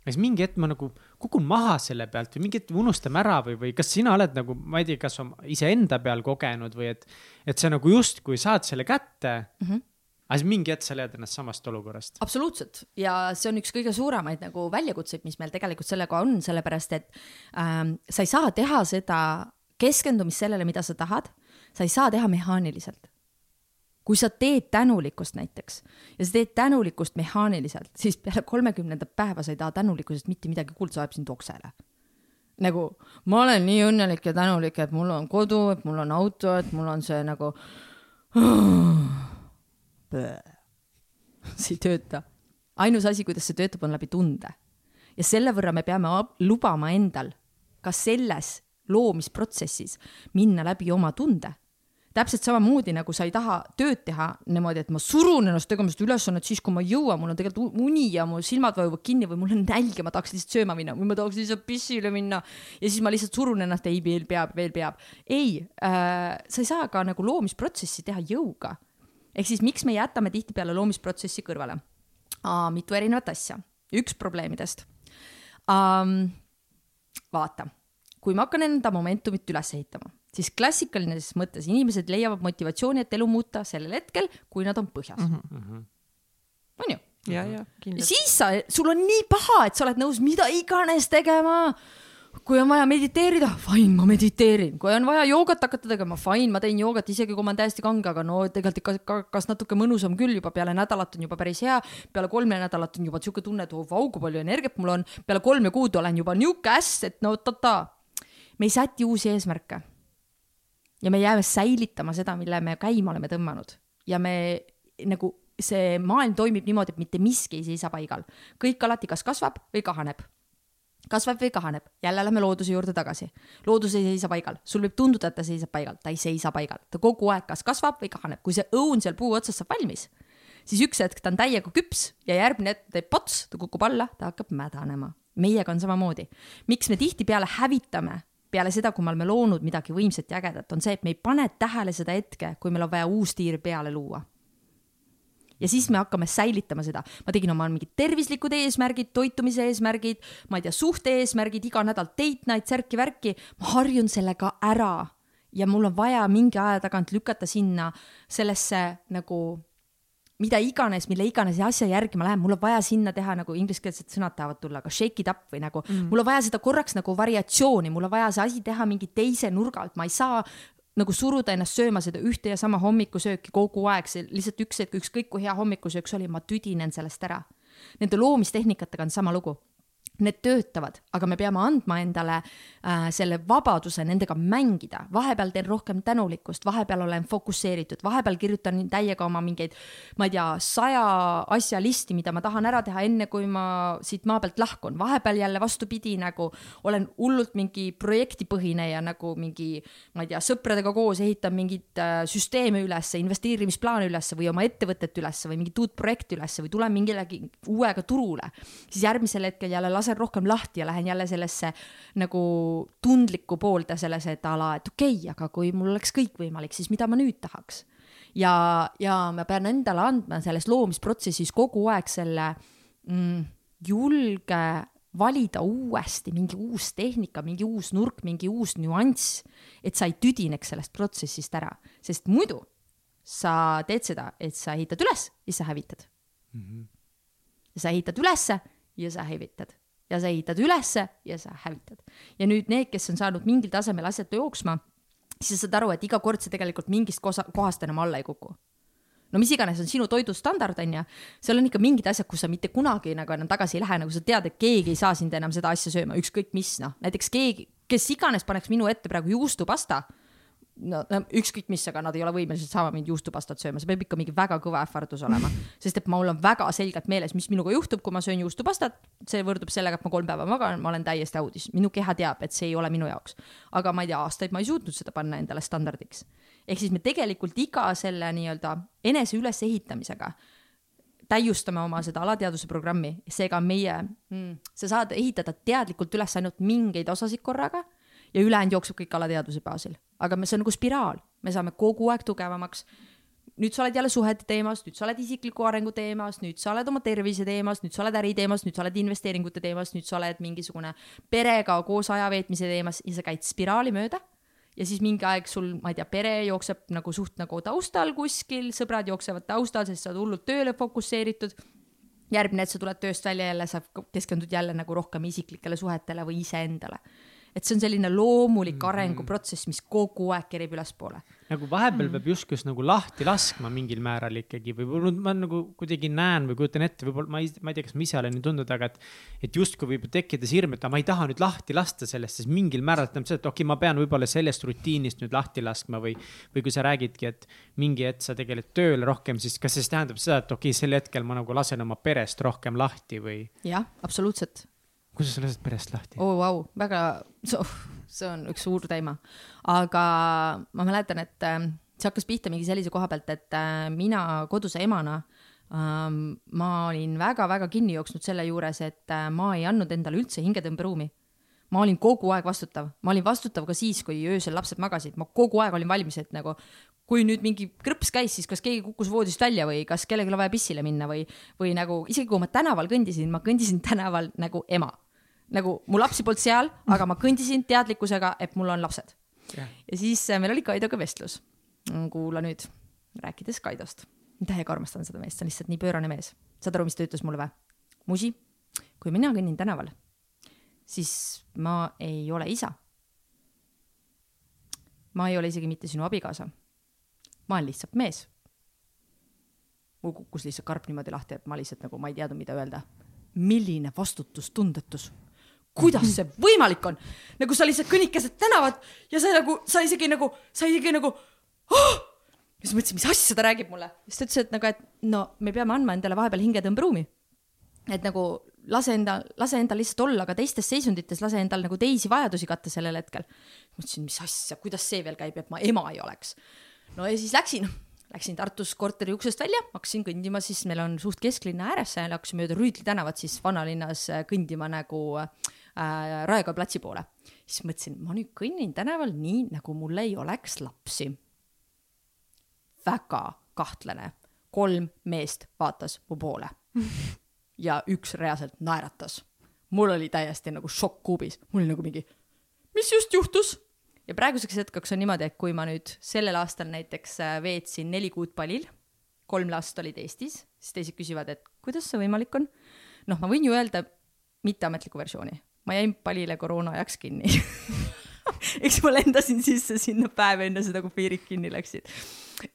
kas mingi hetk ma nagu kukun maha selle pealt või mingi hetk unustame ära või, või kas sina oled nagu, ma ei tea, kas iseenda peal kogenud või et, et sa nagu justkui saad selle kätte mm. -hmm aga siis mingi hetk sa leiad ennast samast olukorrast. absoluutselt ja see on üks kõige suuremaid nagu väljakutseid, mis meil tegelikult sellega on, sellepärast et ähm, sa ei saa teha seda keskendumist sellele, mida sa tahad, sa ei saa teha mehaaniliselt kui sa teed tänulikkust näiteks ja sa teed tänulikkust mehaaniliselt, siis peale kolmekümnendat päeva sa ei taha tänulikkusest mitte midagi kuulda, see ajab sind oksele. nagu ma olen nii õnnelik ja tänulik, et mul on kodu, et mul on auto, et mul on see nagu. see ei tööta. ainus asi, kuidas see töötab, on läbi tunde. ja selle võrra me peame lubama endal ka selles loomisprotsessis minna läbi oma tunde täpselt samamoodi nagu sa ei taha tööd teha niimoodi, et ma surun ennast tegema seda ülesannet siis, kui ma ei jõua, mul on tegelikult uni ja mu silmad vajuvad kinni või mul on nälg ja ma tahaks lihtsalt sööma minna või ma tahaks lihtsalt pissile minna. ja siis ma lihtsalt surun ennast, ei veel peab, veel peab. ei äh,, sa ei saa ka nagu loomisprotsessi teha jõuga. Ehk siis miks me jätame tihtipeale loomisprotsessi kõrvale? mitu erinevat asja, üks probleemidest um,. vaata, kui ma hakkan enda momentumit üles ehitama siis klassikalises mõttes inimesed leiavad motivatsiooni, et elu muuta sellel hetkel, kui nad on põhjas mm. -hmm. on ju? ja, ja kindlasti. siis sa, sul on nii paha, et sa oled nõus mida iganes tegema. Kui on vaja mediteerida, fine, ma mediteerin, kui on vaja joogat hakata tegema, fine, ma teen joogat, isegi kui ma olen täiesti kange, aga no tegelikult ikka ka, kas natuke mõnusam küll juba peale nädalat on juba päris hea. peale kolme nädalat on juba sihuke tunne, et oh vau, kui palju energiat mul on. peale kolme kuud olen juba nihuke äss, et no ta-ta. me ei säti uusi eesmärke ja me jääme säilitama seda, mille me käima oleme tõmmanud ja me nagu see maailm toimib niimoodi, et mitte miski ei seisa paigal. kõik alati kas kasvab või kahaneb kasvab või kahaneb, jälle lähme looduse juurde tagasi. loodus ei seisa paigal, sul võib tunduda, et ta seisab paigal, ta ei seisa paigal, ta kogu aeg kas kasvab või kahaneb, kui see õun seal puu otsas saab valmis, siis üks hetk ta on täiega küps ja järgmine hetk teeb pots, ta kukub alla, ta hakkab mädanema. meiega on samamoodi. miks me tihtipeale hävitame peale seda, kui me oleme loonud midagi võimsat ja ägedat, on see, et me ei pane tähele seda hetke, kui meil on vaja uus tiir peale luua ja siis me hakkame säilitama seda. ma tegin oma mingid tervislikud eesmärgid, toitumise eesmärgid, ma ei tea, suhte eesmärgid, iga nädal date night, särki-värki. ma harjun sellega ära ja mul on vaja mingi aja tagant lükata sinna sellesse nagu mida iganes, mille iganes asja järgi ma lähen, mul on vaja sinna teha nagu ingliskeelsed sõnad tahavad tulla, aga shake it up või nagu mm. mul on vaja seda korraks nagu variatsiooni, mul on vaja see asi teha mingi teise nurga alt, ma ei saa nagu suruda ennast sööma seda ühte ja sama hommikusööki kogu aeg, see lihtsalt üks hetk, ükskõik kui hea hommikusöök see oli, ma tüdinen sellest ära. Nende loomistehnikatega on sama lugu need töötavad, aga me peame andma endale äh, selle vabaduse nendega mängida, vahepeal teen rohkem tänulikkust, vahepeal olen fokusseeritud, vahepeal kirjutan täiega oma mingeid, ma ei tea, saja asja listi, mida ma tahan ära teha, enne kui ma siit maa pealt lahkun, vahepeal jälle vastupidi, nagu olen hullult mingi projektipõhine ja nagu mingi, ma ei tea, sõpradega koos ehitan mingit äh, süsteeme ülesse, investeerimisplaane ülesse või oma ettevõtet ülesse või mingit uut projekti ülesse või tulen mingilegi uuega turule, siis järgmisel hetkel jälle lasen lasen rohkem lahti ja lähen jälle sellesse nagu tundlikku poolde selles, et ala, et okei okay,, aga kui mul oleks kõik võimalik, siis mida ma nüüd tahaks. ja, ja ma pean endale andma selles loomisprotsessis kogu aeg selle mm, julge valida uuesti mingi uus tehnika, mingi uus nurk, mingi uus nüanss, et sa ei tüdineks sellest protsessist ära, sest muidu sa teed seda, et sa ehitad üles ja sa hävitad mm. -hmm. sa ehitad ülesse ja sa hävitad ja sa ehitad ülesse ja sa hävitad. ja nüüd need, kes on saanud mingil tasemel asjad jooksma, siis sa saad aru, et iga kord see tegelikult mingist kohast enam alla ei kuku no mis iganes on sinu toidustandard, on ju, seal on ikka mingid asjad, kus sa mitte kunagi nagu enam tagasi ei lähe, nagu sa tead, et keegi ei saa sind enam seda asja sööma, ükskõik mis, noh, näiteks keegi, kes iganes paneks minu ette praegu juustupasta no, ükskõik mis, aga nad ei ole võimelised saama mind juustupastat sööma, see peab ikka mingi väga kõva ähvardus olema, sest et mul on väga selgelt meeles, mis minuga juhtub, kui ma söön juustupastat. see võrdub sellega, et ma kolm päeva magan, ma olen täiesti audis, minu keha teab, et see ei ole minu jaoks. aga ma ei tea, aastaid ma ei suutnud seda panna endale standardiks. ehk siis me tegelikult iga selle nii-öelda enese ülesehitamisega täiustame oma seda alateaduse programmi, seega meie mm,, sa saad ehitada teadlikult üles ainult mingeid osasid korraga ja ülejäänud jookseb kõik alateadvuse baasil. Aga me, see on nagu spiraal, me saame kogu aeg tugevamaks. nüüd sa oled jälle suhete teemas, nüüd sa oled isikliku arengu teemas, nüüd sa oled oma tervise teemas, nüüd sa oled äri teemas, nüüd sa oled investeeringute teemas, nüüd sa oled mingisugune perega koos aja veetmise teemas ja sa käid spiraali mööda ja siis mingi aeg sul, ma ei tea, pere jookseb nagu suht nagu taustal kuskil, sõbrad jooksevad taustal, sest sa oled hullult tööle fokusseeritud. järgmine hetk sa tuled tööst välja jälle, sa keskendud jälle nagu rohkem isiklikele suhetele või iseendale et see on selline loomulik -hmm. arenguprotsess, mis kogu aeg kerib ülespoole. nagu vahepeal mm -hmm. peab justkui nagu lahti laskma mingil määral ikkagi või ma nagu kuidagi näen või kujutan ette, võib-olla ma ei, ma ei tea, kas ma ise olen nii tundnud, aga et. et justkui võib tekkida hirm, et ma ei taha nüüd lahti lasta sellest, siis mingil määral tähendab seda, et okei okay,, ma pean võib-olla sellest rutiinist nüüd lahti laskma või. või kui sa räägidki, et mingi hetk sa tegeled tööle rohkem, siis kas see siis tähendab seda, et okei okay,, sel hetkel ma nagu lasen oma perest rohkem lahti või? jah, absoluutselt kuidas sa lased perest lahti? oo oh,, vau, väga, see on üks suur teema. aga ma mäletan, et äh, see hakkas pihta mingi sellise koha pealt, et äh, mina koduse emana ähm, ma olin väga-väga kinni jooksnud selle juures, et äh, ma ei andnud endale üldse hingetõmberuumi. ma olin kogu aeg vastutav, ma olin vastutav ka siis, kui öösel lapsed magasid, ma kogu aeg olin valmis, et nagu kui nüüd mingi krõps käis, siis kas keegi kukkus voodist välja või kas kellelgi on vaja pissile minna või, või nagu isegi kui ma tänaval kõndisin, ma kõndisin tänaval nagu ema nagu mu lapsi polnud seal, aga ma kõndisin teadlikkusega, et mul on lapsed. ja siis äh, meil oli Kaidoga vestlus. kuula nüüd, rääkides Kaidost. täiega armastan seda meest, see on lihtsalt nii pöörane mees. saad aru, mis ta ütles mulle või? Musi, kui mina kõnnin tänaval, siis ma ei ole isa. ma ei ole isegi mitte sinu abikaasa. ma olen lihtsalt mees. mul kukkus lihtsalt karp niimoodi lahti, et ma lihtsalt nagu, ma ei teadnud, mida öelda milline vastutustundetus kuidas see võimalik on? nagu sa lihtsalt kõnnid keset tänavat ja sa nagu, sa isegi nagu, sa isegi nagu oh!, siis mõtlesin, mis asja ta räägib mulle. siis ta ütles, et nagu, et no me peame andma endale vahepeal hingetõmberuumi. et nagu lase enda, lase endal lihtsalt olla ka teistes seisundites, lase endal nagu teisi vajadusi katta sellel hetkel. mõtlesin, mis asja, kuidas see veel käib, et ma ema ei oleks. no ja siis läksin Läksin Tartus korteri uksest välja, hakkasin kõndima, siis meil on suht kesklinna ääres, hakkasin mööda Rüütli tänavat siis vanalinnas kõndima nagu äh, Raekoja platsi poole. siis mõtlesin, ma nüüd kõnnin tänaval nii, nagu mul ei oleks lapsi. väga kahtlane, kolm meest vaatas mu poole ja üks reaalselt naeratas. mul oli täiesti nagu šokk kuubis, mul oli nagu mingi, mis just juhtus ja praeguseks hetkeks on niimoodi, et kui ma nüüd sellel aastal näiteks äh, veetsin neli kuud palil, kolm last olid Eestis, siis teised küsivad, et kuidas see võimalik on. noh, ma võin ju öelda mitteametliku versiooni, ma jäin palile koroona ajaks kinni eks ma lendasin sisse sinna päev enne seda, kui piirid kinni läksid.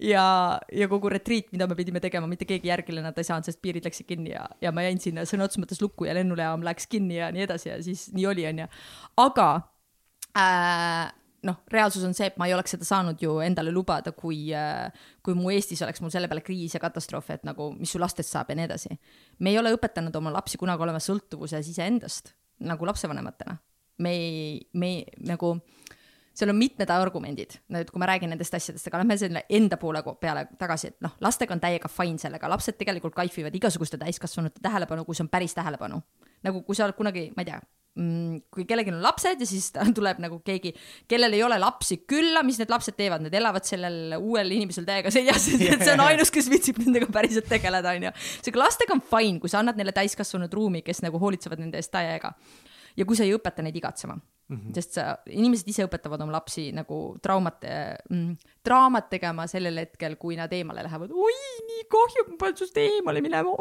ja, ja kogu retriit, mida me pidime tegema, mitte keegi järgi lennata ei saanud, sest piirid läksid kinni ja, ja ma jäin sinna sõna otseses mõttes lukku ja lennujaam läks kinni ja nii edasi ja siis nii oli, onju. aga äh, noh, reaalsus on see, et ma ei oleks seda saanud ju endale lubada, kui, äh, kui mu Eestis oleks mul selle peale kriis ja katastroof, et nagu, mis su lastest saab ja nii edasi. me ei ole õpetanud oma lapsi kunagi olema sõltuvuses iseendast nagu lapsevanematena. me ei, me ei, nagu, seal on mitmed argumendid, nüüd kui ma räägin nendest asjadest, aga lähme selle enda poole peale tagasi, et noh, lastega on täiega fine sellega, lapsed tegelikult kaifivad igasuguste täiskasvanute tähelepanu, kui see on päris tähelepanu. nagu kui sa oled kunagi, ma ei tea kui kellelgi on lapsed ja siis tuleb nagu keegi, kellel ei ole lapsi külla, mis need lapsed teevad, need elavad sellel uuel inimesel täiega seljas, et see on ainus, kes viitsib nendega päriselt tegeleda, onju. seega lastega on fine, kui sa annad neile täiskasvanud ruumi, kes nagu hoolitsevad nende eest täiega. ja kui sa ei õpeta neid igatsema mm, -hmm. sest sa, inimesed ise õpetavad oma lapsi nagu traumat mm,, draamat tegema sellel hetkel, kui nad eemale lähevad. oi, nii kahju, ma pean sinust eemale minema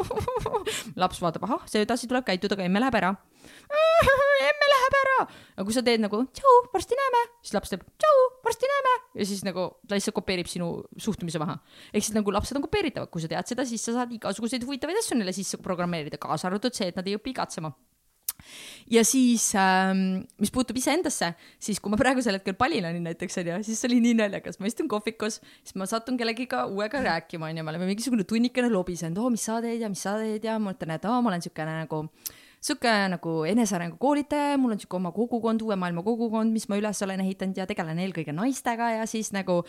laps vaatab, ahah, see edasi tuleb käituda, aga emme läheb ära emme läheb ära. aga kui sa teed nagu tšau, varsti näeme, siis laps teeb tšau, varsti näeme ja siis nagu ta lihtsalt kopeerib sinu suhtumise maha. ehk siis nagu lapsed on kopeeritavad, kui sa tead seda, siis sa saad igasuguseid huvitavaid asju neile sisse programmeerida, kaasa arvatud see, et nad ei õpi igatsema ja siis ähm,, mis puutub iseendasse, siis kui ma praegusel hetkel palin olin näiteks onju, siis oli nii naljakas, ma istun kohvikus, siis ma satun kellegiga uuega rääkima onju, me oleme mingisugune tunnikene lobisenud, oo, mis sa teed ja mis sa teed ja ma ütlen, et aa, ma olen siukene nagu sihuke nagu enesearengu koolitaja ja mul on sihuke oma kogukond, uue maailma kogukond, mis ma üles olen ehitanud ja tegelen eelkõige naistega ja siis nagu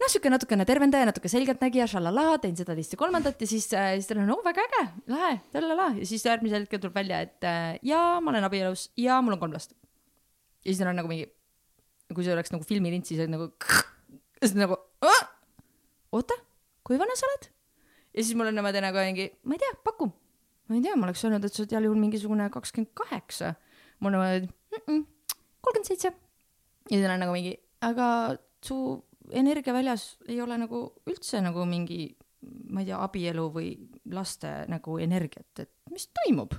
noh, sihuke natukene tervendaja, natuke selgeltnägija, šalala, teen seda, teist ja kolmandat ja siis äh,, siis tal on, oo, väga äge, lahe, tallala ja siis järgmisel hetkel tuleb välja, et äh, jaa, ma olen abielus ja mul on kolm last. ja siis tal on nagu mingi, kui see oleks nagu filmilint, siis on nagu, siis nagu, oota, kui vana sa oled? ja siis mul on niimoodi nagu mingi, ma ei tea, paku ma ei tea, ma oleks öelnud, et sa oled heal juhul mingisugune kakskümmend kaheksa. mul on niimoodi kolmkümmend seitse. ja siis on nagu mingi, aga su energia väljas ei ole nagu üldse nagu mingi, ma ei tea, abielu või laste nagu energiat, et mis toimub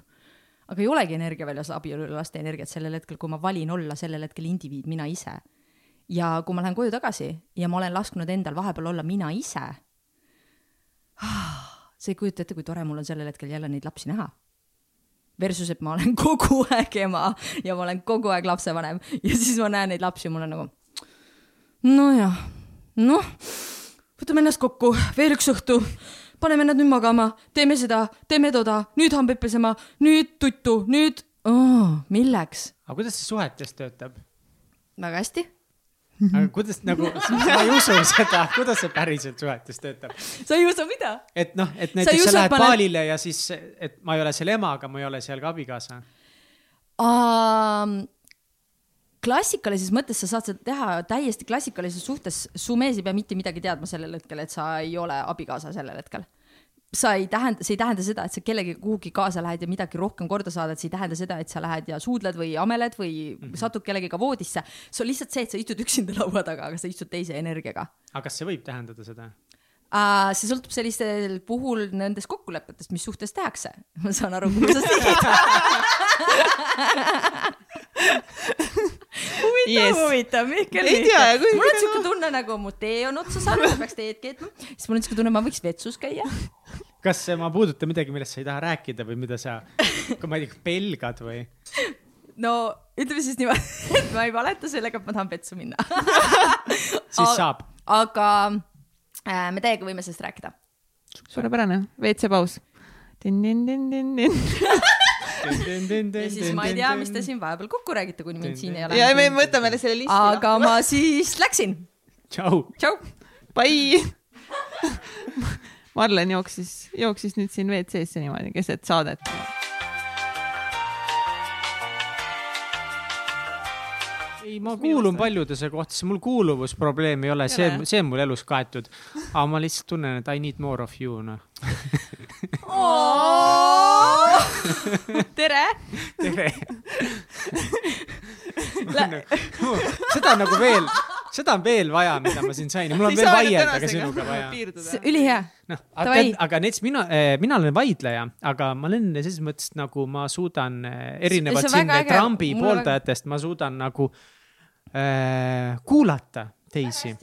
aga ei olegi energia väljas abielu ja laste energiat sellel hetkel, kui ma valin olla sellel hetkel indiviid, mina ise. ja kui ma lähen koju tagasi ja ma olen lasknud endal vahepeal olla mina ise sa ei kujuta ette, kui tore mul on sellel hetkel jälle neid lapsi näha. Versus, et ma olen kogu aeg ema ja ma olen kogu aeg lapsevanem ja siis ma näen neid lapsi ja mul on nagu nojah, noh, võtame ennast kokku, veel üks õhtu, paneme nad nüüd magama, teeme seda, teeme toda, nüüd hambaid pesema, nüüd tuttu, nüüd oh,, milleks? aga kuidas see suhetes töötab? väga hästi aga kuidas nagu, ma ei usu seda, kuidas see päriselt suhetes töötab? sa ei usu mida? et noh, et näiteks sa, sa lähed baalile ja siis, et ma ei ole seal ema, aga ma ei ole seal ka abikaasa um,. Klassikalises mõttes sa saad seda teha täiesti klassikalises suhtes, su mees ei pea mitte midagi teadma sellel hetkel, et sa ei ole abikaasa sellel hetkel sa ei tähenda, see ei tähenda seda, et sa kellegagi kuhugi kaasa lähed ja midagi rohkem korda saadad, see ei tähenda seda, et sa lähed ja suudled või ameled või mm -hmm. satud kellegiga voodisse. see on lihtsalt see, et sa istud üksinda laua taga, aga sa istud teise energiaga. aga kas see võib tähendada seda? Uh, see sõltub sellistel puhul nendest kokkulepetest, mis suhtes tehakse. ma saan aru, kuhu sa siit huvitav yes., huvitav, Mihkel. ei tea, mul on siuke tunne nagu mu tee on otsa saanud, ma peaks teed keetma, siis mul on siuke tunne, ma võiks vetsus käia. kas ma puudutan midagi, millest sa ei taha rääkida või mida sa, ma ei tea, pelgad või? no ütleme siis niimoodi, et ma ei valeta sellega, et ma tahan vetsu minna siis saab. aga me täiega võime sellest rääkida. suurepärane, WC paus. tin-tin-tin-tin-tin. Ja siis ma ei tea, mis te siin vahepeal kokku räägite, kuni mind siin ei ole. ja me võtame selle listi aga ma siis läksin. tšau. tšau. Bye. Marlen jooksis, jooksis nüüd siin WC-sse niimoodi keset saadet. ei, ma kuulun paljudesse kohtadesse, mul kuuluvusprobleemi ei ole, see Ei ole., see on mul elus kaetud. aga ma lihtsalt tunnen, et I need more of you, noh. tere. tere. seda on nagu veel, seda on veel vaja, mida ma siin sain ja mul on veel vaielda ka sinuga vaja. ülihea. noh, aga aga näiteks mina, mina olen vaidleja, aga ma olen selles mõttes nagu ma suudan eh, erinevalt siin. Trumpi pooldajatest, ma suudan nagu äh, kuulata teisi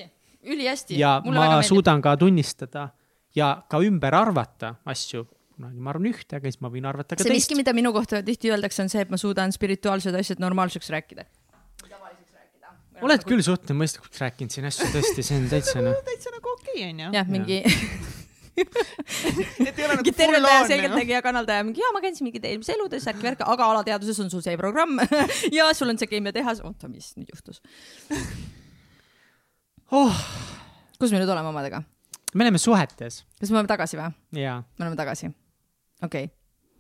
ülihästi. ja ma suudan ka tunnistada ja ka ümber arvata asju. Kunagi ma arvan ühte, aga siis ma võin arvata ka see teist miski, mida minu kohta tihti öeldakse, on see, et ma suudan spirituaalsed asjad normaalseks rääkida. oled küll suhteliselt mõistlikuks rääkinud siin asju tõesti, see on täitsa noh. täitsa nagu okei onju. jah, mingi et ei ole mingi nagu full on. selgeltnägija kanaldaja, mingi jaa, ma käin siin mingi eelmises eludes, särk-värk, aga alateadvuses on sul see programm ja sul on see keemiatehas. oota, mis nüüd juhtus? oh, kus me nüüd oleme omadega? me oleme suhetes kas me oleme tagasi või? ja, me oleme tagasi. Okei okay..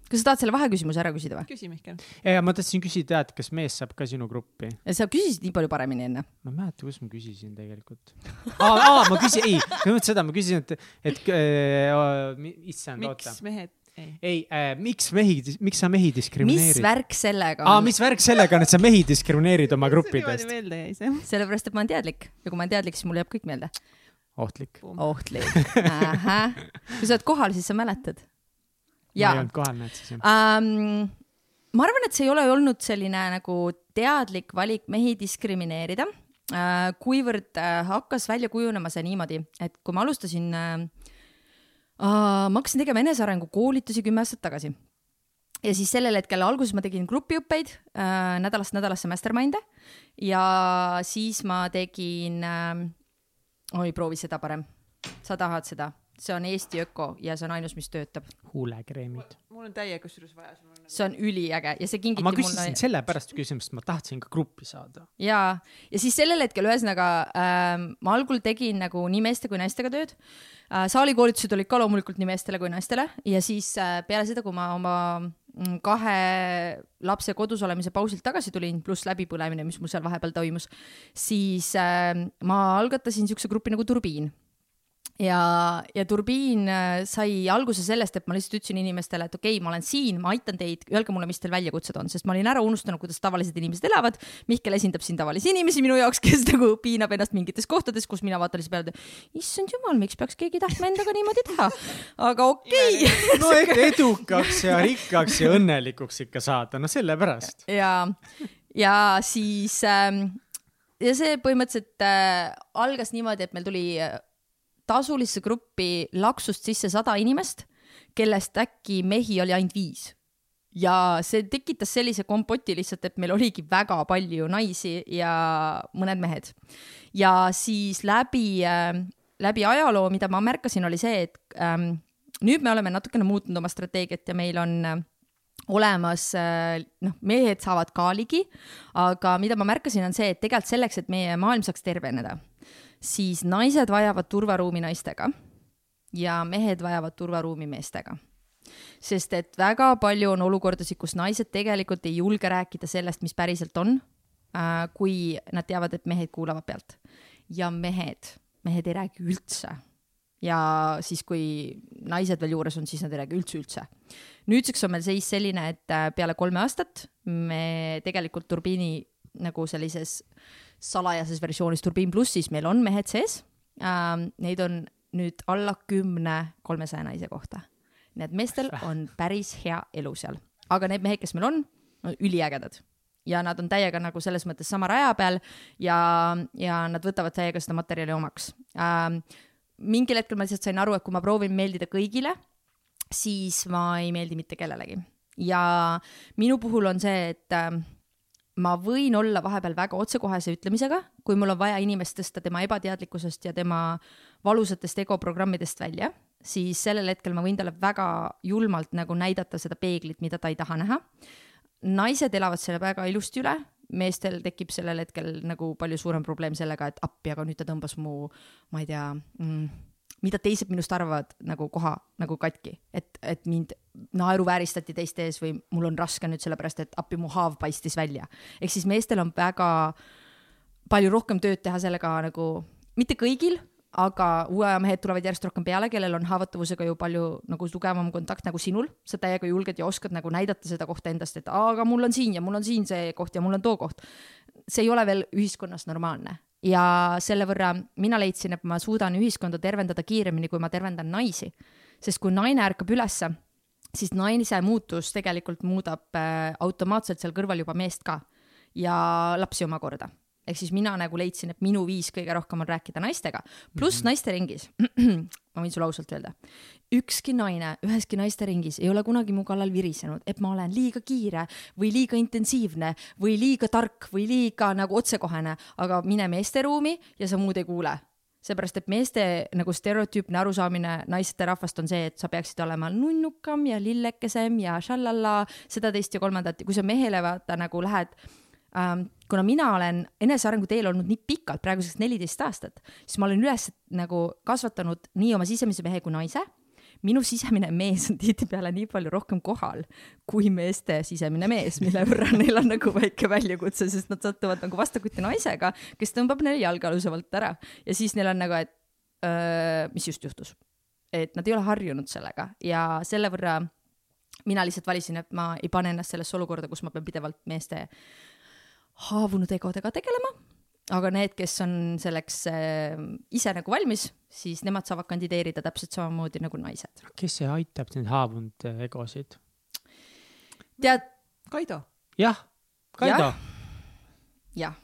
kas sa tahad selle vaheküsimuse ära küsida või? küsi Mihkel. ja ma tahtsin küsida, et kas mees saab ka sinu gruppi? sa küsisid nii palju paremini enne. ma ei mäleta, kus ma küsisin tegelikult. aa, aa, ma küsin, ei, ma mõtlesin seda, ma küsisin, et, et äh, issand, oota miks. mehed, ei. ei äh,, miks mehi, miks sa mehi mis diskrimineerid? värk sellega aa, on? mis värk sellega on, et sa mehi diskrimineerid oma gruppidest? meelde jäi see. sellepärast, et ma olen teadlik ja kui ma olen teadlik, siis mul jääb kõik meelde. ohtlik. ohtlik. kui sa oled kohal, siis sa mäletad. Ma ei olnud kohal, näed siis jah. um,. ma arvan, et see ei ole olnud selline nagu teadlik valik mehi diskrimineerida uh,, kuivõrd uh, hakkas välja kujunema see niimoodi, et kui ma alustasin uh,, uh, ma hakkasin tegema enesearengu koolitusi kümme aastat tagasi ja siis sellel hetkel alguses ma tegin grupiõppeid äh, nädalast nädalasse mastermind'e ja siis ma tegin äh,, oi proovi seda parem, sa tahad seda, see on Eesti Öko ja see on ainus, mis töötab, huulekreemid. mul on täie kusjuures vaja. see on üliäge ja see kingiti ma mulle küsisin sellepärast küsimust, ma tahtsin ka gruppi saada. ja, ja siis sellel hetkel ühesõnaga ähm, ma algul tegin nagu nii meeste kui naistega tööd äh,. saalikoolitused olid ka loomulikult nii meestele kui naistele ja siis äh, peale seda, kui ma oma mm, kahe lapse kodus olemise pausilt tagasi tulin, pluss läbipõlemine, mis mul seal vahepeal toimus, siis äh, ma algatasin siukse grupi nagu Turbiin ja, ja Turbiin äh, sai alguse sellest, et ma lihtsalt ütlesin inimestele, et okei okay,, ma olen siin, ma aitan teid, öelge mulle, mis teil väljakutsed on, sest ma olin ära unustanud, kuidas tavalised inimesed elavad. Mihkel esindab siin tavalisi inimesi minu jaoks, kes nagu piinab ennast mingites kohtades, kus mina vaatan lihtsalt peale, et issand jumal, miks peaks keegi tahtma endaga niimoodi teha. aga okei okay.. no et edukaks ja rikkaks ja õnnelikuks ikka saada, no sellepärast. ja, ja siis ähm, ja see põhimõtteliselt äh, algas niimoodi, et meil tuli tasulisse gruppi laksust sisse sada inimest, kellest äkki mehi oli ainult viis. ja see tekitas sellise kompoti lihtsalt, et meil oligi väga palju naisi ja mõned mehed. ja siis läbi äh,, läbi ajaloo, mida ma märkasin, oli see, et ähm, nüüd me oleme natukene muutnud oma strateegiat ja meil on äh, olemas, noh, mehed saavad ka ligi, aga mida ma märkasin, on see, et tegelikult selleks, et meie maailm saaks terveneda, siis naised vajavad turvaruumi naistega ja mehed vajavad turvaruumi meestega. sest et väga palju on olukordasid, kus naised tegelikult ei julge rääkida sellest, mis päriselt on, kui nad teavad, et mehed kuulavad pealt. ja mehed, mehed ei räägi üldse ja siis, kui naised veel juures on, siis nad ei räägi üldse üldse. nüüdseks on meil seis selline, et äh, peale kolme aastat me tegelikult turbiini nagu sellises salajases versioonis Turbiin plussis meil on mehed sees ähm,. Neid on nüüd alla kümne kolmesaja naise kohta. nii et meestel on päris hea elu seal, aga need mehed, kes meil on, on üliägedad ja nad on täiega nagu selles mõttes sama raja peal ja, ja nad võtavad täiega seda materjali omaks ähm,. mingil hetkel ma lihtsalt sain aru, et kui ma proovin meeldida kõigile, siis ma ei meeldi mitte kellelegi ja minu puhul on see, et ähm, ma võin olla vahepeal väga otsekohese ütlemisega, kui mul on vaja inimest tõsta tema ebateadlikkusest ja tema valusatest egoprogrammidest välja, siis sellel hetkel ma võin talle väga julmalt nagu näidata seda peeglit, mida ta ei taha näha. naised elavad selle väga ilusti üle, meestel tekib sellel hetkel nagu palju suurem probleem sellega, et appi, aga nüüd ta tõmbas mu, ma ei tea mm,, mida teised minust arvavad nagu koha nagu katki, et, et mind naeruvääristati teiste ees või mul on raske nüüd sellepärast, et appi mu haav paistis välja. ehk siis meestel on väga palju rohkem tööd teha sellega nagu, mitte kõigil, aga uue aja mehed tulevad järjest rohkem peale, kellel on haavatavusega ju palju nagu tugevam kontakt nagu sinul, sa täiega julged ja oskad nagu näidata seda kohta endast, et aga mul on siin ja mul on siin see koht ja mul on too koht. see ei ole veel ühiskonnas normaalne ja selle võrra mina leidsin, et ma suudan ühiskonda tervendada kiiremini, kui ma tervendan naisi. sest kui naine ärkab ülesse, siis naise muutus tegelikult muudab äh, automaatselt seal kõrval juba meest ka ja lapsi omakorda ehk siis mina nagu leidsin, et minu viis kõige rohkem on rääkida naistega, pluss mm -hmm. naisteringis ma võin sulle ausalt öelda, ükski naine üheski naisteringis ei ole kunagi mu kallal virisenud, et ma olen liiga kiire või liiga intensiivne või liiga tark või liiga nagu otsekohene, aga mine meesteruumi ja sa muud ei kuule. Seepärast, et meeste nagu stereotüüpne arusaamine naisterahvast on see, et sa peaksid olema nunnukam ja lillekesem ja šallalla, seda, teist ja kolmandat. Ja kui sa mehele vaata nagu lähed ähm, kuna mina olen enesearengu teel olnud nii pikalt, praeguseks neliteist aastat, siis ma olen üles nagu kasvatanud nii oma sisemise mehe kui naise. minu sisemine mees on tihtipeale nii palju rohkem kohal kui meeste sisemine mees, mille võrra neil on nagu väike väljakutse, sest nad satuvad nagu vastakuti naisega, kes tõmbab neile jalgealusevalt ära ja siis neil on nagu, et öö, mis just juhtus. et nad ei ole harjunud sellega ja selle võrra mina lihtsalt valisin, et ma ei pane ennast sellesse olukorda, kus ma pean pidevalt meeste haavunud egodega tegelema, aga need, kes on selleks äh, ise nagu valmis, siis nemad saavad kandideerida täpselt samamoodi nagu naised. kes see aitab neid haavunud äh, egosid? tead, Kaido. jah, Kaido. jah,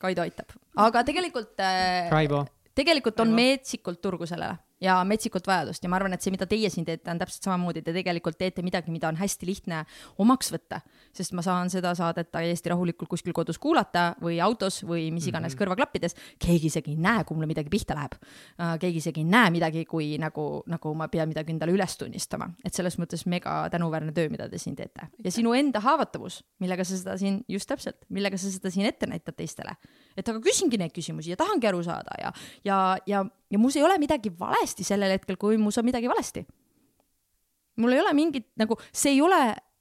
Kaido aitab, aga tegelikult äh,. Raivo. tegelikult on Raivo. meetsikult turgu sellele ja metsikult vajadust ja ma arvan, et see, mida teie siin teete, on täpselt samamoodi, te tegelikult teete midagi, mida on hästi lihtne omaks võtta, sest ma saan seda saadet täiesti rahulikult kuskil kodus kuulata või autos või mis iganes mm -hmm. kõrvaklappides. keegi isegi ei näe, kui mulle midagi pihta läheb uh,. keegi isegi ei näe midagi, kui nagu, nagu ma pean midagi endale üles tunnistama, et selles mõttes mega tänuväärne töö, mida te siin teete ja sinu enda haavatavus, millega sa seda siin just täpselt, millega sa seda siin ette näitad teistele, et aga küsingi neid küsimusi ja tahangi aru saada ja, ja, ja ja mus ei ole midagi valesti sellel hetkel, kui mus on midagi valesti. mul ei ole mingit nagu, see ei ole,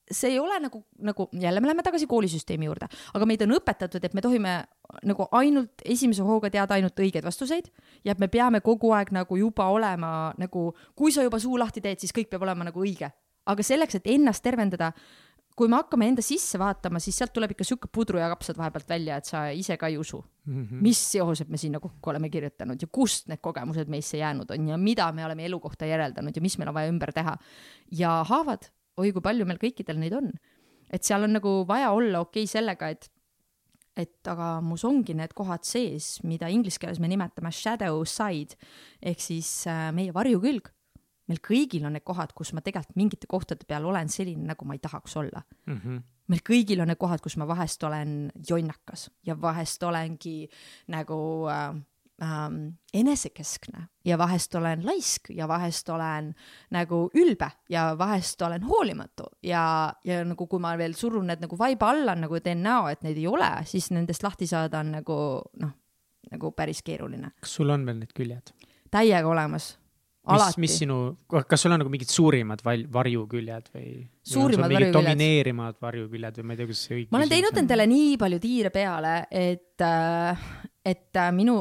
see ei ole nagu, nagu jälle me läheme tagasi koolisüsteemi juurde, aga meid on õpetatud, et me tohime nagu ainult esimese hooga teada ainult õigeid vastuseid ja et me peame kogu aeg nagu juba olema nagu, kui sa juba suu lahti teed, siis kõik peab olema nagu õige. aga selleks, et ennast tervendada, kui me hakkame enda sisse vaatama, siis sealt tuleb ikka sihuke pudru ja kapsad vahepealt välja, et sa ise ka ei usu mm. -hmm. mis seosed me sinna kokku oleme kirjutanud ja kust need kogemused meisse jäänud on ja mida me oleme elu kohta järeldanud ja mis meil on vaja ümber teha. ja haavad, oi kui palju meil kõikidel neid on. et seal on nagu vaja olla okei okay sellega, et et aga mus ongi need kohad sees, mida inglise keeles me nimetame shadow side ehk siis äh, meie varjukülg meil kõigil on need kohad, kus ma tegelikult mingite kohtade peal olen selline, nagu ma ei tahaks olla mm. -hmm. meil kõigil on need kohad, kus ma vahest olen jonnakas ja vahest olengi nagu äh, ähm, enesekeskne ja vahest olen laisk ja vahest olen nagu ülbe ja vahest olen hoolimatu ja, ja nagu kui ma veel surun need nagu vaiba alla nagu teen näo, et neid ei ole, siis nendest lahti saada on nagu noh, nagu päris keeruline. kas sul on veel need küljed? täiega olemas mis, mis sinu, kas sul on nagu mingid suurimad val, varjuküljed või? suurimad varjuküljed. domineerivad varjuküljed või ma ei tea, kuidas see õige ma olen teinud endale nii palju tiire peale, et, et minu,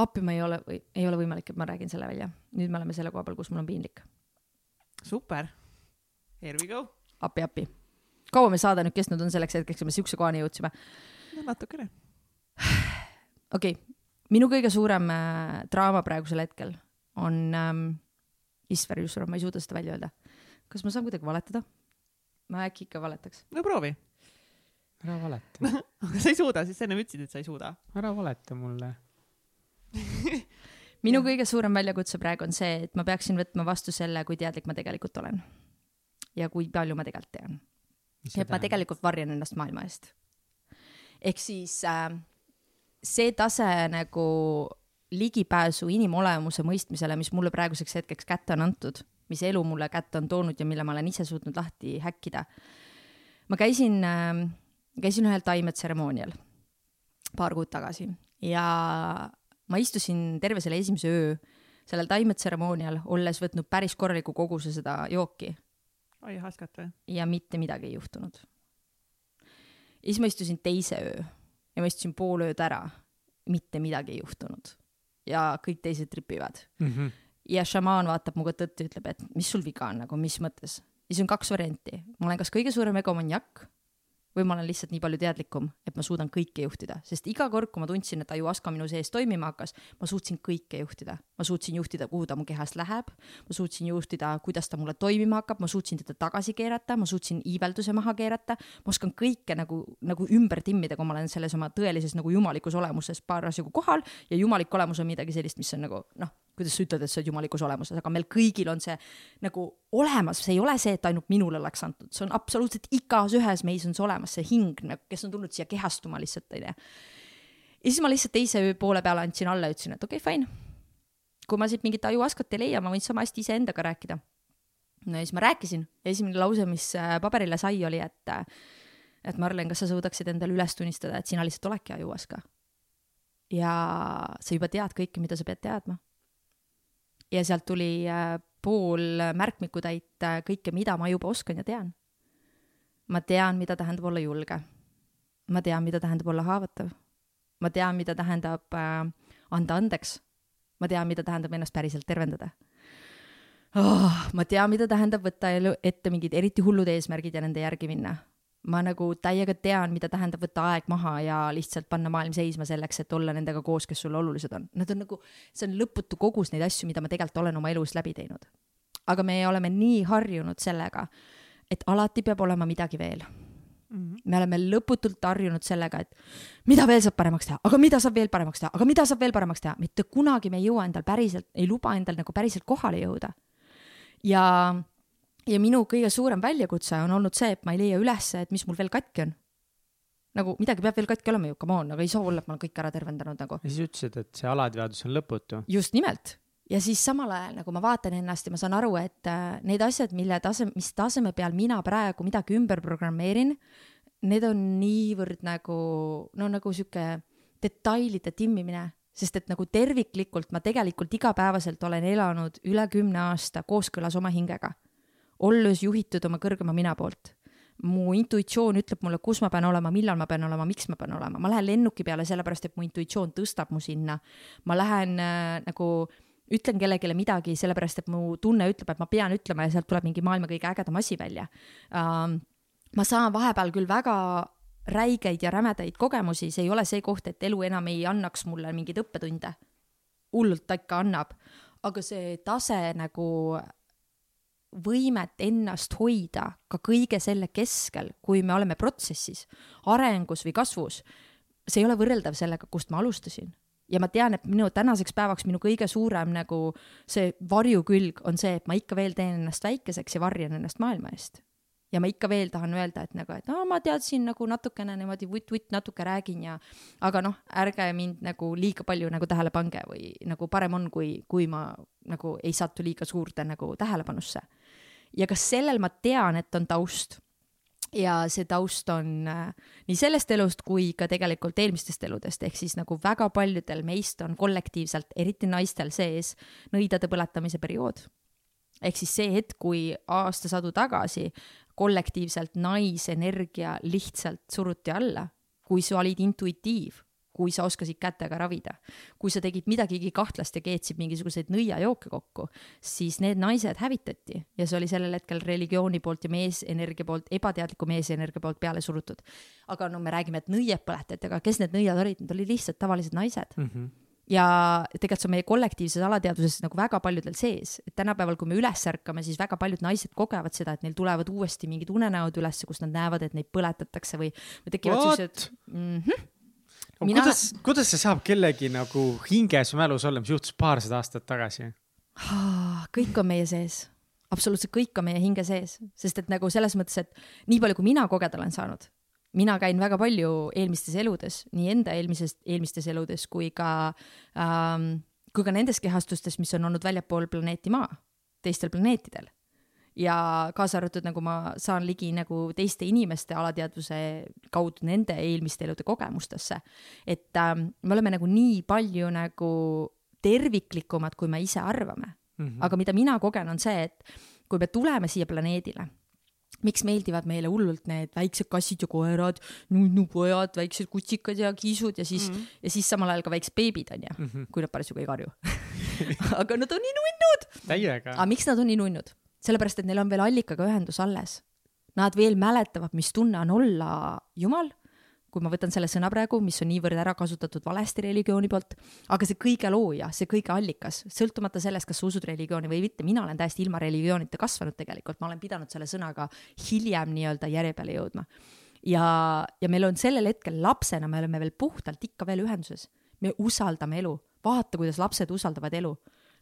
appi ma ei ole, ei ole võimalik, et ma räägin selle välja. nüüd me oleme selle koha peal, kus mul on piinlik. super. Here we go. appi, appi. kaua meil saade nüüd kestnud on selleks hetkeks, kui me siukse kohani jõudsime? no natukene. okei okay., minu kõige suurem äh, draama praegusel hetkel on ähm,, issver Jusser, ma ei suuda seda välja öelda. kas ma saan kuidagi valetada? ma äkki ikka valetaks. no proovi. ära valeta aga sa ei suuda, siis sa ennem ütlesid, et sa ei suuda. ära valeta mulle minu kõige suurem väljakutse praegu on see, et ma peaksin võtma vastu selle, kui teadlik ma tegelikult olen. ja kui palju ma tegelikult tean. et ma tegelikult varjan ennast maailma eest. ehk siis äh, see tase nagu ligipääsu inimolemuse mõistmisele, mis mulle praeguseks hetkeks kätte on antud, mis elu mulle kätte on toonud ja mille ma olen ise suutnud lahti häkkida. ma käisin äh,, käisin ühel taimetseremoonial paar kuud tagasi ja ma istusin terve selle esimese öö sellel taimetseremoonial, olles võtnud päris korraliku koguse seda jooki oi, haskat või? ja mitte midagi ei juhtunud. ja siis ma istusin teise öö ja ma istusin pool ööd ära, mitte midagi ei juhtunud. Ja kõik teised tripivad mm. -hmm. ja šamaan vaatab muga tõtt ja ütleb, et mis sul viga on nagu, mis mõttes. ja siis on kaks varianti, ma olen kas kõige suurem egomaniak või ma olen lihtsalt nii palju teadlikum, et ma suudan kõike juhtida, sest iga kord, kui ma tundsin, et ajuaska minu sees toimima hakkas, ma suutsin kõike juhtida. ma suutsin juhtida, kuhu ta mu kehast läheb, ma suutsin juhtida, kuidas ta mulle toimima hakkab, ma suutsin teda tagasi keerata, ma suutsin iivelduse maha keerata, ma oskan kõike nagu, nagu ümber timmida, kui ma olen selles oma tõelises nagu jumalikus olemuses parasjagu kohal. Ja jumalik olemus on midagi sellist, mis on nagu noh, kuidas sa ütled, et sa oled jumalikus olemuses, aga meil kõigil on see nagu olemas, see ei ole see, et ainult minule oleks antud, see on absoluutselt igas ühes meis on see olemas, see hing nagu, kes on tulnud siia kehastuma lihtsalt, onju. ja siis ma lihtsalt teise poole peale andsin alla ja ütlesin, et okei okay,, fine. kui ma siit mingit ajuaskat ei leia, ma võin sama hästi iseendaga rääkida. no ja siis ma rääkisin ja esimene lause, mis äh, paberile sai, oli, et, äh, et Marlen, kas sa suudaksid endale üles tunnistada, et sina lihtsalt oledki ajuaska? ja sa juba tead kõike, mida sa pead teadma ja sealt tuli äh, pool märkmikutäit kõike, mida ma juba oskan ja tean. ma tean, mida tähendab olla julge. ma tean, mida tähendab olla haavatav. ma tean, mida tähendab äh, anda andeks. ma tean, mida tähendab ennast päriselt tervendada oh,. ma tean, mida tähendab võtta elu ette mingid eriti hullud eesmärgid ja nende järgi minna ma nagu täiega tean, mida tähendab võtta aeg maha ja lihtsalt panna maailm seisma selleks, et olla nendega koos, kes sulle olulised on. Nad on nagu, see on lõputu kogus neid asju, mida ma tegelikult olen oma elus läbi teinud. aga me oleme nii harjunud sellega, et alati peab olema midagi veel mm. -hmm. me oleme lõputult harjunud sellega, et mida veel saab paremaks teha, aga mida saab veel paremaks teha, aga mida saab veel paremaks teha, mitte kunagi me ei jõua endal päriselt, ei luba endal nagu päriselt kohale jõuda. ja ja minu kõige suurem väljakutse on olnud see, et ma ei leia ülesse, et mis mul veel katki on. nagu midagi peab veel katki olema ju, come on, aga ei saa olla, et ma olen kõik ära tervendanud nagu. ja siis ütlesid, et see alateadvus on lõputu. just nimelt. ja siis samal ajal nagu ma vaatan ennast ja ma saan aru, et äh, need asjad, mille tase, mis taseme peal mina praegu midagi ümber programmeerin, need on niivõrd nagu, no nagu sihuke detailide timmimine sest et nagu terviklikult ma tegelikult igapäevaselt olen elanud üle kümne aasta kooskõlas oma hingega olles juhitud oma kõrgema mina poolt. mu intuitsioon ütleb mulle, kus ma pean olema, millal ma pean olema, miks ma pean olema, ma lähen lennuki peale sellepärast, et mu intuitsioon tõstab mu sinna. ma lähen äh, nagu ütlen kellelegi midagi sellepärast, et mu tunne ütleb, et ma pean ütlema ja sealt tuleb mingi maailma kõige ägedam asi välja uh,. ma saan vahepeal küll väga räigeid ja rämedaid kogemusi, see ei ole see koht, et elu enam ei annaks mulle mingeid õppetunde. hullult ta ikka annab, aga see tase nagu võimet ennast hoida ka kõige selle keskel, kui me oleme protsessis, arengus või kasvus, see ei ole võrreldav sellega, kust ma alustasin. ja ma tean, et minu tänaseks päevaks minu kõige suurem nagu see varjukülg on see, et ma ikka veel teen ennast väikeseks ja varjan ennast maailma eest. ja ma ikka veel tahan öelda, et nagu, et aa, ma teadsin nagu natukene niimoodi vutt-vutt natuke räägin ja aga noh, ärge mind nagu liiga palju nagu tähele pange või nagu parem on, kui, kui ma nagu ei satu liiga suurde nagu tähelepanusse ja kas sellel ma tean, et on taust ja see taust on äh, nii sellest elust kui ka tegelikult eelmistest eludest, ehk siis nagu väga paljudel meist on kollektiivselt, eriti naistel sees nõidade põletamise periood. ehk siis see hetk, kui aastasadu tagasi kollektiivselt naisenergia lihtsalt suruti alla, kui sa olid intuitiiv, kui sa oskasid kätega ravida. kui sa tegid midagigi kahtlast ja keetsid mingisuguseid nõiajooke kokku, siis need naised hävitati ja see oli sellel hetkel religiooni poolt ja meesenergia poolt, ebateadliku meesenergia poolt peale surutud. aga no me räägime, et nõied põletati, aga kes need nõiad olid, need olid lihtsalt tavalised naised mm. -hmm ja tegelikult see on meie kollektiivses alateadvuses nagu väga paljudel sees, et tänapäeval, kui me üles ärkame, siis väga paljud naised kogevad seda, et neil tulevad uuesti mingid unenäod ülesse, kus nad näevad, et neid põletatakse või, või tekivad siuksed mm. -hmm no, Mina... kuidas, kuidas see saab kellegi nagu hinges või mälus olla, mis juhtus paarsada aastat tagasi? kõik on meie sees, absoluutselt kõik on meie hinge sees, sest et nagu selles mõttes, et nii palju, kui mina kogeda olen saanud, mina käin väga palju eelmistes eludes, nii enda eelmises, eelmistes eludes kui ka ähm, kui ka nendes kehastustes, mis on olnud väljapool planeeti Maa, teistel planeetidel. Ja kaasa arvatud, nagu ma saan ligi nagu teiste inimeste alateadvuse kaudu nende eelmiste elude kogemustesse. et ähm, me oleme nagu nii palju nagu terviklikumad, kui me ise arvame mm. -hmm. aga mida mina kogen, on see, et kui me tuleme siia planeedile miks meeldivad meile hullult need väiksed kassid ja koerad, nunnupojad, väiksed kutsikad ja kiisud ja siis mm, -hmm. ja siis samal ajal ka väiksed beebid onju mm, -hmm. kui nad parasjagu ei karju aga nad on nii nunnud. täiega. aga miks nad on nii nunnud? Sellepärast, et neil on veel allikaga ühendus alles. Nad veel mäletavad, mis tunne on olla jumal kui ma võtan selle sõna praegu, mis on niivõrd ära kasutatud valesti religiooni poolt, aga see kõige looja, see kõige allikas, sõltumata sellest, kas sa usud religiooni või mitte, mina olen täiesti ilma religioonita kasvanud tegelikult, ma olen pidanud selle sõnaga hiljem nii-öelda järje peale jõudma. ja, ja meil on sellel hetkel lapsena, me oleme veel puhtalt ikka veel ühenduses, me usaldame elu, vaata, kuidas lapsed usaldavad elu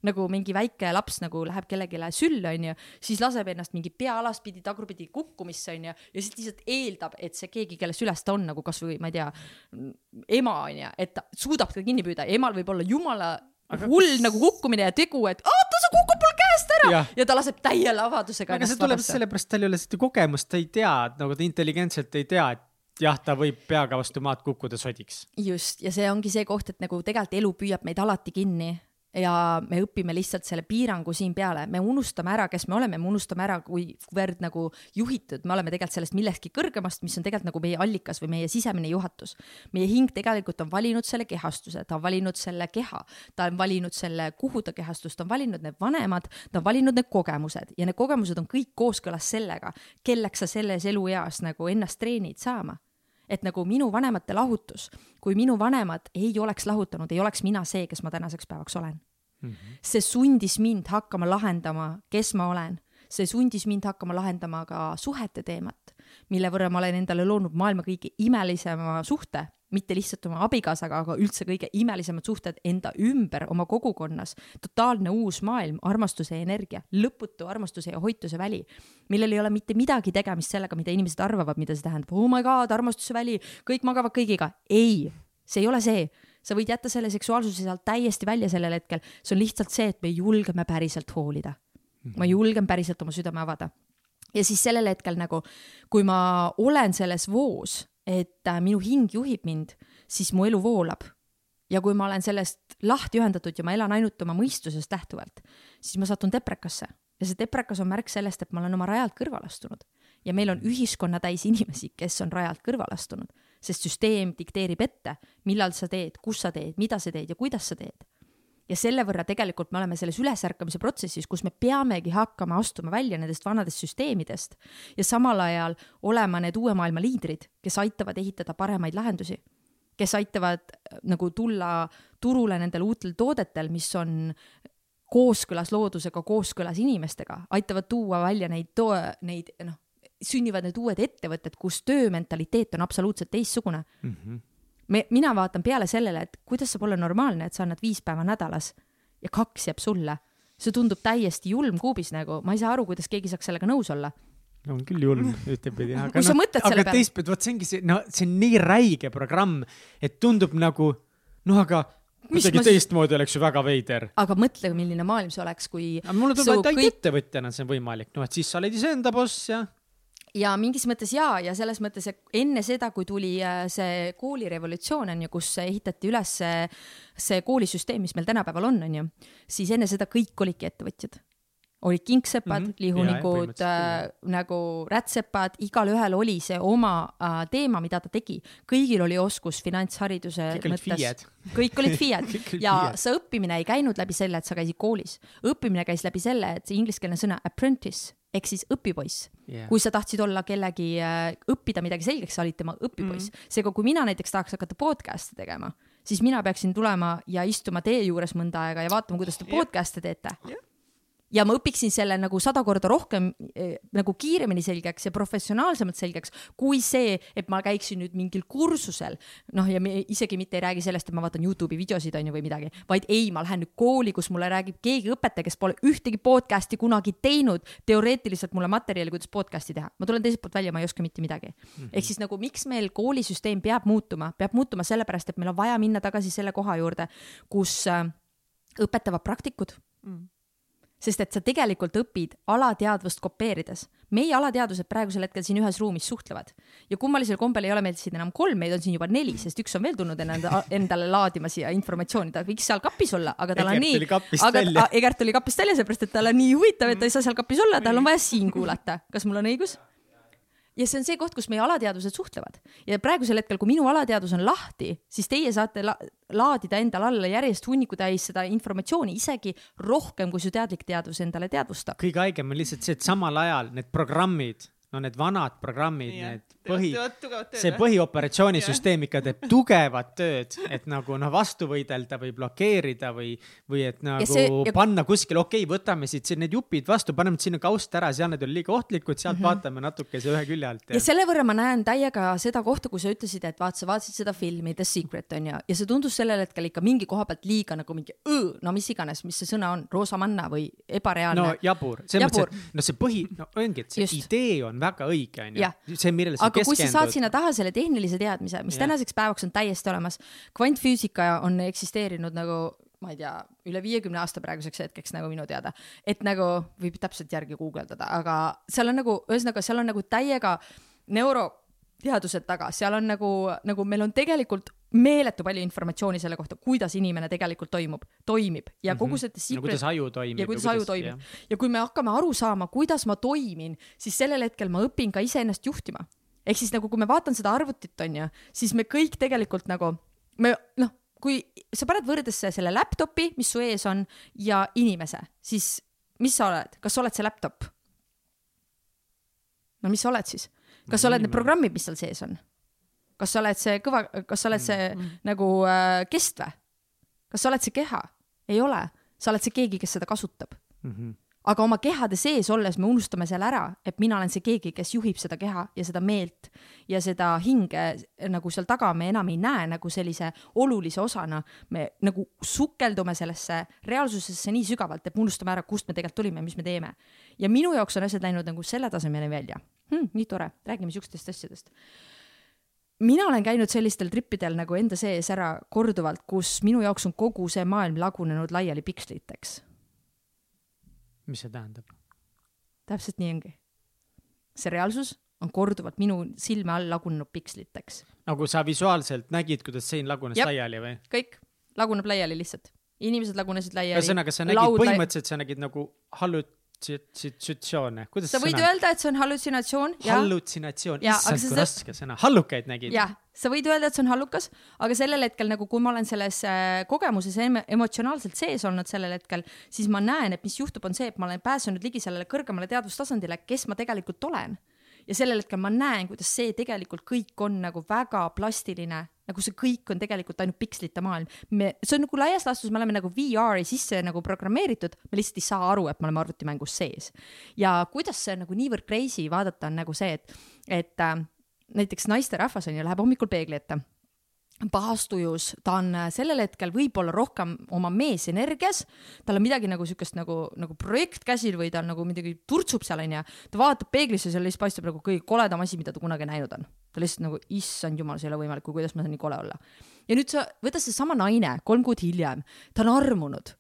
nagu mingi väike laps nagu läheb kellelegi sülle, onju, siis laseb ennast mingi pea alaspidi, tagurpidi kukkumisse, onju, ja siis lihtsalt eeldab, et see keegi, kelle süles ta on nagu kasvõi, ma ei tea, ema, onju, et ta suudab teda kinni püüda, emal võib olla jumala aga hull nagu kukkumine ja tegu, et oota, sa kukud mul käest ära ja, ja ta laseb täie lavadusega. aga see tuleb sellepärast, tal ei ole seda kogemust, ta ei tea, nagu ta intelligentselt ei tea, et jah, ta võib peaga vastu maad kukkuda sodiks. just, ja see ongi see koht, et nagu tegelikult elu püüab meid alati kinni ja me õpime lihtsalt selle piirangu siin peale, me unustame ära, kes me oleme, me unustame ära, kuivõrd nagu juhitud. Me oleme tegelikult sellest millestki kõrgemast, mis on tegelikult nagu meie allikas või meie sisemine juhatus. meie hing tegelikult on valinud selle kehastuse, ta on valinud selle keha, ta on valinud selle, kuhu ta kehastus, ta on valinud. Need vanemad, ta on valinud need kogemused. Ja need kogemused on kõik kooskõlas sellega, kelleks sa selles elueas nagu ennast treenid saama et nagu minu vanemate lahutus, kui minu vanemad ei oleks lahutanud, ei oleks mina see, kes ma tänaseks päevaks olen mm. -hmm. see sundis mind hakkama lahendama, kes ma olen, see sundis mind hakkama lahendama ka suhete teemat, mille võrra ma olen endale loonud maailma kõige imelisema suhte mitte lihtsalt oma abikaasaga, aga üldse kõige imelisemad suhted enda ümber, oma kogukonnas, totaalne uus maailm, armastuse energia, lõputu armastuse ja hoituse väli, millel ei ole mitte midagi tegemist sellega, mida inimesed arvavad, mida see tähendab, oh my god, armastuse väli, kõik magavad kõigiga. ei, see ei ole see sa võid jätta selle seksuaalsuse sealt täiesti välja sellel hetkel, see on lihtsalt see, et me julgeme päriselt hoolida. ma julgen päriselt oma südame avada. Ja siis sellel hetkel nagu, kui ma olen selles voos et äh, minu hing juhib mind, siis mu elu voolab. ja kui ma olen sellest lahti ühendatud ja ma elan ainult oma mõistusest lähtuvalt, siis ma satun deprekasse ja see deprekas on märk sellest, et ma olen oma rajalt kõrvale astunud. ja meil on ühiskonna täis inimesi, kes on rajalt kõrvale astunud, sest süsteem dikteerib ette, millal sa teed, kus sa teed, mida sa teed ja kuidas sa teed ja selle võrra tegelikult me oleme selles ülesärkamise protsessis, kus me peamegi hakkama astuma välja nendest vanadest süsteemidest ja samal ajal olema need uue maailma liidrid, kes aitavad ehitada paremaid lahendusi, kes aitavad äh, nagu tulla turule nendel uutel toodetel, mis on kooskõlas loodusega, kooskõlas inimestega, aitavad tuua välja neid too-, neid noh, sünnivad need uued ettevõtted, kus töömentaliteet on absoluutselt teistsugune mm. -hmm me, mina vaatan peale sellele, et kuidas saab olla normaalne, et sa annad viis päeva nädalas ja kaks jääb sulle. see tundub täiesti julm kuubis nagu, ma ei saa aru, kuidas keegi saaks sellega nõus olla on küll julm ühtepidi, aga mõtled selle peale. teistpidi, vot see ongi see, no see on nii räige programm, et tundub nagu noh, aga kuidagi ma... teistmoodi oleks ju väga veider. aga mõtle, milline maailm see oleks, kui. mulle tundub, et ainult kõik... ettevõtjana see on võimalik, noh, et siis sa oled iseenda boss ja ja mingis mõttes jaa, ja selles mõttes, et enne seda, kui tuli äh, see koolirevolutsioon on ju, kus ehitati üles see, see koolisüsteem, mis meil tänapäeval on, on ju, siis enne seda kõik olidki ettevõtjad olid kingsepad mm, -hmm. lihunikud äh, nagu rätsepad, igalühel oli see oma äh, teema, mida ta tegi. kõigil oli oskus finantshariduse mõttes. kõik olid FIE-d ja see õppimine ei käinud läbi selle, et sa käisid koolis. õppimine käis läbi selle, et see ingliskeelne sõna apprentice ehk siis õpipoiss. Yeah.. kui sa tahtsid olla kellegi äh,, õppida midagi selgeks, sa olid tema õpipoiss. Mm -hmm.. seega, kui mina näiteks tahaks hakata podcast'e tegema, siis mina peaksin tulema ja istuma teie juures mõnda aega ja vaatama, kuidas te podcast'e teete. Yeah ja ma õpiksin selle nagu sada korda rohkem eh, nagu kiiremini selgeks ja professionaalsemalt selgeks, kui see, et ma käiksin nüüd mingil kursusel. noh, ja me isegi mitte ei räägi sellest, et ma vaatan Youtube'i videosid on ju või midagi, vaid ei, ma lähen nüüd kooli, kus mulle räägib keegi õpetaja, kes pole ühtegi podcast'i kunagi teinud, teoreetiliselt mulle materjali, kuidas podcast'i teha. ma tulen teiselt poolt välja, ma ei oska mitte midagi mm. -hmm. ehk siis nagu miks meil koolisüsteem peab muutuma, peab muutuma sellepärast, et meil on vaja minna tagasi selle koha juurde, kus äh, õpetavad praktikud mm sest et sa tegelikult õpid alateadvust kopeerides. meie alateadvused praegusel hetkel siin ühes ruumis suhtlevad ja kummalisel kombel ei ole meil siin enam kolm, meid on siin juba neli, sest üks on veel tulnud enda, endale laadima siia informatsiooni, ta võiks seal kapis olla, aga tal on nii, aga. Egert tuli kapist välja, seepärast et tal on nii huvitav, et ta ei saa seal kapis olla, tal on vaja siin kuulata. kas mul on õigus? Ja see on see koht, kus meie alateadvused suhtlevad ja praegusel hetkel, kui minu alateadvus on lahti, siis teie saate la laadida endale alla järjest hunniku täis seda informatsiooni, isegi rohkem, kui su teadlik teadvus endale teadvustab. kõige haigem on lihtsalt see, et samal ajal need programmid, no need vanad programmid, need põhi, see põhioperatsioonisüsteem ikka teeb tugevat tööd, et nagu noh, vastu võidelda või blokeerida või, või et nagu see- ja... ja- panna kuskile, okei okay,, võtame siit siin need jupid vastu, paneme sinna kaust ära, seal need on liiga ohtlikud, sealt mm -hmm. vaatame natukese ühe külje alt ja selle võrra ma näen täiega seda kohta, kui sa ütlesid, et vaat sa vaatasid seda filmi The Secret on ju, ja see tundus sellel hetkel ikka mingi koha pealt liiga nagu mingi õõ, no mis iganes, mis see sõna on, roosamanna või ebareaalne no jabur, selles mõttes, et no see põhi, no ongi, et see Just. Idee on väga õige, onju Jah.. see, millele sa aga kui sa saad sinna taha selle tehnilise teadmise, mis Jah. tänaseks päevaks on täiesti olemas, kvantfüüsika on eksisteerinud nagu ma ei tea, üle viiekümne aasta praeguseks hetkeks nagu minu teada, et nagu võib täpselt järgi guugeldada, aga seal on nagu, ühesõnaga, seal on nagu täiega neuroteadused taga, seal on nagu, nagu meil on tegelikult meeletu palju informatsiooni selle kohta, kuidas inimene tegelikult toimub, toimib ja kogu see no secret kuidas aju toimib. ja kuidas aju toimib. ja kui me hakkame aru saama, kuidas ma toimin, siis sellel hetkel ma õpin ka iseennast juhtima. Ehk siis nagu, kui ma vaatan seda arvutit, on ju, siis me kõik tegelikult nagu, me noh, kui sa paned võrdesse selle laptopi, mis su ees on, ja inimese, siis mis sa oled, kas sa oled see laptop? no mis sa oled siis? kas sa oled need programmid, mis seal sees on? kas sa oled see kõva, kas sa oled see mm. nagu äh, kest või? kas sa oled see keha? ei ole, sa oled see keegi, kes seda kasutab. mm. -hmm. Aga oma kehade sees olles me unustame seal ära, et mina olen see keegi, kes juhib seda keha ja seda meelt ja seda hinge nagu seal taga me enam ei näe nagu sellise olulise osana. me nagu sukeldume sellesse reaalsusesse nii sügavalt, et me unustame ära, kust me tegelikult tulime, mis me teeme. ja minu jaoks on asjad läinud nagu selle tasemeni välja hm,. nii tore, räägime siukestest asjadest mina olen käinud sellistel tripidel nagu enda sees ära korduvalt, kus minu jaoks on kogu see maailm lagunenud laiali piksliteks mis see tähendab? täpselt nii ongi. see reaalsus on korduvalt minu silme all lagunenud piksliteks. nagu sa visuaalselt nägid, kuidas sein lagunes Jep. laiali või? kõik laguneb laiali lihtsalt. inimesed lagunesid laiali. ühesõnaga, sa nägid, põhimõtteliselt sa nägid nagu hallutsitsioone, kuidas sa võid sõna- öelda, et see on hallutsinatsioon ja, hallutsinatsioon, issand sa- kui raske sõna, hallukaid nägid? jah, sa võid öelda, et see on hallukas, aga sellel hetkel nagu, kui ma olen selles äh, kogemuses em emotsionaalselt sees olnud sellel hetkel, siis ma näen, et mis juhtub, on see, et ma olen pääsenud ligi sellele kõrgemale teadvustasandile, kes ma tegelikult olen. ja sellel hetkel ma näen, kuidas see tegelikult kõik on nagu väga plastiline, nagu see kõik on tegelikult ainult pikslite maailm. me, see on nagu laias laastus, me oleme nagu VR-i sisse nagu programmeeritud, me lihtsalt ei saa aru, et me oleme arvutimängus sees. ja kuidas see on nagu niivõrd crazy vaadata, on nagu see, et, et äh, näiteks naisterahvas on ju, läheb hommikul peegli ette pahastujus, ta on äh, sellel hetkel võib-olla rohkem oma meesenergias, tal on midagi nagu siukest nagu, nagu projekt käsil või ta on nagu midagi turtsub seal onju, ta vaatab peeglisse, seal lihtsalt paistab nagu kõige koledam asi, mida ta kunagi näinud on. ta lihtsalt nagu, issand jumal, see ei ole võimalik, kuidas ma saan nii kole olla. ja nüüd sa, võta seesama naine kolm kuud hiljem, ta on armunud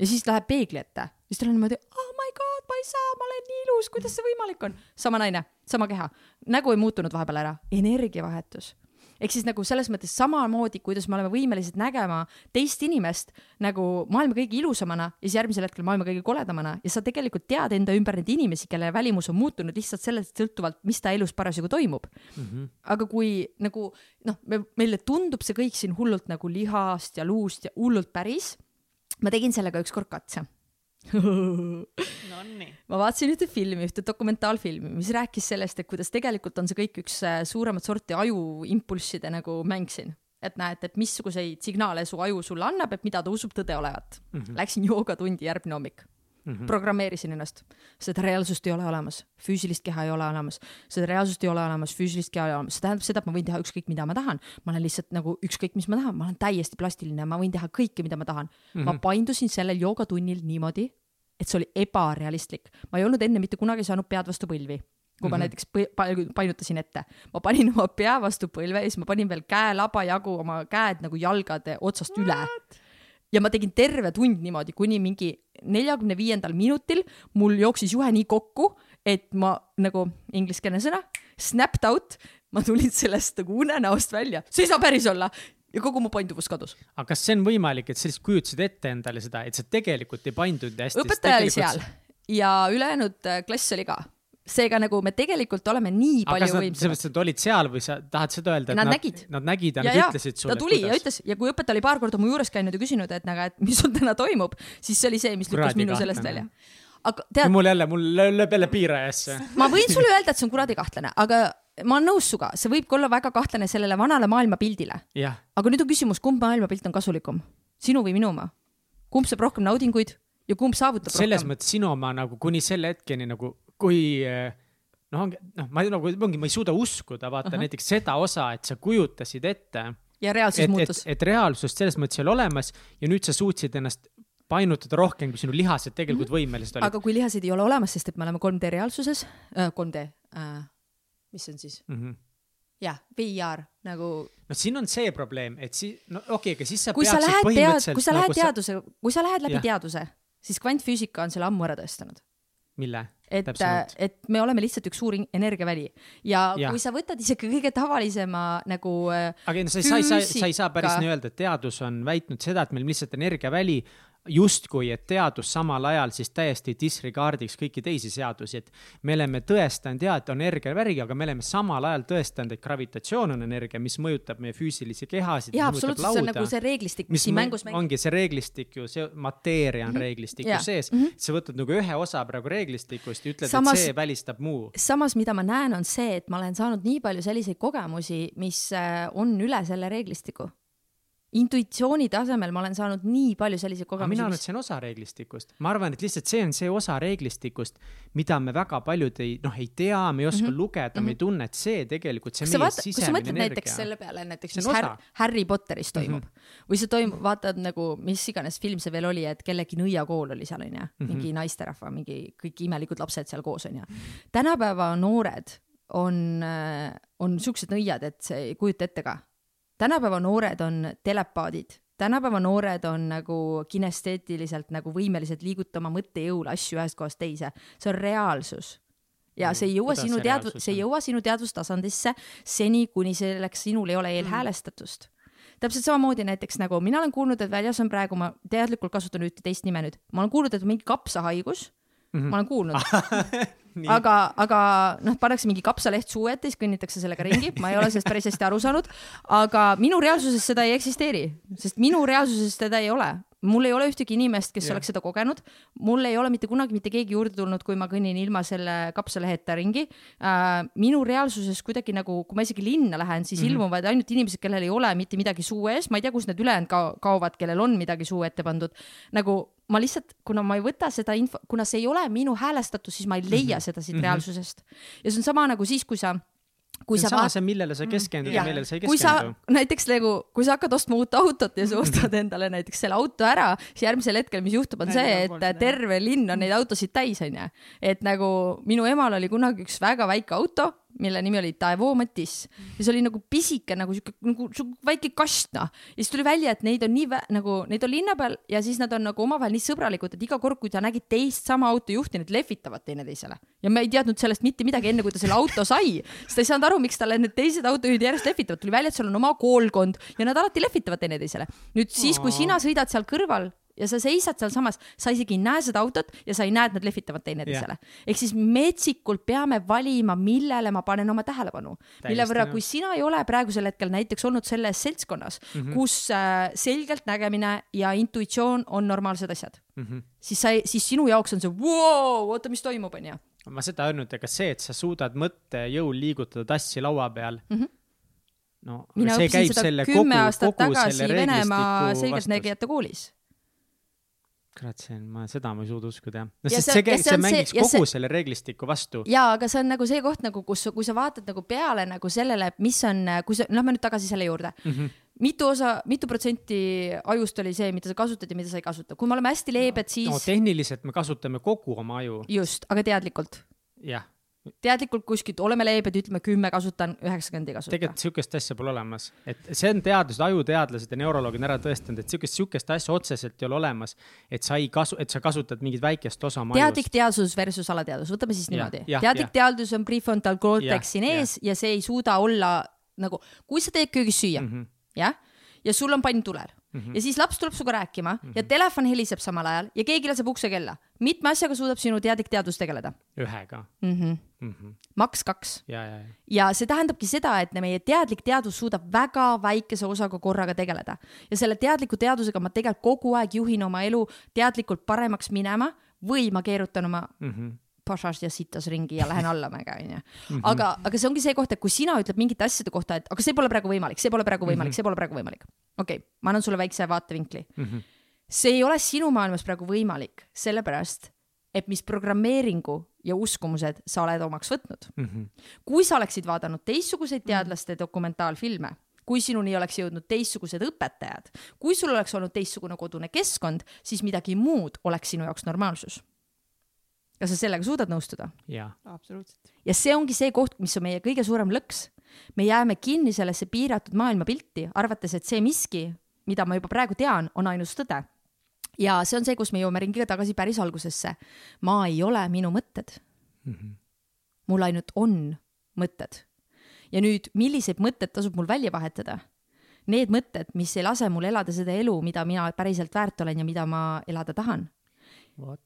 ja siis läheb peegli ette, siis tal on niimoodi, oh my god, ma ei saa, ma olen nii ilus, kuidas see võimalik on? sama naine, sama keha, nägu ei muutunud vahepeal ära, energiavahetus ehk siis nagu selles mõttes samamoodi, kuidas me oleme võimelised nägema teist inimest nagu maailma kõige ilusamana ja siis järgmisel hetkel maailma kõige koledamana ja sa tegelikult tead enda ümber neid inimesi, kelle välimus on muutunud lihtsalt sellest sõltuvalt, mis ta elus parasjagu toimub mm. -hmm. aga kui nagu noh, me, meile tundub see kõik siin hullult nagu lihast ja luust ja hullult päris, ma tegin sellega ükskord katse. Ma vaatasin ühte filmi, ühte dokumentaalfilmi, mis rääkis sellest, et kuidas tegelikult on see kõik üks äh, suuremat sorti ajuimpulsside nagu mäng siin. et näed, et missuguseid signaale su aju sulle annab, et mida ta usub tõde olevat mm. -hmm. Läksin joogatundi järgmine hommik mm. -hmm. programmeerisin ennast, seda reaalsust ei ole olemas, füüsilist keha ei ole olemas, seda reaalsust ei ole olemas, füüsilist keha ei ole olemas, see tähendab seda, et ma võin teha ükskõik, mida ma tahan. ma olen lihtsalt nagu ükskõik, mis ma tahan, ma olen täiesti plastiline, ma võin teha kõike, mida ma tahan mm. -hmm. ma paindusin sellel joogatunnil niimoodi, et see oli ebarealistlik, ma ei olnud enne mitte kunagi saanud pead vastu põlvi kui ma mm -hmm. näiteks painutasin ette, ma panin oma pea vastu põlve ja siis ma panin veel käelaba jagu oma käed nagu jalgade otsast What? üle ja ma tegin terve tund niimoodi, kuni mingi neljakümne viiendal minutil mul jooksis juhe nii kokku, et ma nagu ingliskeelne sõna, snapped out, ma tulin sellest nagu unenäost välja, see ei saa päris olla ja kogu mu painduvus kadus. aga kas see on võimalik, et sa lihtsalt kujutasid ette endale seda, et sa tegelikult ei paindunud hästi? õpetaja oli seal ja ülejäänud äh, klass oli ka seega nagu me tegelikult oleme nii palju võimsamad. selles mõttes, et olid seal või sa tahad seda öelda, nad, nägid, nad nägid ja, ja nad ütlesid sulle? ta tuli kuidas? ja ütles ja kui õpetaja oli paar korda mu juures käinud ja küsinud, et nagu, et mis sul täna toimub, siis see oli see, mis lükkas minu sellest välja. aga tead. mul jälle, mul lööb jälle piirajasse. ma võin sulle öelda, et see on kuradi kahtlane, aga ma olen nõus sinuga, see võib olla väga kahtlane sellele vanale maailmapildile. aga nüüd on küsimus, kumb maailmapilt on kasulikum, sinu või minu oma? kumb saab rohkem naudinguid ja kumb saavutab selles rohkem? selles mõttes sinu oma nagu kuni selle hetkeni nagu, kui äh, noh, ongi, noh, ma nagu, ongi, ma ei suuda uskuda, vaata uh -huh. näiteks seda osa, et sa kujutasid ette. ja reaalsus et, muutus. et, reaalsust selles mõttes ei ole olemas ja nüüd sa suutsid ennast painutada rohkem, kui sinu lihased tegelikult mm -hmm. võimelised olid. aga kui lihased ei ole olemas, sest et me oleme 3D reaalsuses äh,, 3D äh,, mis see on siis mm? -hmm jah, VR nagu. no siin on see probleem, et siis, no okei okay,, aga siis sa kui sa lähed põhimõtteliselt. kui sa lähed nagu teaduse kui sa lähed läbi ja. teaduse, siis kvantfüüsika on selle ammu ära tõestanud. Mille? et, et me oleme lihtsalt üks suur energiaväli ja, ja kui sa võtad isegi kõige tavalisema nagu. Äh, aga ei no sa ei saa, sa, ei saa päris nii öelda, et teadus on väitnud seda, et meil lihtsalt energiaväli justkui, et teadus samal ajal siis täiesti disregard'iks kõiki teisi seadusi, et me oleme tõestanud ja, et on energiavärg, aga me oleme samal ajal tõestanud, et gravitatsioon on energia, mis mõjutab meie füüsilisi kehasid. jaa, absoluutselt, see on nagu see reeglistik, mis siin mängus mängib. ongi see reeglistik ju, see mateeria on mm -hmm. reeglistiku ja. sees mm, -hmm. sa võtad nagu ühe osa praegu reeglistikust ja ütled, et see välistab muu. samas, mida ma näen, on see, et ma olen saanud nii palju selliseid kogemusi, mis äh, on üle selle reeglistiku intuitsiooni tasemel ma olen saanud nii palju selliseid kogemusi. mina arvan, et see on osa reeglistikust, ma arvan, et lihtsalt see on see osa reeglistikust, mida me väga paljud ei, noh, ei tea, me ei oska mm -hmm. lugeda mm, -hmm. me ei mhm. tunne, et see tegelikult, see kas meie sisemine energia. näiteks selle peale näiteks, mis Har Harry Potteris toimub mm -hmm. või see toimub, vaatad nagu, mis iganes film see veel oli, et kellegi nõiakool oli seal onju, mingi mm -hmm. naisterahva, mingi kõik imelikud lapsed seal koos onju. tänapäeva noored on, äh, on siuksed nõiad, et see ei kujuta ette ka tänapäeva noored on telepaadid, tänapäeva noored on nagu kinesteetiliselt nagu võimelised liigutama mõttejõul asju ühest kohast teise, see on reaalsus. Ja see ei jõua Kuidas sinu teadvus, see ei jõua sinu teadvustasandisse seni, kuni selleks sinul ei ole eelhäälestatust täpselt samamoodi näiteks nagu mina olen kuulnud, et väljas on praegu, ma teadlikult kasutan ühte teist nime nüüd, ma olen kuulnud, et mingi kapsahaigus. Mm, -hmm. ma olen kuulnud aga, aga noh, pannakse mingi kapsaleht suu ette, siis kõnnitakse sellega ringi, ma ei ole sellest päris hästi aru saanud. aga minu reaalsuses seda ei eksisteeri, sest minu reaalsuses teda ei ole mul ei ole ühtegi inimest, kes ja. oleks seda kogenud. mul ei ole mitte kunagi mitte keegi juurde tulnud, kui ma kõnnin ilma selle kapsaleheta ringi äh,. minu reaalsuses kuidagi nagu, kui ma isegi linna lähen, siis mm -hmm. ilmuvad ainult inimesed, kellel ei ole mitte midagi suu ees, ma ei tea, kus need ülejäänud ka kaovad, kellel on midagi suu ette pandud. nagu ma lihtsalt, kuna ma ei võta seda info, kuna see ei ole minu häälestatus, siis ma ei leia mm -hmm. seda siit mm -hmm. reaalsusest. ja see on sama nagu siis, kui sa kui see on sama vaat... see, millele sa keskendud ja, ja millele sa ei keskendu. näiteks nagu, kui sa hakkad ostma uut autot ja sa ostad endale näiteks selle auto ära, siis järgmisel hetkel, mis juhtub, on see, et terve linn on neid autosid täis, onju. et nagu minu emal oli kunagi üks väga väike auto mille nimi oli Daewoo Matis ja see oli nagu pisike nagu siuke nagu väike kast noh. ja siis tuli välja, et neid on nii nagu neid on linna peal ja siis nad on nagu omavahel nii sõbralikud, et iga kord, kui ta nägi teist sama autojuhti, nad lehvitavad teineteisele. ja me ei teadnud sellest mitte midagi, enne kui ta selle auto sai, sest ta ei saanud aru, miks talle need teised autojuhid järjest lehvitavad, tuli välja, et seal on oma koolkond ja nad alati lehvitavad teineteisele. nüüd siis, kui sina sõidad seal kõrval ja sa seisad sealsamas, sa isegi ei näe seda autot ja sa ei näe, et nad lehvitavad teineteisele. ehk siis metsikult peame valima, millele ma panen oma tähelepanu. mille võrra, kui sina ei ole praegusel hetkel näiteks olnud selles seltskonnas mm, -hmm. kus äh, selgelt nägemine ja intuitsioon on normaalsed asjad mm, -hmm. siis sa, siis sinu jaoks on see wow,, oota, mis toimub, onju. ma seda öelnud, ega see, et sa suudad mõttejõul liigutada tassi laua peal mm. -hmm no mina õppisin seda kümme aastat tagasi Venemaa selgeltnägijate koolis kurat, see on, ma seda ma ei suuda uskuda jah. no Ja sest see- see, see, see see see- mängiks ja kogu see- selle reeglistiku vastu. jaa, aga see on nagu see koht nagu, kus, kui sa vaatad nagu peale nagu sellele, mis on, kui sa, lähme nüüd tagasi selle juurde mm. -hmm. mitu osa, mitu protsenti ajust oli see, mida sa kasutad ja mida sa ei kasuta, kui me oleme hästi leebed, siis no no, tehniliselt me kasutame kogu oma aju, just, aga teadlikult. jah. Teadlikult kuskilt oleme leebed, ütleme kümme kasutan, üheksakümmend ei kasuta. tegelikult sihukest asja pole olemas, et see on teadused, ajuteadlased ja neuroloogid on ära tõestanud, et sihukest, sihukest asja otseselt ei ole olemas, et sa ei kasu, et sa kasutad mingit väikest osa oma teadlik ajust. teadsus versus alateadus, võtame siis niimoodi. teadlik jah. teadus on prefrontal cortex siin ees ja see ei suuda olla nagu, kui sa teed köögis süüa mm. -hmm. jah, ja sul on pann tulel mm -hmm. ja siis laps tuleb sinuga rääkima mm -hmm. ja telefon heliseb samal ajal ja keegi laseb uksekella. mitme asjaga suudab sinu teadlik teadus tegeleda ühega mm? -hmm. mm. -hmm. maks kaks ja, ja, ja. ja see tähendabki seda, et meie teadlik teadus suudab väga väikese osaga korraga tegeleda ja selle teadliku teadusega ma tegelikult kogu aeg juhin oma elu teadlikult paremaks minema või ma keerutan oma Mm -hmm. Pašas ja sitas ringi ja lähen allamäge, onju. aga, aga see ongi see koht, et kui sina ütled mingite asjade kohta, et aga see pole praegu võimalik, see pole praegu võimalik, see pole praegu võimalik. okei okay,, ma annan sulle väikse vaatevinkli mm. -hmm. see ei ole sinu maailmas praegu võimalik, sellepärast et mis programmeeringu ja uskumused sa oled omaks võtnud mm. -hmm. kui sa oleksid vaadanud teistsuguseid teadlaste dokumentaalfilme, kui sinuni oleks jõudnud teistsugused õpetajad, kui sul oleks olnud teistsugune kodune keskkond, siis midagi muud oleks sinu jaoks normaalsus. Kas sa sellega suudad nõustuda? ja, absoluutselt. ja see ongi see koht, mis on meie kõige suurem lõks. me jääme kinni sellesse piiratud maailmapilti, arvates, et see miski, mida ma juba praegu tean, on ainus tõde. ja see on see, kus me jõuame ringiga tagasi päris algusesse. ma ei ole minu mõtted mm. -hmm. mul ainult on mõtted. ja nüüd, milliseid mõtteid tasub mul välja vahetada? Need mõtted, mis ei lase mul elada seda elu, mida mina päriselt väärt olen ja mida ma elada tahan vot.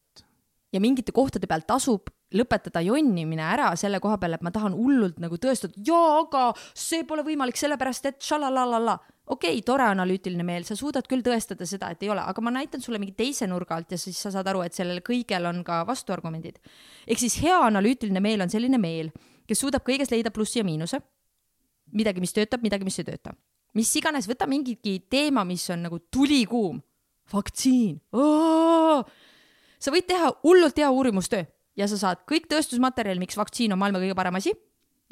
Ja mingite kohtade peal tasub lõpetada jonnimine ära selle koha peal, et ma tahan hullult nagu tõestada, jaa, aga see pole võimalik, sellepärast et šalalalala. okei okay,, tore analüütiline meel, sa suudad küll tõestada seda, et ei ole, aga ma näitan sulle mingi teise nurga alt ja siis sa saad aru, et sellel kõigel on ka vastuargumendid. ehk siis hea analüütiline meel on selline meel, kes suudab kõiges leida plussi ja miinuse. midagi, mis töötab, midagi, mis ei tööta. mis iganes, võta mingigi teema, mis on nagu tulikuum. vaktsiin sa võid teha hullult hea uurimustöö ja sa saad kõik tõestusmaterjali, miks vaktsiin on maailma kõige parem asi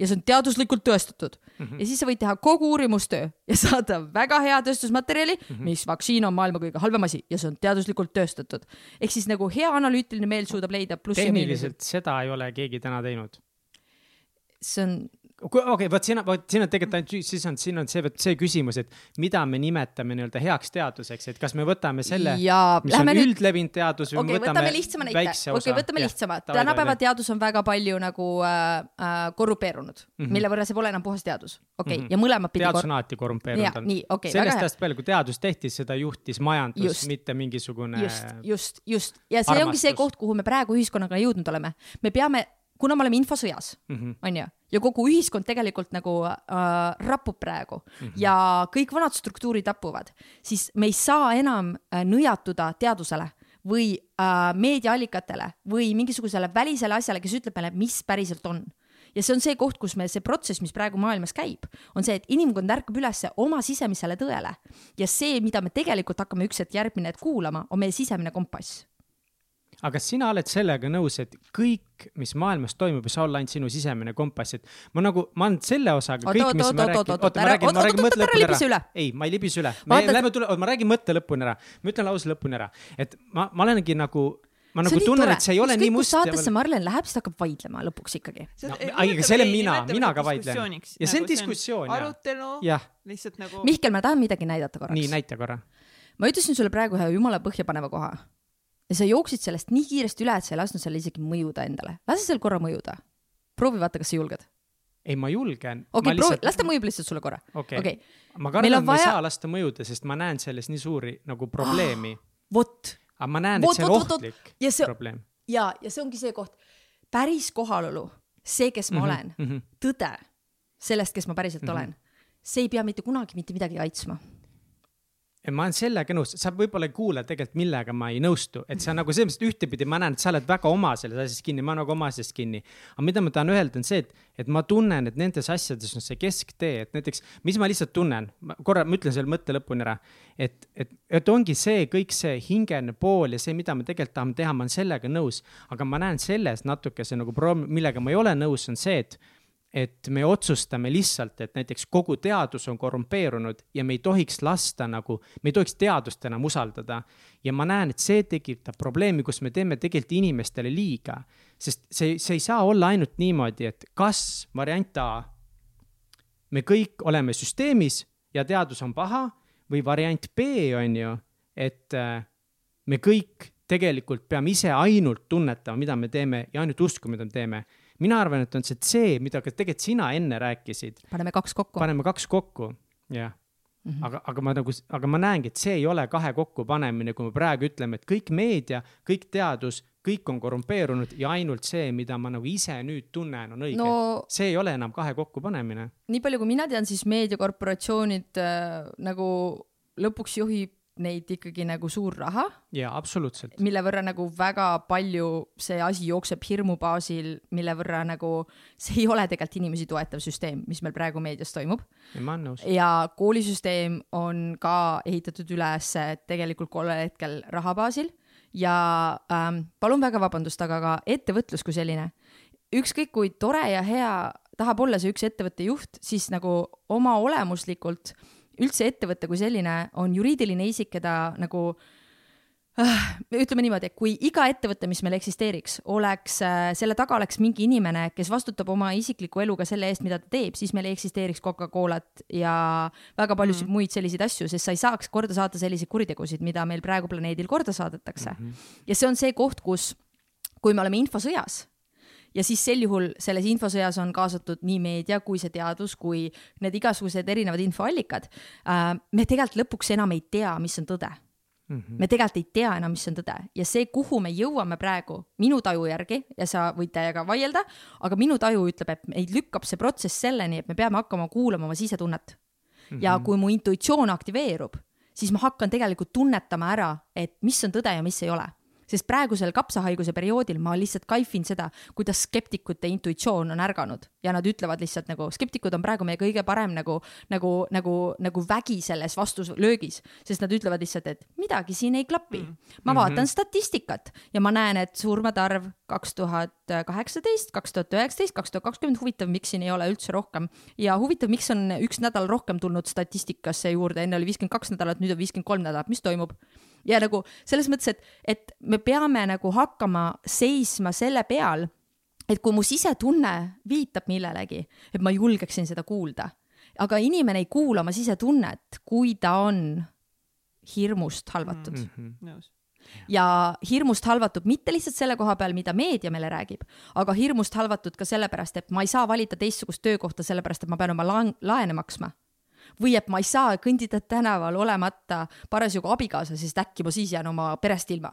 ja see on teaduslikult tõestatud mm. -hmm. ja siis sa võid teha kogu uurimustöö ja saada väga hea tõestusmaterjali mm, -hmm. mis vaktsiin on maailma kõige halvem asi ja see on teaduslikult tõestatud. ehk siis nagu hea analüütiline meel suudab leida plussi tehniliselt seda ei ole keegi täna teinud. see on, okei okay,, vot siin vot siin on tegelikult ainult, siis on, siin on see, vot see küsimus, et mida me nimetame nii-öelda heaks teaduseks, et kas me võtame selle, mis on nüüd- üldlevinud teadus või okay,, võtame võtame lihtsama näite, okei okay,, võtame lihtsama, tänapäeva teadus on väga palju nagu äh, äh, korrupeerunud mm, -hmm. mille võrra see pole enam puhas teadus, okei okay, mm, -hmm. ja mõlemat pidi teadus on alati korrumpeerunud okei, väga sellest ajast peale, kui teadus tehti, seda juhtis majandus mitte mingisugune just, just, just. Ja see ongi see armastus. koht, kuhu me praegu ühiskonnaga jõudnud oleme. me peame, kuna me oleme infosõjas mm. -hmm. onju, ja kogu ühiskond tegelikult nagu äh, rapub praegu mm -hmm. ja kõik vanad struktuurid rapuvad, siis me ei saa enam äh, nõjatuda teadusele või äh, meediaallikatele või mingisugusele välisele asjale, kes ütleb meile, mis päriselt on ja see on see koht, kus me, see protsess, mis praegu maailmas käib, on see, et inimkond ärkab üles oma sisemisele tõele ja see, mida me tegelikult hakkame üks hetk järgmine hetk kuulama, on meie sisemine kompass. Aga kas sina oled sellega nõus, et kõik, mis maailmas toimub, ei saa olla ainult sinu sisemine kompass, et ma nagu, ma olen selle osaga Oot, kõik, oot, mis oot, ma oot, räägin, oot, oota, ma ära- räägin, oot, ma räägin oot, mõtte oot, ära libise üle.. ei, ma ei libise üle, me lähme tule, ma räägin mõtte lõpuni ära, ma ütlen lause lõpuni ära, et ma, ma olengi nagu, ma nagu tunnen, et see ei ole Ükskõik, nii kus must. saatesse Marlen läheb, siis ta hakkab vaidlema lõpuks ikkagi. No, aga selle mina- mina ka vaidlen. Ja see on diskussioon, jaa. arutelu, lihtsalt nagu. Mihkel, ma tahan midagi näidata korraks. nii näita korra. ma ütlesin sulle praegu ühe jumala põhjapaneva koha ja sa jooksid sellest nii kiiresti üle, et sa ei lasknud seal isegi mõjuda endale. lase seal korra mõjuda. proovi vaata, kas sa julged. ei, ma julgen. okei, proovi, las ta mõjub lihtsalt sulle korra. okei okei, ma Meil kardan, et ma ei vaja- saa lasta mõjuda, sest ma näen selles nii suuri nagu probleemi. vot aga ma näen, et see on vot. ohtlik Ja see- probleem. ja, ja see ongi see koht, päris kohalolu, see, kes ma mm -hmm, olen mm, -hmm. tõde sellest, kes ma päriselt mm -hmm. olen, see ei pea mitte kunagi mitte midagi kaitsma. Ma olen sellega nõus, sa võib-olla ei kuula tegelikult, millega ma ei nõustu, et sa nagu selles mõttes ühtepidi ma näen, et sa oled väga oma selles asjas kinni, ma nagu oma asjast kinni. aga mida ma tahan öelda, on see, et, et ma tunnen, et nendes asjades on see kesktee, et näiteks, mis ma lihtsalt tunnen, korra, ma ütlen selle mõtte lõpuni ära. et, et, et ongi see kõik see hingene pool ja see, mida me tegelikult tahame teha, ma olen sellega nõus. aga ma näen selles natukese nagu probleem, millega ma ei ole nõus, on see, et et me otsustame lihtsalt, et näiteks kogu teadus on korrumpeerunud ja me ei tohiks lasta nagu, me ei tohiks teadust enam usaldada. ja ma näen, et see tekitab probleemi, kus me teeme tegelikult inimestele liiga. sest see, see ei saa olla ainult niimoodi, et kas variant A, me kõik oleme süsteemis ja teadus on paha või variant B on ju, et äh, me kõik tegelikult peame ise ainult tunnetama, mida me teeme ja ainult uskuma, mida me teeme mina arvan, et on see C, mida ka tegelikult sina enne rääkisid. paneme kaks kokku. paneme kaks kokku, jah. Mm -hmm. aga, aga ma nagu, aga ma näengi, et see ei ole kahe kokkupanemine, kui me praegu ütleme, et kõik meedia, kõik teadus, kõik on korrumpeerunud ja ainult see, mida ma nagu ise nüüd tunnen, on õige no,. see ei ole enam kahe kokkupanemine. nii palju, kui mina tean, siis meediakorporatsioonid äh, nagu lõpuks juhib neid ikkagi nagu suur raha. jaa, absoluutselt. mille võrra nagu väga palju see asi jookseb hirmu baasil, mille võrra nagu see ei ole tegelikult inimesi toetav süsteem, mis meil praegu meedias toimub. ma olen nõus. ja koolisüsteem on ka ehitatud üles tegelikult kollel hetkel raha baasil ja ähm, palun väga vabandust, aga ka ettevõtlus kui selline, ükskõik kui tore ja hea tahab olla see üks ettevõtte juht, siis nagu oma olemuslikult äh, üldse ettevõte kui selline on juriidiline isik, keda nagu äh, ütleme niimoodi, et kui iga ettevõte, mis meil eksisteeriks, oleks äh,, selle taga oleks mingi inimene, kes vastutab oma isikliku eluga selle eest, mida ta teeb, siis meil ei eksisteeriks Coca-Colat ja väga paljusid mm. muid selliseid asju, sest sa ei saaks korda saata selliseid kuritegusid, mida meil praegu planeedil korda saadetakse mm. -hmm. ja see on see koht, kus, kui me oleme infosõjas ja siis sel juhul selles infosõjas on kaasatud nii meedia kui see teadus kui need igasugused erinevad infoallikad. Äh, me tegelikult lõpuks enam ei tea, mis on tõde Mm -hmm. me tegelikult ei tea enam, mis on tõde ja see, kuhu me jõuame praegu minu taju järgi ja sa võid täiega vaielda, aga minu taju ütleb, et meid lükkab see protsess selleni, et me peame hakkama kuulama oma sisetunnet mm. -hmm. ja kui mu intuitsioon aktiveerub, siis ma hakkan tegelikult tunnetama ära, et mis on tõde ja mis ei ole sest praegusel kapsahaiguse perioodil ma lihtsalt kaifin seda, kuidas skeptikute intuitsioon on ärganud ja nad ütlevad lihtsalt nagu, skeptikud on praegu meie kõige parem nagu, nagu, nagu, nagu vägi selles vastuslöögis, sest nad ütlevad lihtsalt, et midagi siin ei klapi. Mm. ma vaatan mm -hmm. statistikat ja ma näen, et surmade arv kaks tuhat kaheksateist, kaks tuhat üheksateist, kaks tuhat kakskümmend, huvitav, miks siin ei ole üldse rohkem ja huvitav, miks on üks nädal rohkem tulnud statistikasse juurde, enne oli viiskümmend kaks nädalat, nüüd on viiskümmend kolm nädalat, mis toimub? Ja nagu selles mõttes, et, et me peame nagu hakkama seisma selle peal, et kui mu sisetunne viitab millelegi, et ma julgeksin seda kuulda. aga inimene ei kuula oma sisetunnet, kui ta on hirmust halvatud mm. -hmm. ja hirmust halvatud mitte lihtsalt selle koha peal, mida meedia meile räägib, aga hirmust halvatud ka sellepärast, et ma ei saa valida teistsugust töökohta, sellepärast et ma pean oma laene maksma või et ma ei saa kõndida tänaval olemata parasjagu abikaasa, sest äkki ma siis jään oma perest ilma.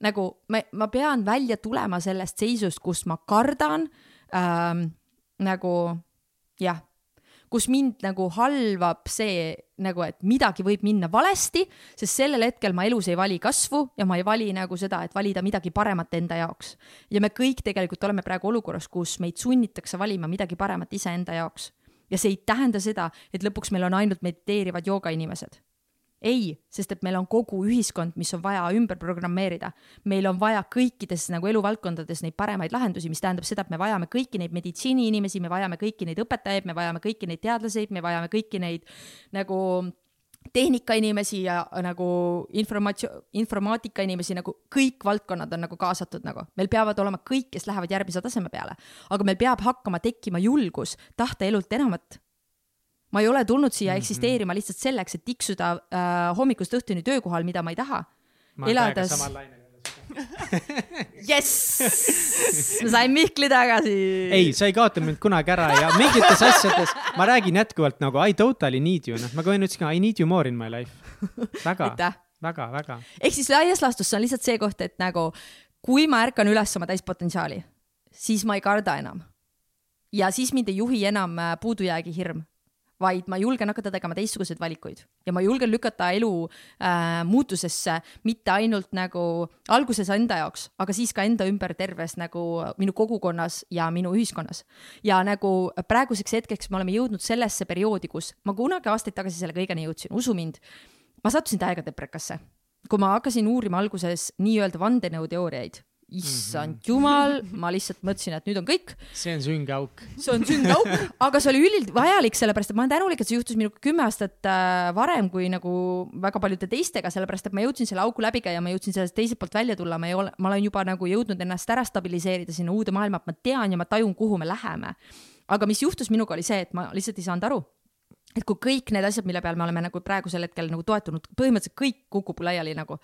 nagu ma, ma pean välja tulema sellest seisust, kus ma kardan ähm, nagu jah, kus mind nagu halvab see nagu, et midagi võib minna valesti, sest sellel hetkel ma elus ei vali kasvu ja ma ei vali nagu seda, et valida midagi paremat enda jaoks. ja me kõik tegelikult oleme praegu olukorras, kus meid sunnitakse valima midagi paremat iseenda jaoks ja see ei tähenda seda, et lõpuks meil on ainult mediteerivad joogainimesed. ei, sest et meil on kogu ühiskond, mis on vaja ümber programmeerida. meil on vaja kõikides nagu eluvaldkondades neid paremaid lahendusi, mis tähendab seda, et me vajame kõiki neid meditsiiniinimesi, me vajame kõiki neid õpetajaid, me vajame kõiki neid teadlaseid, me vajame kõiki neid nagu tehnikainimesi ja nagu informatsioon, informaatika inimesi nagu kõik valdkonnad on nagu kaasatud nagu. meil peavad olema kõik, kes lähevad järgmise taseme peale, aga meil peab hakkama tekkima julgus tahta elult enamat. ma ei ole tulnud siia mm -hmm. eksisteerima lihtsalt selleks, et tiksuda äh, hommikust õhtuni töökohal, mida ma ei taha. elades jess, ma sain Mihkli tagasi. ei, sa ei kaota mind kunagi ära ja mingites asjades ma räägin jätkuvalt nagu I totally need you, noh, ma ka enne ütlesin I need you more in my life. väga, väga, väga. ehk siis laias laastus see on lihtsalt see koht, et nagu kui ma ärkan üles oma täispotentsiaali, siis ma ei karda enam. ja siis mind ei juhi enam äh, puudujäägi hirm vaid ma julgen hakata tegema teistsuguseid valikuid. Ja ma julgen lükata elu äh, muutusesse mitte ainult nagu alguses enda jaoks, aga siis ka enda ümber terves nagu minu kogukonnas ja minu ühiskonnas. ja nagu praeguseks hetkeks me oleme jõudnud sellesse perioodi, kus ma kunagi aastaid tagasi selle kõigeni jõudsin, usu mind, ma sattusin täiega deprekasse. Kui ma hakkasin uurima alguses nii-öelda vandenõuteooriaid issand jumal, ma lihtsalt mõtlesin, et nüüd on kõik. see on sünge auk. see on sünge auk, aga see oli üldvajalik, sellepärast et ma olen tänulik, et see juhtus minuga kümme aastat äh, varem kui nagu väga paljude teistega, sellepärast et ma jõudsin selle augu läbi käia, ma jõudsin sellest teiselt poolt välja tulla, ma ei ole, ma olen juba nagu jõudnud ennast ära stabiliseerida sinna uude maailma, et ma tean ja ma tajun, kuhu me läheme. aga mis juhtus minuga, oli see, et ma lihtsalt ei saanud aru et kui kõik need asjad, mille peal me oleme nagu praegusel hetkel nagu toetunud, põhimõtteliselt kõik kukub laiali nagu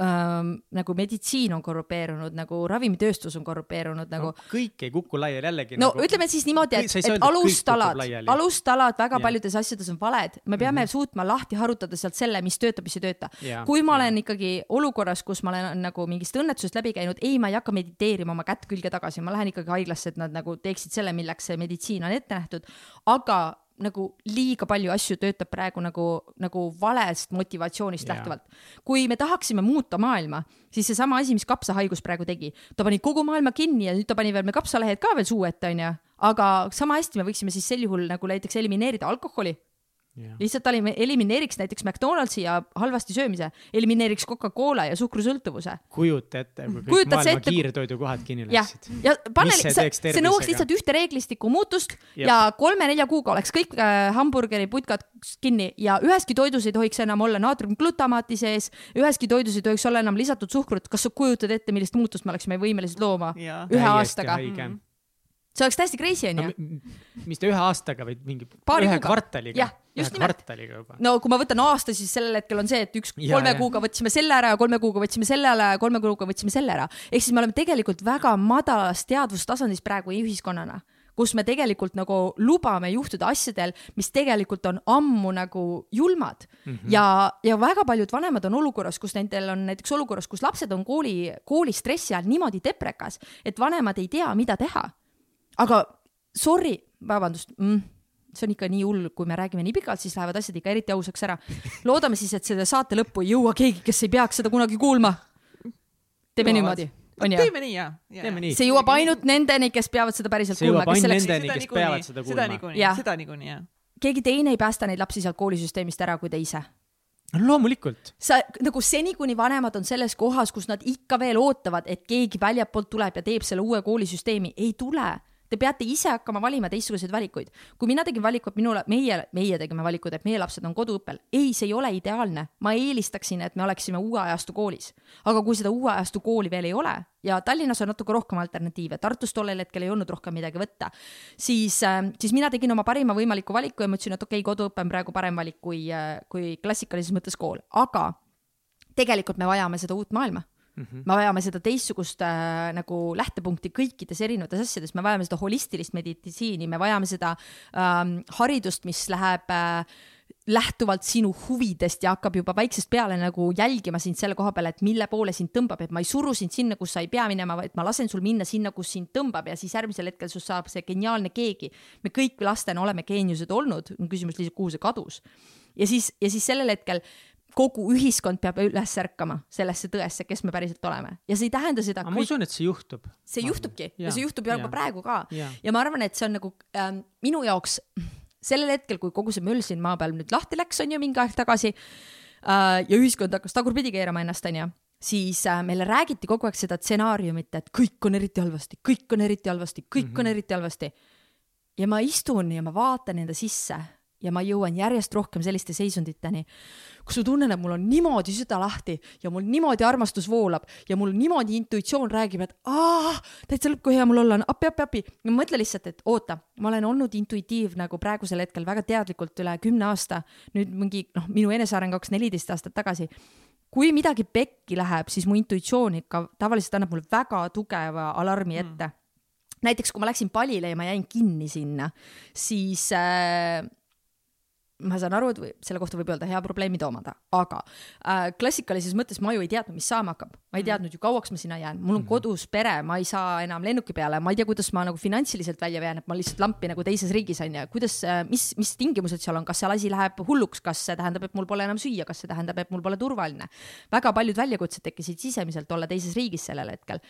ähm, nagu meditsiin on korrupeerunud, nagu ravimitööstus on korrupeerunud nagu no,. kõik ei kuku laiali jällegi. no nagu... ütleme siis niimoodi, et, et alustalad, alustalad väga ja. paljudes asjades on valed, me peame mm -hmm. suutma lahti harutada sealt selle, mis töötab, mis ei tööta. kui ma olen ja. ikkagi olukorras, kus ma olen nagu mingist õnnetusest läbi käinud, ei, ma ei hakka mediteerima oma kätt külge tagasi, ma lähen ikkagi haiglasse, et nad nagu teeksid selle, milleks see meditsiin on ette nähtud, aga nagu liiga palju asju töötab praegu nagu, nagu valest motivatsioonist yeah. lähtuvalt. kui me tahaksime muuta maailma, siis seesama asi, mis kapsahaigus praegu tegi, ta pani kogu maailma kinni ja nüüd ta pani veel me kapsalehed ka veel suu ette, onju. aga sama hästi me võiksime siis sel juhul nagu näiteks elimineerida alkoholi Yeah. lihtsalt elimineeriks näiteks McDonaldsi ja halvasti söömise, elimineeriks Coca-Cola ja suhkrusõltuvuse. kujuta ette, kui kõik Kujutad maailma ette... kiirtoidukohad kinni läheksid. ja pane, see, see nõuaks lihtsalt ühte reeglistikku muutust Jep. ja kolme-nelja kuuga oleks kõik äh, hamburgeri putkad kinni ja üheski toidus ei tohiks enam olla naatriumglutamaati sees, üheski toidus ei tohiks olla enam lisatud suhkrut. kas sa kujutad ette, millist muutust me oleksime võimelised looma ja. ühe Täiesti aastaga? see oleks täiesti crazy onju no,. mis ta ühe aastaga või mingi Paari ühe kuuga. kvartaliga? Kvartaliga juba. no kui ma võtan aasta, siis sellel hetkel on see, et üks ja, kolme ja. kuuga võtsime selle ära ja kolme kuuga võtsime selle ära ja kolme kuuga võtsime selle ära. ehk siis me oleme tegelikult väga madalas teadvustasandis praegu ühiskonnana kus me tegelikult nagu lubame juhtuda asjadel, mis tegelikult on ammu nagu julmad mm. -hmm. ja, ja väga paljud vanemad on olukorras, kus nendel on näiteks olukorras, kus lapsed on kooli, kooli stressi all niimoodi deprekas, et vanemad ei tea, mida teha aga sorry, vabandust mm, see on ikka nii hull, kui me räägime nii pikalt, siis lähevad asjad ikka eriti ausaks ära. loodame siis, et selle saate lõppu ei jõua keegi, kes ei peaks seda kunagi kuulma. teeme niimoodi, on ju? teeme nii ja, ja. see jõuab ainult nendeni, kes peavad seda päriselt see kuulma. see jõuab ainult nendeni, kes peavad seda kuulma. seda niikuinii, seda niikuinii jah. keegi teine ei päästa neid lapsi sealt koolisüsteemist ära kui te ise loomulikult. sa nagu seni, kuni vanemad on selles kohas, kus nad ikka veel ootavad, et keegi väljapoolt tuleb ja teeb selle uue koolisüsteemi, ei tule Te peate ise hakkama valima teistsuguseid valikuid. kui mina tegin valiku, et minule, meie, meie tegime valikud, et meie lapsed on koduõppel, ei, see ei ole ideaalne. ma eelistaksin, et me oleksime uue ajastu koolis. aga kui seda uue ajastu kooli veel ei ole ja Tallinnas on natuke rohkem alternatiive, Tartus tollel hetkel ei olnud rohkem midagi võtta, siis, äh, siis mina tegin oma parima võimaliku valiku ja mõtlesin, et okei okay,, koduõpe on praegu parem valik kui, äh, kui klassikalises mõttes kool, aga tegelikult me vajame seda uut maailma Mm -hmm. me vajame seda teistsugust äh, nagu lähtepunkti kõikides erinevates asjades, me vajame seda holistilist meditsiini, me vajame seda ähm, haridust, mis läheb äh, lähtuvalt sinu huvidest ja hakkab juba väiksest peale nagu jälgima sind selle koha peal, et mille poole sind tõmbab, et ma ei suru sind sinna, kus sa ei pea minema, vaid ma lasen sul minna sinna, kus sind tõmbab ja siis järgmisel hetkel sinust saab see geniaalne keegi. me kõik lastena oleme geeniused olnud, on küsimus lihtsalt, kuhu see kadus. ja siis, ja siis sellel hetkel kogu ühiskond peab üles ärkama sellesse tõesse, kes me päriselt oleme ja see ei tähenda seda. ma usun, et see juhtub. see juhtubki ja, ja see juhtub juba praegu ka ja. ja ma arvan, et see on nagu ähm, minu jaoks sellel hetkel, kui kogu see möll siin maa peal nüüd lahti läks, on ju mingi aeg tagasi äh, ja ühiskond hakkas tagurpidi keerama ennast, on ju siis äh, meile räägiti kogu aeg seda stsenaariumit, et kõik on eriti halvasti, kõik on eriti halvasti, kõik mm -hmm. on mhm. eriti halvasti. ja ma istun ja ma vaatan enda sisse ja ma jõuan järjest rohkem selliste seisunditeni, kus ma tunnen, et mul on niimoodi süda lahti ja mul niimoodi armastus voolab ja mul niimoodi intuitsioon räägib, et aa, täitsa lõpp, kui hea mul olla on, appi, appi, appi. ma mõtlen lihtsalt, et oota, ma olen olnud intuitiiv nagu praegusel hetkel väga teadlikult üle kümne aasta, nüüd mingi noh, minu eneseareng hakkas neliteist aastat tagasi kui midagi pekki läheb, siis mu intuitsioon ikka tavaliselt annab mulle väga tugeva alarmi ette mm. näiteks kui ma läksin palile ja ma jäin kinni sinna, siis äh, ma saan aru, et või, selle kohta võib öelda hea probleemide omada, aga äh, klassikalises mõttes ma ju ei teadnud, mis saama hakkab. ma ei teadnud ju, kauaks ma sinna jään, mul on kodus pere, ma ei saa enam lennuki peale, ma ei tea, kuidas ma nagu finantsiliselt välja jään, et ma lihtsalt lampi nagu teises riigis on ju, kuidas, mis, mis tingimused seal on, kas seal asi läheb hulluks, kas see tähendab, et mul pole enam süüa, kas see tähendab, et mul pole turvaline. väga paljud väljakutsed tekkisid sisemiselt olla teises riigis sellel hetkel.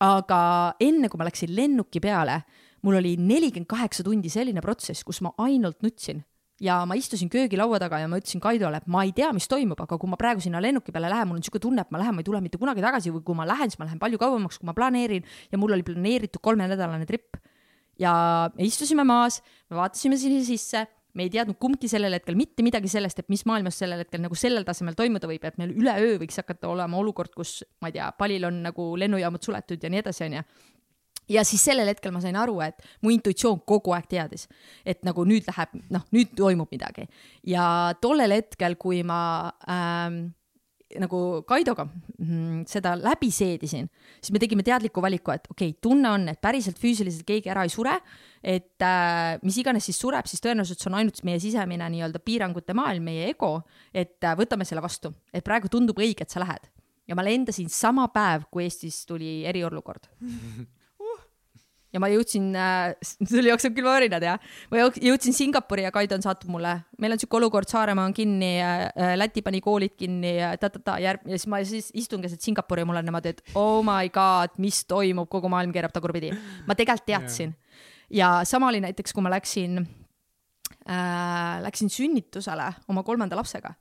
aga enne, kui ma läksin lennuki peale, mul oli nelikümmend kaheksa tundi selline protsess, kus ma ainult nutsin ja ma istusin köögilaua taga ja ma ütlesin Kaidole, et ma ei tea, mis toimub, aga kui ma praegu sinna lennuki peale lähen, mul on niisugune tunne, et ma lähen, ma ei tule mitte kunagi tagasi või kui ma lähen, siis ma lähen palju kauemaks, kui ma planeerin ja mul oli planeeritud kolmenädalane trip. ja me istusime maas, me vaatasime sinna sisse, me ei teadnud kumbki sellel hetkel mitte midagi sellest, et mis maailmas sellel hetkel nagu sellel tasemel toimuda võib, et meil üleöö võiks hakata olema olukord, kus ma ei tea, palil on nagu lennujaamad suletud ja nii edasi, onju ja siis sellel hetkel ma sain aru, et mu intuitsioon kogu aeg teadis, et nagu nüüd läheb, noh, nüüd toimub midagi. ja tollel hetkel, kui ma ähm, nagu Kaidoga mm, seda läbi seedisin, siis me tegime teadliku valiku, et okei okay,, tunne on, et päriselt füüsiliselt keegi ära ei sure, et äh, mis iganes siis sureb, siis tõenäoliselt see on ainult meie sisemine nii-öelda piirangute maailm, meie ego, et äh, võtame selle vastu, et praegu tundub õige, et sa lähed. ja ma lendasin sama päev, kui Eestis tuli eriolukord ja ma jõudsin äh,, sul jookseb küll varinad jah, ma jõudsin Singapuri ja Kaido on saatnud mulle, meil on siuke olukord, Saaremaa on kinni äh,, Läti pani koolid kinni ja ta-ta-ta järg- ja siis ma siis istun keset Singapuri ja mul on niimoodi, et oh my god, mis toimub, kogu maailm keerab tagurpidi. ma tegelikult teadsin ja sama oli näiteks, kui ma läksin äh,, läksin sünnitusele oma kolmanda lapsega.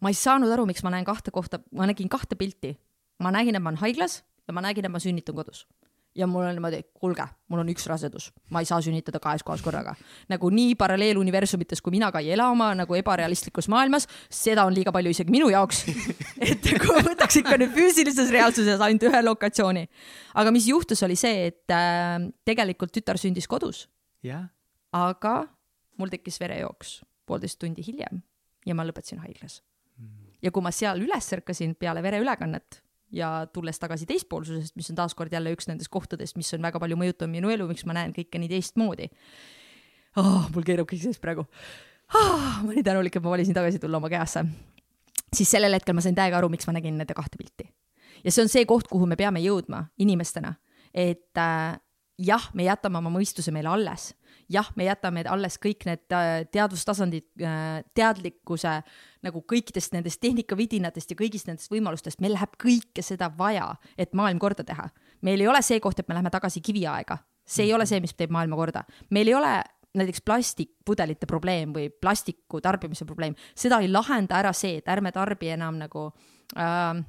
ma ei saanud aru, miks ma näen kahte kohta, ma nägin kahte pilti. ma nägin, et ma olen haiglas ja ma nägin, et ma sünnitan kodus ja mul on niimoodi, kuulge, mul on üks rasedus, ma ei saa sünnitada kahes kohas korraga. nagu nii paralleeluniversumites, kui mina ka ei ela oma nagu ebarealistlikus maailmas, seda on liiga palju isegi minu jaoks. et nagu võtaks ikka nüüd füüsilises reaalsuses ainult ühe lokatsiooni. aga mis juhtus, oli see, et äh, tegelikult tütar sündis kodus. aga mul tekkis verejooks poolteist tundi hiljem ja ma lõpetasin haiglas. ja kui ma seal üles ärkasin peale vereülekannet ja tulles tagasi teispoolsusest, mis on taaskord jälle üks nendest kohtadest, mis on väga palju mõjutanud minu elu, miks ma näen kõike nii teistmoodi oh,. mul keerub kõik sees praegu oh,. ma nii tänulik, et ma valisin tagasi tulla oma kehasse. siis sellel hetkel ma sain täiega aru, miks ma nägin nende kahte pilti. ja see on see koht, kuhu me peame jõudma inimestena, et äh, jah, me jätame oma mõistuse meile alles. Jah, me jätame alles kõik need äh, teadvustasandid, äh, teadlikkuse nagu kõikidest nendest tehnikavidinatest ja kõigist nendest võimalustest, meil läheb kõike seda vaja, et maailm korda teha. meil ei ole see koht, et me läheme tagasi kiviaega, see ei ole see, mis teeb maailma korda, meil ei ole näiteks plastikpudelite probleem või plastiku tarbimise probleem, seda ei lahenda ära see, et ärme tarbi enam nagu äh,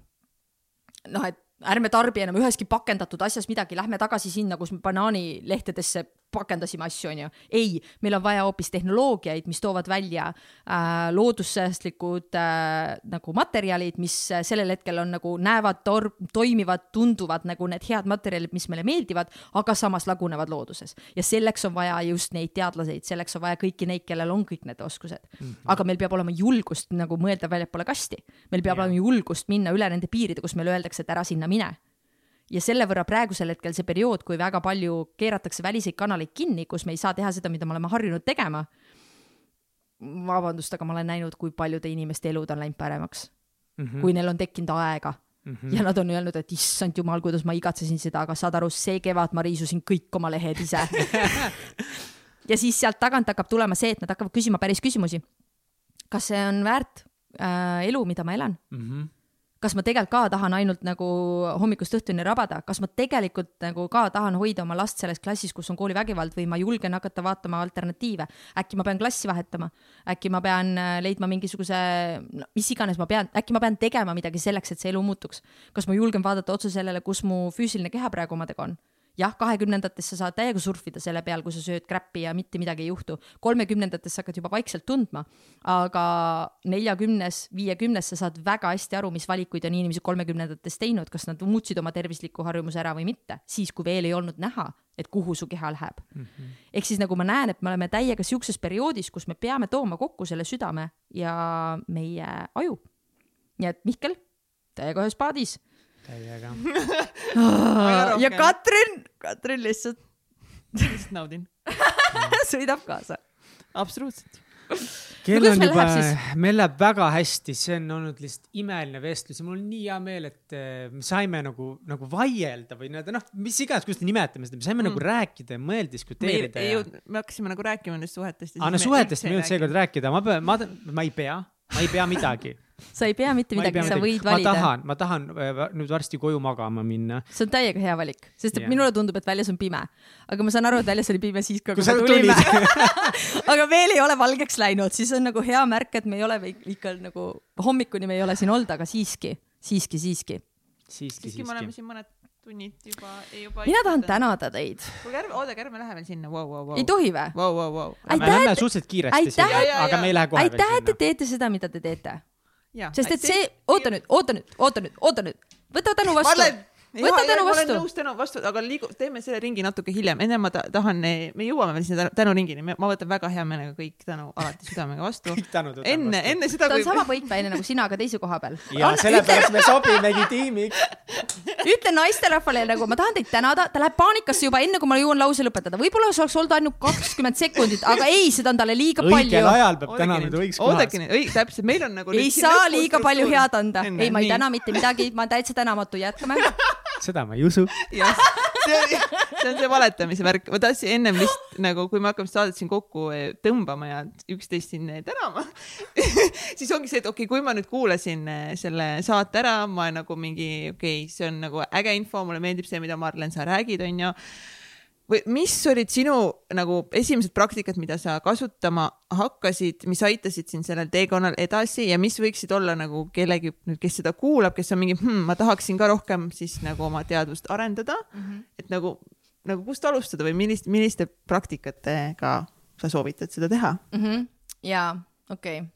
noh, et ärme tarbi enam üheski pakendatud asjas midagi, lähme tagasi sinna, kus me banaanilehtedesse pakendasime asju, onju. ei, meil on vaja hoopis tehnoloogiaid, mis toovad välja äh, loodussäästlikud äh, nagu materjalid, mis sellel hetkel on nagu näevad, toimivad, tunduvad nagu need head materjalid, mis meile meeldivad, aga samas lagunevad looduses. ja selleks on vaja just neid teadlaseid, selleks on vaja kõiki neid, kellel on kõik need oskused mm. -hmm. aga meil peab olema julgust nagu mõelda väljapoole kasti. meil peab yeah. olema julgust minna üle nende piiride, kus meile öeldakse, et ära sinna mine ja selle võrra praegusel hetkel see periood, kui väga palju keeratakse väliseid kanaleid kinni, kus me ei saa teha seda, mida me oleme harjunud tegema. vabandust, aga ma olen näinud, kui paljude inimeste elud on läinud paremaks mm. -hmm. kui neil on tekkinud aega mm. -hmm. ja nad on öelnud, et issand jumal, kuidas ma igatsesin seda, aga saad aru, see kevad ma riisusin kõik oma lehed ise ja siis sealt tagant hakkab tulema see, et nad hakkavad küsima päris küsimusi. kas see on väärt äh, elu, mida ma elan mm? -hmm kas ma tegelikult ka tahan ainult nagu hommikust õhtuni rabada, kas ma tegelikult nagu ka tahan hoida oma last selles klassis, kus on koolivägivald või ma julgen hakata vaatama alternatiive. äkki ma pean klassi vahetama, äkki ma pean äh, leidma mingisuguse no,, mis iganes ma pean, äkki ma pean tegema midagi selleks, et see elu muutuks. kas ma julgen vaadata otsa sellele, kus mu füüsiline keha praegu omadega on jah, kahekümnendates sa saad täiega surfida selle peal, kui sa sööd kräppi ja mitte midagi ei juhtu. kolmekümnendates sa hakkad juba vaikselt tundma, aga neljakümnes, viiekümnes sa saad väga hästi aru, mis valikuid on inimesed kolmekümnendates teinud, kas nad muutsid oma tervisliku harjumuse ära või mitte, siis kui veel ei olnud näha, et kuhu su keha läheb mm -hmm.. ehk siis nagu ma näen, et me oleme täiega sihukeses perioodis, kus me peame tooma kokku selle südame ja meie aju. nii et Mihkel, täiega ühes paadis täiega ja Katrin, Katrin lihtsalt lihtsalt naudin sõidab kaasa. absoluutselt. kell on meil juba meil läheb väga hästi, see on olnud lihtsalt imeline vestlus ja mul on nii hea meel, et eh, me saime nagu, nagu vaielda või nii-öelda noh, mis iganes, kuidas te nimetame seda, me saime mm. nagu rääkida ja mõelda, me ei, diskuteerida ei ja. me hakkasime nagu rääkima nendest suhetest. aa, no suhetest me ei jõudnud seekord rääkida, ma pean, ma, ma ei pea, ma ei pea midagi. Sa ei pea mitte ma midagi sa võid ma valida. tahan, ma tahan eh, nüüd varsti koju magama minna. see on täiega hea valik, sest et yeah. minule tundub, et väljas on pime. aga ma saan aru, et väljas oli pime siis ka, kui me tulime. aga veel ei ole valgeks läinud, siis on nagu hea märk, et me ei ole ikka nagu hommikuni me ei ole siin olnud, aga siiski, siiski, siiski. siiski, siiski me oleme siin mõned tunnid juba, juba. mina tahan. tänada teid. kuulge, ärme, oodake, ärme lähe veel sinna, vau, vau, vau. ei tohi või? vau, vau, vau. me Aitäh, lähme suhteliselt kiiresti aitäh, aga me ei lähe kohe aitäh, veel et te sinna. teete seda, mida te teete. jaa. sest et see, oota nüüd, oota nüüd, oota nüüd, oota nüüd, võta tänu vastu Marlen, võta tänu ma olen vastu. nõus tänu vastu, aga liigu-, teeme selle ringi natuke hiljem, enne ma ta, tahan, me jõuame veel sinna tänu- tänuringini, ma võtan väga hea meelega kõik tänu alati südamega vastu. kõik tänud võtame enne, enne seda, ta on sama võitväline nagu sina, aga teise koha peal. ja sellepärast me sobimegi tiimiks. ütle naisterahvale nagu ma tahan teid tänada, ta läheb paanikasse juba enne, kui ma jõuan lause lõpetada, võib-olla see oleks olnud ainult kakskümmend sekundit, aga ei, seda on talle liiga õigel palju. ajal peab tänama nüüd õiges oodake kohas. nüüd, õig-, täpselt, meil on nagu. ei saa liiga palju head anda, ei, ma ei täna mitte midagi, ma olen täitsa tänamatu, jätkame. Seda ma ei usu. see on, see on see valetamise värk, ma tahtsin ennem lihtsalt nagu, kui me hakkame saadet siin kokku tõmbama ja üksteist siin tänama, siis ongi see, et okei okay,, kui ma nüüd kuulasin eh, selle saate ära, ma nagu mingi, okei okay,, see on nagu äge info, mulle meeldib see, mida Marlen, sa räägid, onju või mis olid sinu nagu esimesed praktikad, mida sa kasutama hakkasid, mis aitasid sind sellel teekonnal edasi ja mis võiksid olla nagu kellegi nüüd, kes seda kuulab, kes on mingi hm,, ma tahaksin ka rohkem siis nagu oma teadvust arendada mm, -hmm. et nagu, nagu kust alustada või millist, milliste praktikatega sa soovitad seda teha? Mhm. jaa, okei okay..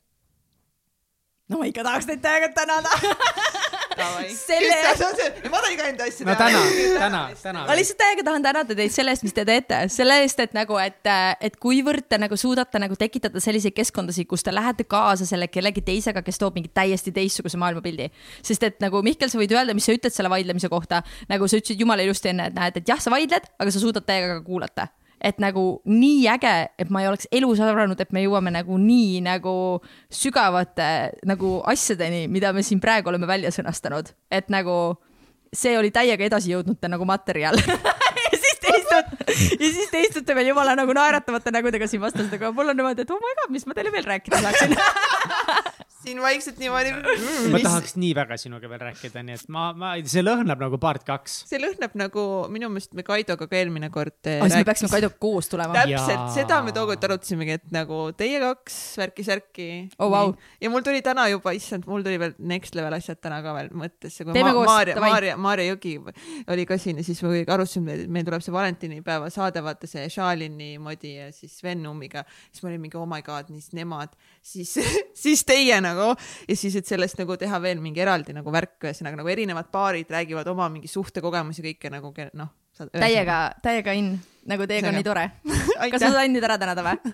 no ma ikka tahaks teid täiega tänada. Selle- ma tahan ka enda asja no täna, täna, täna. ma lihtsalt täiega tahan tänada teid selle eest, mis te teete, selle eest, et nagu, et, et kuivõrd te nagu suudate nagu tekitada selliseid keskkondasid, kus te lähete kaasa selle kellegi teisega, kes toob mingi täiesti teistsuguse maailmapildi. sest et nagu Mihkel, sa võid öelda, mis sa ütled selle vaidlemise kohta, nagu sa ütlesid jumala ilusti enne, et näed, et jah, sa vaidled, aga sa suudad täiega ka kuulata et nagu nii äge, et ma ei oleks elus arvanud, et me jõuame nagu nii nagu sügavate nagu asjadeni, mida me siin praegu oleme välja sõnastanud, et nagu see oli täiega edasi jõudnute nagu materjal ja siis te istute, ja siis te istute veel jumala nagu naeratavate nägudega siin vastas, aga mul on niimoodi, et oh my god, mis ma teile veel rääkida saaksin. siin vaikselt niimoodi mm,. ma tahaks nii väga sinuga veel rääkida, nii et ma, ma, see lõhnab nagu part kaks. see lõhnab nagu minu meelest me Kaidoga ka eelmine kord eh, siis me peaksime Kaidoga koos tulema. täpselt seda me tookord arutasimegi, et nagu teie kaks värki-särki Oh, vau. ja mul tuli täna juba, issand, mul tuli veel next level asjad täna ka veel mõttesse, Teeme Ma- koos, Maarja, davai. Maarja, Maarja Jõgi oli ka siin ja siis me kõik arutasime, et meil tuleb see valentinipäeva saade, vaata see Shalini moodi ja siis Venumiga, siis ma olin mingi oh my god, siis nemad, siis, siis teie nagu ja siis, et sellest nagu teha veel mingi eraldi nagu värk, ühesõnaga nagu erinevad paarid räägivad oma mingi suhtekogemusi kõike nagu noh. täiega, täiega in, nagu teiega on nii tore. kas ma sain nüüd ära tänada või?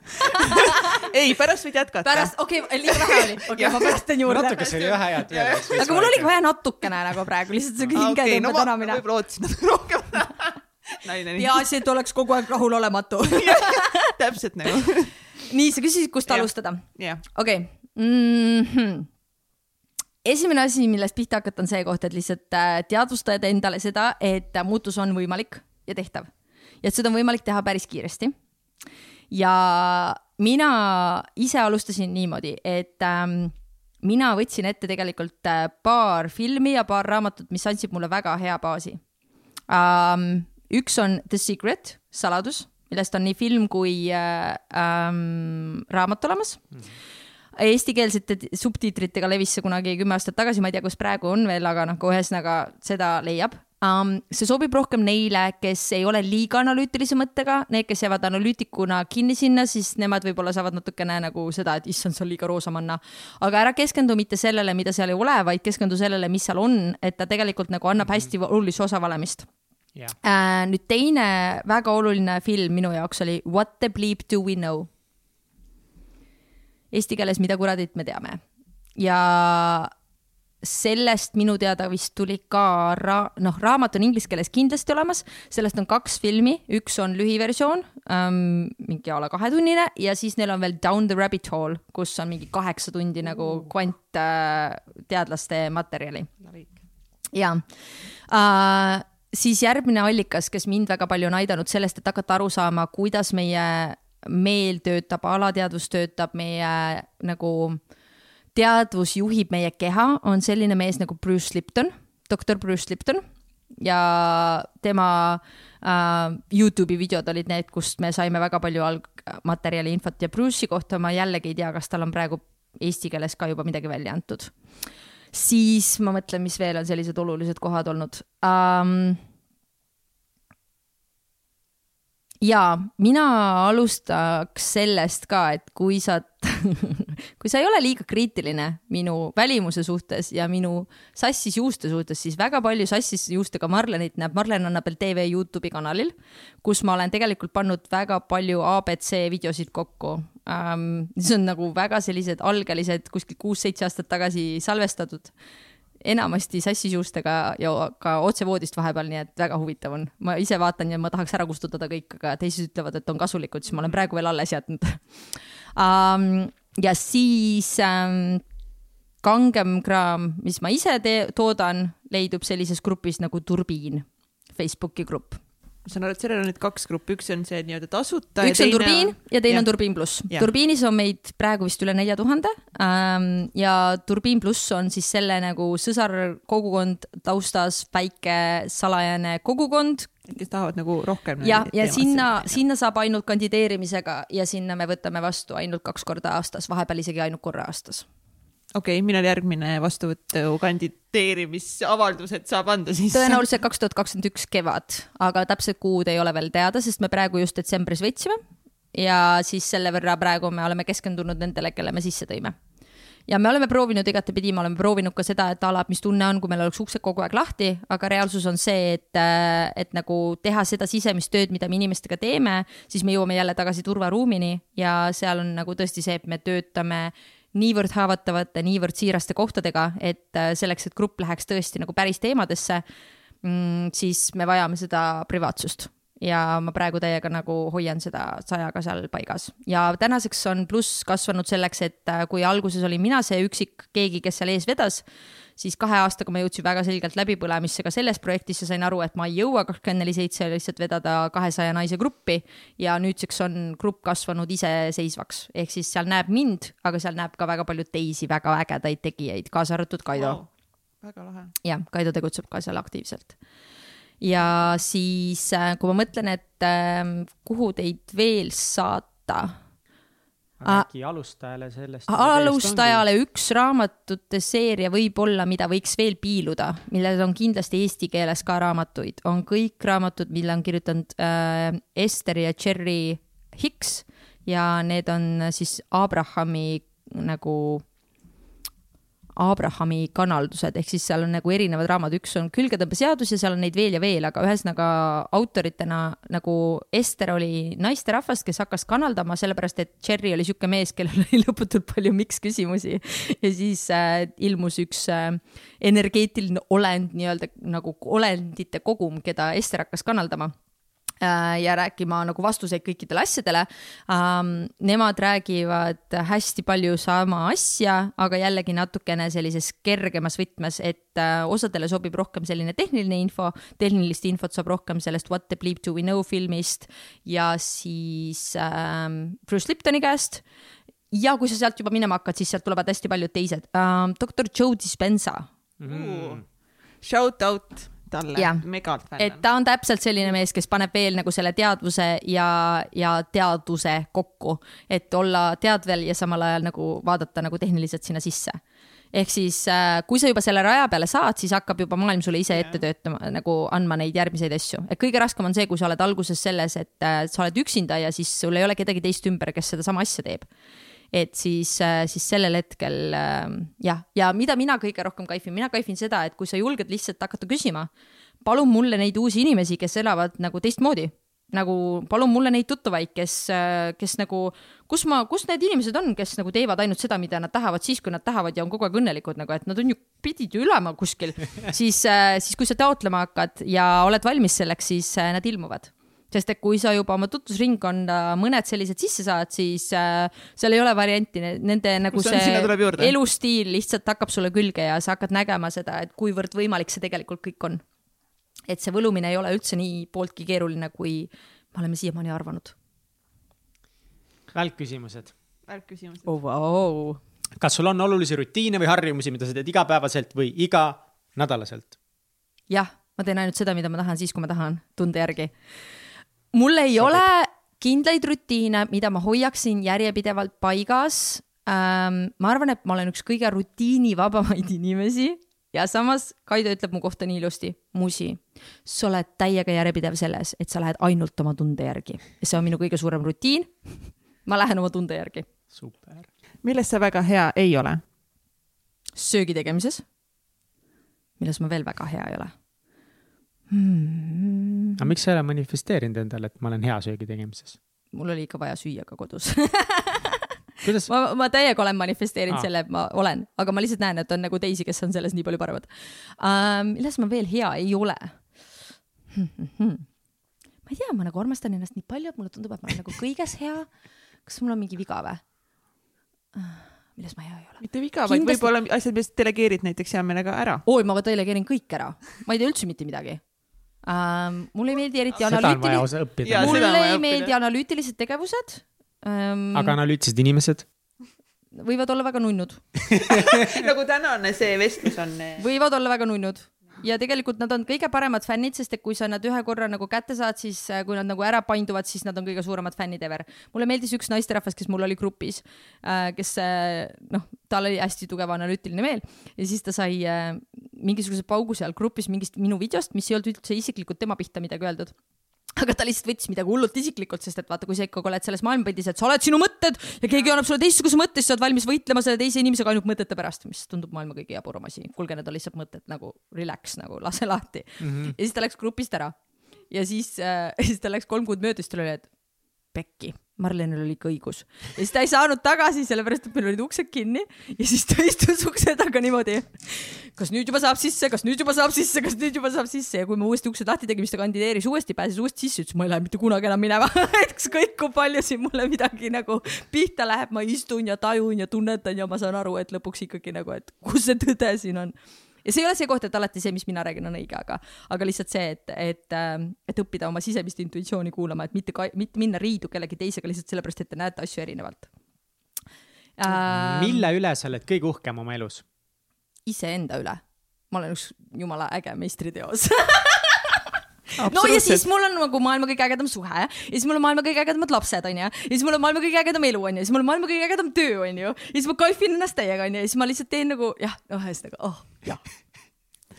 ei, pärast võid jätkata. pärast, okei okay,, liiga vähe oli, okei okay,, ma pärast teen juurde. natuke see oli vähe head veel. aga mul oligi vaja natukene nagu praegu lihtsalt siuke hingetõmbe no okay, ma tänamine. võib-olla ootasin natuke rohkem. naine peaasi, et oleks kogu aeg rahulolematu. täpselt nagu. nii, sa küsisid, kust Jah. alustada? okei mm -hmm. esimene asi, millest pihta hakata, on see koht, et lihtsalt äh, teadvustada endale seda, et äh, muutus on võimalik ja tehtav ja et seda on võimalik teha päris kiiresti. ja mina ise alustasin niimoodi, et ähm, mina võtsin ette tegelikult äh, paar filmi ja paar raamatut, mis andsid mulle väga hea baasi um,. üks on The Secret, saladus, millest on nii film kui äh, ähm, raamat olemas mm. Eestikeelsete subtiitritega levis see kunagi kümme aastat tagasi, ma ei tea, kus praegu on veel, aga noh, ühesõnaga seda leiab um,. see sobib rohkem neile, kes ei ole liiga analüütilise mõttega, need, kes jäävad analüütikuna kinni sinna, siis nemad võib-olla saavad natukene nagu seda, et issand, see on liiga roosamanna. aga ära keskendu mitte sellele, mida seal ei ole, vaid keskendu sellele, mis seal on, et ta tegelikult nagu annab hästi olulise osa valemist jah, äh,. nüüd teine väga oluline film minu jaoks oli What the bleep do we know? Eesti keeles Mida kuradit me teame? ja sellest minu teada vist tuli ka ra-, noh, raamat on inglise keeles kindlasti olemas, sellest on kaks filmi, üks on lühiversioon ähm,, mingi a la kahetunnine ja siis neil on veel Down the rabbit hole, kus on mingi kaheksa tundi nagu kvantteadlaste äh, materjali. ja äh, siis järgmine allikas, kes mind väga palju on aidanud sellest, et hakata aru saama, kuidas meie meel töötab, alateadvus töötab, meie nagu teadvus juhib meie keha, on selline mees nagu Bruce Lipton, doktor Bruce Lipton. Ja tema äh, Youtube'i videod olid need, kust me saime väga palju algmaterjali infot ja Bruce'i kohta. Ma jällegi ei tea, kas tal on praegu eesti keeles ka juba midagi välja antud. Siis ma mõtlen, mis veel on sellised olulised kohad olnud. Um,. Ja mina alustaks sellest ka, et kui sa kui sa ei ole liiga kriitiline minu välimuse suhtes ja minu sassis juuste suhtes, siis väga palju sassis juustega Marlenit näeb Marlen Annabel tv Youtube'i kanalil, kus ma olen tegelikult pannud väga palju abc videosid kokku ähm,. see on nagu väga sellised algelised, kuskil kuus-seitse aastat tagasi salvestatud enamasti sassis juustega ja ka otsevoodist vahepeal, nii et väga huvitav on. ma ise vaatan ja ma tahaks ära kustutada kõik, aga teised ütlevad, et on kasulikud, siis ma olen praegu veel alles jätnud um,. ja siis um, kangem kraam, mis ma ise tee, toodan, leidub sellises grupis nagu Turbiin, Facebooki grupp ma saan aru, et sellel on nüüd kaks gruppi, üks on see nii-öelda tasuta. üks on Turbiin on... ja teine ja. on Turbiin pluss. Turbiinis on meid praegu vist üle nelja tuhande ähm, ja Turbiin pluss on siis selle nagu sõsarkogukond taustas, väike salajane kogukond. kes tahavad nagu rohkem. ja, ja sinna, sinna saab ainult kandideerimisega ja sinna me võtame vastu ainult kaks korda aastas, vahepeal isegi ainult korra aastas okei okay,, millal järgmine vastuvõtu kandideerimisavaldused saab anda siis? tõenäoliselt kaks tuhat kakskümmend üks kevad, aga täpset kuud ei ole veel teada, sest me praegu just detsembris võtsime ja siis selle võrra praegu me oleme keskendunud nendele, kelle me sisse tõime. ja me oleme proovinud igatepidi, me oleme proovinud ka seda, et ala, mis tunne on, kui meil oleks uksed kogu aeg lahti, aga reaalsus on see, et, et nagu teha seda sisemist tööd, mida me inimestega teeme, siis me jõuame jälle tagasi turvaruumini ja seal on nagu tõesti see, et me töötame niivõrd haavatavate, niivõrd siiraste kohtadega, et äh, selleks, et grupp läheks tõesti nagu päris teemadesse, mm, siis me vajame seda privaatsust. Ja ma praegu täiega nagu hoian seda sajaga seal paigas. Ja tänaseks on pluss kasvanud selleks, et äh, kui alguses olin mina see üksik keegi, kes seal ees vedas, siis kahe aastaga ma jõudsin väga selgelt läbipõlemisse ka selles projektis ja sain aru, et ma ei jõua kakskümmend neli seitse lihtsalt vedada kahesaja naise gruppi ja nüüdseks on grupp kasvanud iseseisvaks, ehk siis seal näeb mind, aga seal näeb ka väga palju teisi väga ägedaid tegijaid, kaasa arvatud Kaido wow,. väga lahe. jah, Kaido tegutseb ka seal aktiivselt ja siis, äh, kui ma mõtlen, et äh, kuhu teid veel saata äkki alustajale sellest? alustajale üks raamatute seeria võib-olla, mida võiks veel piiluda, millel on kindlasti eesti keeles ka raamatuid, on kõik raamatud, mille on kirjutanud äh, Ester ja Cherry Hicks ja need on siis Abrahami nagu Abrahami kanaldused, ehk siis seal on nagu erinevad raamatud, üks on külgetõmbeseadus ja seal on neid veel ja veel, aga ühesõnaga autoritena nagu Ester oli naisterahvas, kes hakkas kanaldama, sellepärast et Cherry oli sihuke mees, kellel oli lõputult palju miks küsimusi. ja siis äh, ilmus üks äh, energeetiline olend nii-öelda nagu olendite kogum, keda Ester hakkas kanaldama ja rääkima nagu vastuseid kõikidele asjadele. Um,. Nemad räägivad hästi palju sama asja, aga jällegi natukene sellises kergemas võtmes, et uh, osadele sobib rohkem selline tehniline info, tehnilist infot saab rohkem sellest What the bleep do we know filmist ja siis um, Bruce Liptoni käest. Ja kui sa sealt juba minema hakkad, siis sealt tulevad hästi paljud teised. Um,. doktor Joe Dispenza. Mm.. Shout out talle megalt fänn. et ta on täpselt selline mees, kes paneb veel nagu selle teadvuse ja, ja teaduse kokku, et olla teadvel ja samal ajal nagu vaadata nagu tehniliselt sinna sisse. Ehk siis äh, kui sa juba selle raja peale saad, siis hakkab juba maailm sulle ise ette töötama, nagu andma neid järgmiseid asju. et kõige raskem on see, kui sa oled alguses selles, et äh, sa oled üksinda ja siis sul ei ole kedagi teist ümber, kes sedasama asja teeb et siis, äh, siis sellel hetkel äh, jah, ja mida mina kõige rohkem kaifin, mina kaifin seda, et kui sa julged lihtsalt hakata küsima, palun mulle neid uusi inimesi, kes elavad nagu teistmoodi. Nagu palun mulle neid tuttavaid, kes, kes nagu, kus ma, kus need inimesed on, kes nagu teevad ainult seda, mida nad tahavad, siis kui nad tahavad ja on kogu aeg õnnelikud nagu, et nad on ju, pidid ju olema kuskil, siis, siis kui sa taotlema hakkad ja oled valmis selleks, siis nad ilmuvad sest et kui sa juba oma tutvusringkonda mõned sellised sisse saad, siis äh, seal ei ole varianti, nende nagu see, see elustiil lihtsalt hakkab sulle külge ja sa hakkad nägema seda, et kuivõrd võimalik see tegelikult kõik on. et see võlumine ei ole üldse nii pooltki keeruline, kui me oleme siiamaani arvanud. välkküsimused. välkküsimused oh,. Wow. kas sul on olulisi rutiine või harjumusi, mida sa teed igapäevaselt või iganädalaselt? jah, ma teen ainult seda, mida ma tahan siis, kui ma tahan, tunde järgi mul ei Sobib. ole kindlaid rutiine, mida ma hoiaksin järjepidevalt paigas ähm,. ma arvan, et ma olen üks kõige rutiinivabamaid inimesi ja samas Kaido ütleb mu kohta nii ilusti, Musi, sa oled täiega järjepidev selles, et sa lähed ainult oma tunde järgi ja see on minu kõige suurem rutiin. ma lähen oma tunde järgi. super. milles sa väga hea ei ole? söögi tegemises. milles ma veel väga hea ei ole hmm.? aga miks sa ei ole manifesteerinud endale, et ma olen hea söögi tegemises? mul oli ikka vaja süüa ka kodus kuidas? ma, ma täiega olen manifesteerinud ah. selle, et ma olen, aga ma lihtsalt näen, et on nagu teisi, kes on selles nii palju paremad uh,. milles ma veel hea ei ole ma ei tea, ma nagu armastan ennast nii palju, et mulle tundub, et ma olen nagu kõiges hea. kas mul on mingi viga või uh,? milles ma hea ei ole. mitte viga Kindlasti..., vaid võib-olla asjad, mis delegeerid näiteks hea meelega ära. oi, ma delegeerin kõik ära, ma ei tea üldse mitte midagi um,. mulle ei meeldi eriti analüütilised, mulle ei meeldi analüütilised tegevused um,. aga analüütilised inimesed? võivad olla väga nunnud nagu tänane see vestlus on. võivad olla väga nunnud ja tegelikult nad on kõige paremad fännid, sest et kui sa nad ühe korra nagu kätte saad, siis äh, kui nad nagu ära painduvad, siis nad on kõige suuremad fännid ever. mulle meeldis üks naisterahvas, kes mul oli grupis, äh, kes äh, noh, tal oli hästi tugev analüütiline meel ja siis ta sai mingisuguse paugu seal grupis mingist minu videost, mis ei olnud üldse isiklikult tema pihta midagi öeldud aga ta lihtsalt võttis midagi hullult isiklikult, sest et vaata, kui sa ikkagi oled selles maailmapildis, et sa oled sinu mõtted ja keegi annab sulle teistsuguse mõtte, siis sa oled valmis võitlema selle teise inimesega ainult mõtete pärast, mis tundub maailma kõige jaburam asi. kuulge, need on lihtsalt mõtted nagu relax nagu, lase lahti mm. -hmm. ja siis ta läks grupist ära. ja siis äh,, siis ta läks kolm kuud mööda, siis tal oli, et pekki Marlenil oli ikka õigus. ja siis ta ei saanud tagasi, sellepärast et meil olid uksed kinni ja siis ta istus ukse taga niimoodi. kas nüüd juba saab sisse, kas nüüd juba saab sisse, kas nüüd juba saab sisse? Ja kui me uuesti uksed lahti tegime, siis ta kandideeris uuesti, pääses uuesti sisse, ütles ma ei lähe mitte kunagi enam minema. Ükskõik kui palju siin mulle midagi nagu pihta läheb, ma istun ja tajun ja tunnetan ja ma saan aru, et lõpuks ikkagi nagu, et kus see tõde siin on ja see ei ole see koht, et alati see, mis mina räägin, on õige, aga, aga lihtsalt see, et, et, ähm, et õppida oma sisemist intuitsiooni kuulama, et mitte, mitte minna riidu kellegi teisega lihtsalt sellepärast, et te näete asju erinevalt ähm,. mille üle sa oled kõige uhkem oma elus? iseenda üle. ma olen üks jumala äge meistriteos no ja siis mul on nagu maailma kõige ägedam suhe ja siis mul on maailma kõige ägedamad lapsed, onju. ja siis mul on maailma kõige ägedam elu, onju. ja siis mul on maailma kõige ägedam töö, onju. ja siis ma kaifin ennast täiega, onju. ja siis ma lihtsalt teen nagu jah, ühesõnaga, oh, jah.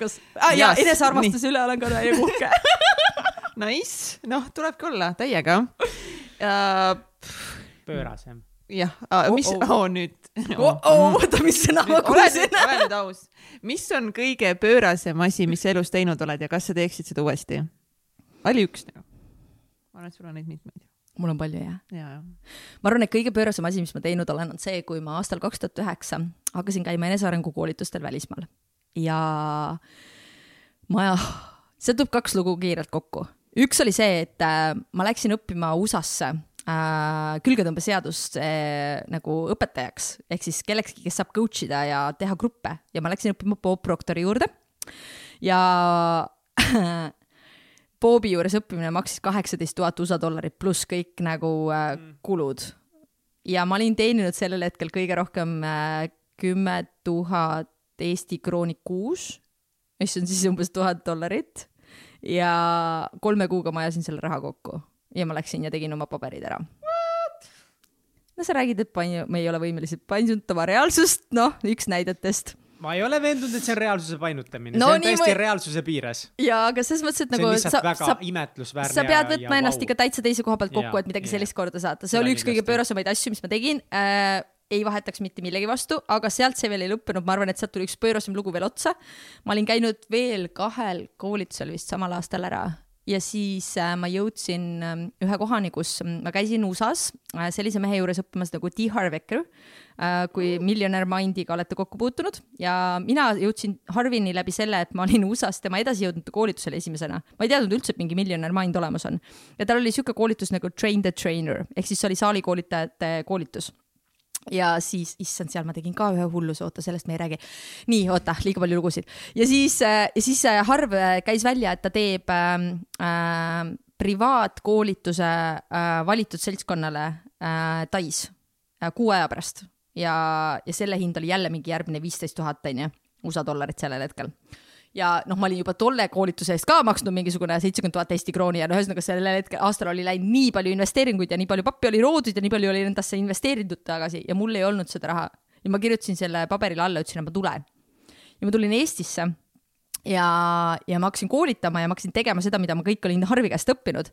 kas ah,, ja enesearmastuse üle olen ka täiega uhke Nice, noh, tulebki olla täiega uh,. pööras jah uh,, mis oh, oh. oh nüüd oh, oh, oota, mis sõna ma kuulsin? ole nüüd aus. mis on kõige pöörasem asi, mis sa elus teinud oled ja kas sa teeksid seda uuesti? oli üks nagu. ma arvan, et sul on neid mitmeid. mul on palju jah ja,. Ja. ma arvan, et kõige pöörasem asi, mis ma teinud olen, on see, kui ma aastal kaks tuhat üheksa hakkasin käima enesearengu koolitustel välismaal ja ma, see toob kaks lugu kiirelt kokku. üks oli see, et äh, ma läksin õppima USA-sse äh, külgetõmbeseadust äh, nagu õpetajaks ehk siis kellekski, kes saab coach ida ja teha gruppe ja ma läksin õppima Bob Proctori juurde ja Boobi juures õppimine maksis kaheksateist tuhat USA dollarit pluss kõik nagu äh, mm. kulud. ja ma olin teeninud sellel hetkel kõige rohkem äh, kümme äh, tuhat Eesti krooni kuus, mis on siis umbes tuhat dollarit. ja kolme kuuga ma ajasin selle raha kokku ja ma läksin ja tegin oma paberid ära. No sa räägid, et panju, me ei ole võimelised paisutama reaalsust, noh, üks näidetest. Ma ei ole veendunud, et see on reaalsuse painutamine. No,, see on täiesti ma... reaalsuse piires. jaa, aga selles mõttes, et nagu sa, sa, sa pead võtma ennast wow. ikka täitsa teise koha pealt kokku, et midagi yeah. sellist korda saata, see oli üks kõige pöörasemaid asju, mis ma tegin. Äh, ei vahetaks mitte millegi vastu, aga sealt see veel ei lõppenud, ma arvan, et sealt tuli üks pöörasem lugu veel otsa. ma olin käinud veel kahel koolitusel vist samal aastal ära ja siis äh, ma jõudsin äh, ühe kohani, kus mm, ma käisin USA-s äh, sellise mehe juures õppimas nagu T. Harvecker äh,, kui Millionaire Mindiga olete kokku puutunud ja mina jõudsin Harvini läbi selle, et ma olin USA-s tema edasijõudnute koolitusele esimesena. ma ei teadnud üldse, et mingi Millionaire Mind olemas on ja tal oli sihuke koolitus nagu Train the Trainer ehk siis see oli saalikoolitajate koolitus ja siis, issand, seal ma tegin ka ühe hulluse, oota, sellest me ei räägi. nii, oota, liiga palju lugusid. ja siis, ja siis Harv käis välja, et ta teeb äh, äh, privaatkoolituse äh, valitud seltskonnale äh, Tais äh, kuu aja pärast ja, ja selle hind oli jälle mingi järgmine viisteist tuhat, onju, USA dollarit sellel hetkel ja noh, ma olin juba tolle koolituse eest ka maksnud mingisugune seitsekümmend tuhat Eesti krooni ja no ühesõnaga sellel hetkel aastal oli läinud nii palju investeeringuid ja nii palju pappi oli loodud ja nii palju oli endasse investeeritud tagasi ja mul ei olnud seda raha. ja ma kirjutasin selle paberile alla, ütlesin, et ma tulen. ja ma tulin Eestisse ja, ja ma hakkasin koolitama ja ma hakkasin tegema seda, mida ma kõik olin Harvi käest õppinud.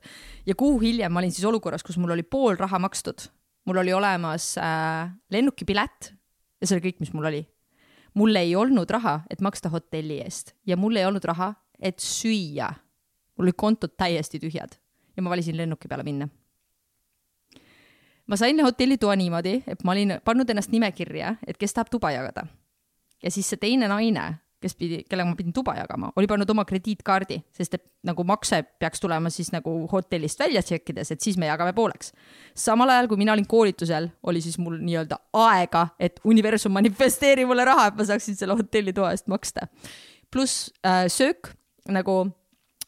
ja kuu hiljem ma olin siis olukorras, kus mul oli pool raha makstud. mul oli olemas äh, lennukipilet ja see oli kõik, mis mul oli mul ei olnud raha, et maksta hotelli eest ja mul ei olnud raha, et süüa. mul olid kontod täiesti tühjad ja ma valisin lennuki peale minna. ma sain hotellitoa niimoodi, et ma olin pannud ennast nimekirja, et kes tahab tuba jagada. ja siis see teine naine kes pidi, kellega ma pidin tuba jagama, oli pannud oma krediitkaardi, sest et nagu makse peaks tulema siis nagu hotellist välja tšekkides, et siis me jagame pooleks. samal ajal, kui mina olin koolitusel, oli siis mul nii-öelda aega, et universum manifesteeri mulle raha, et ma saaksin selle hotellitoa eest maksta. pluss äh, söök nagu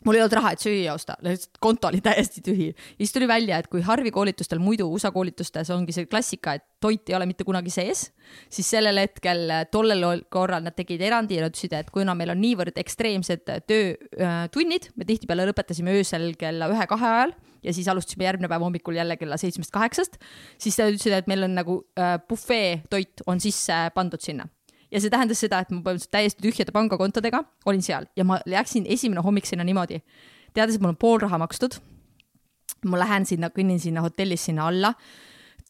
mul ei olnud raha, et süüa osta, lihtsalt konto oli täiesti tühi. ja siis tuli välja, et kui Harvi koolitustel, muidu USA koolitustes ongi see klassika, et toit ei ole mitte kunagi sees, siis sellel hetkel, tollel korral nad tegid erandi ja nad ütlesid, et kuna meil on niivõrd ekstreemsed töötunnid, me tihtipeale lõpetasime öösel kella ühe-kahe ajal ja siis alustasime järgmine päev hommikul jälle kella seitsmest-kaheksast, siis nad ütlesid, et meil on nagu bufeetoit on sisse pandud sinna ja see tähendas seda, et ma põhimõtteliselt täiesti tühjade pangakontodega olin seal ja ma läksin esimene hommik sinna niimoodi, teades, et mul on pool raha makstud. ma lähen sinna, kõnnin sinna hotellis sinna alla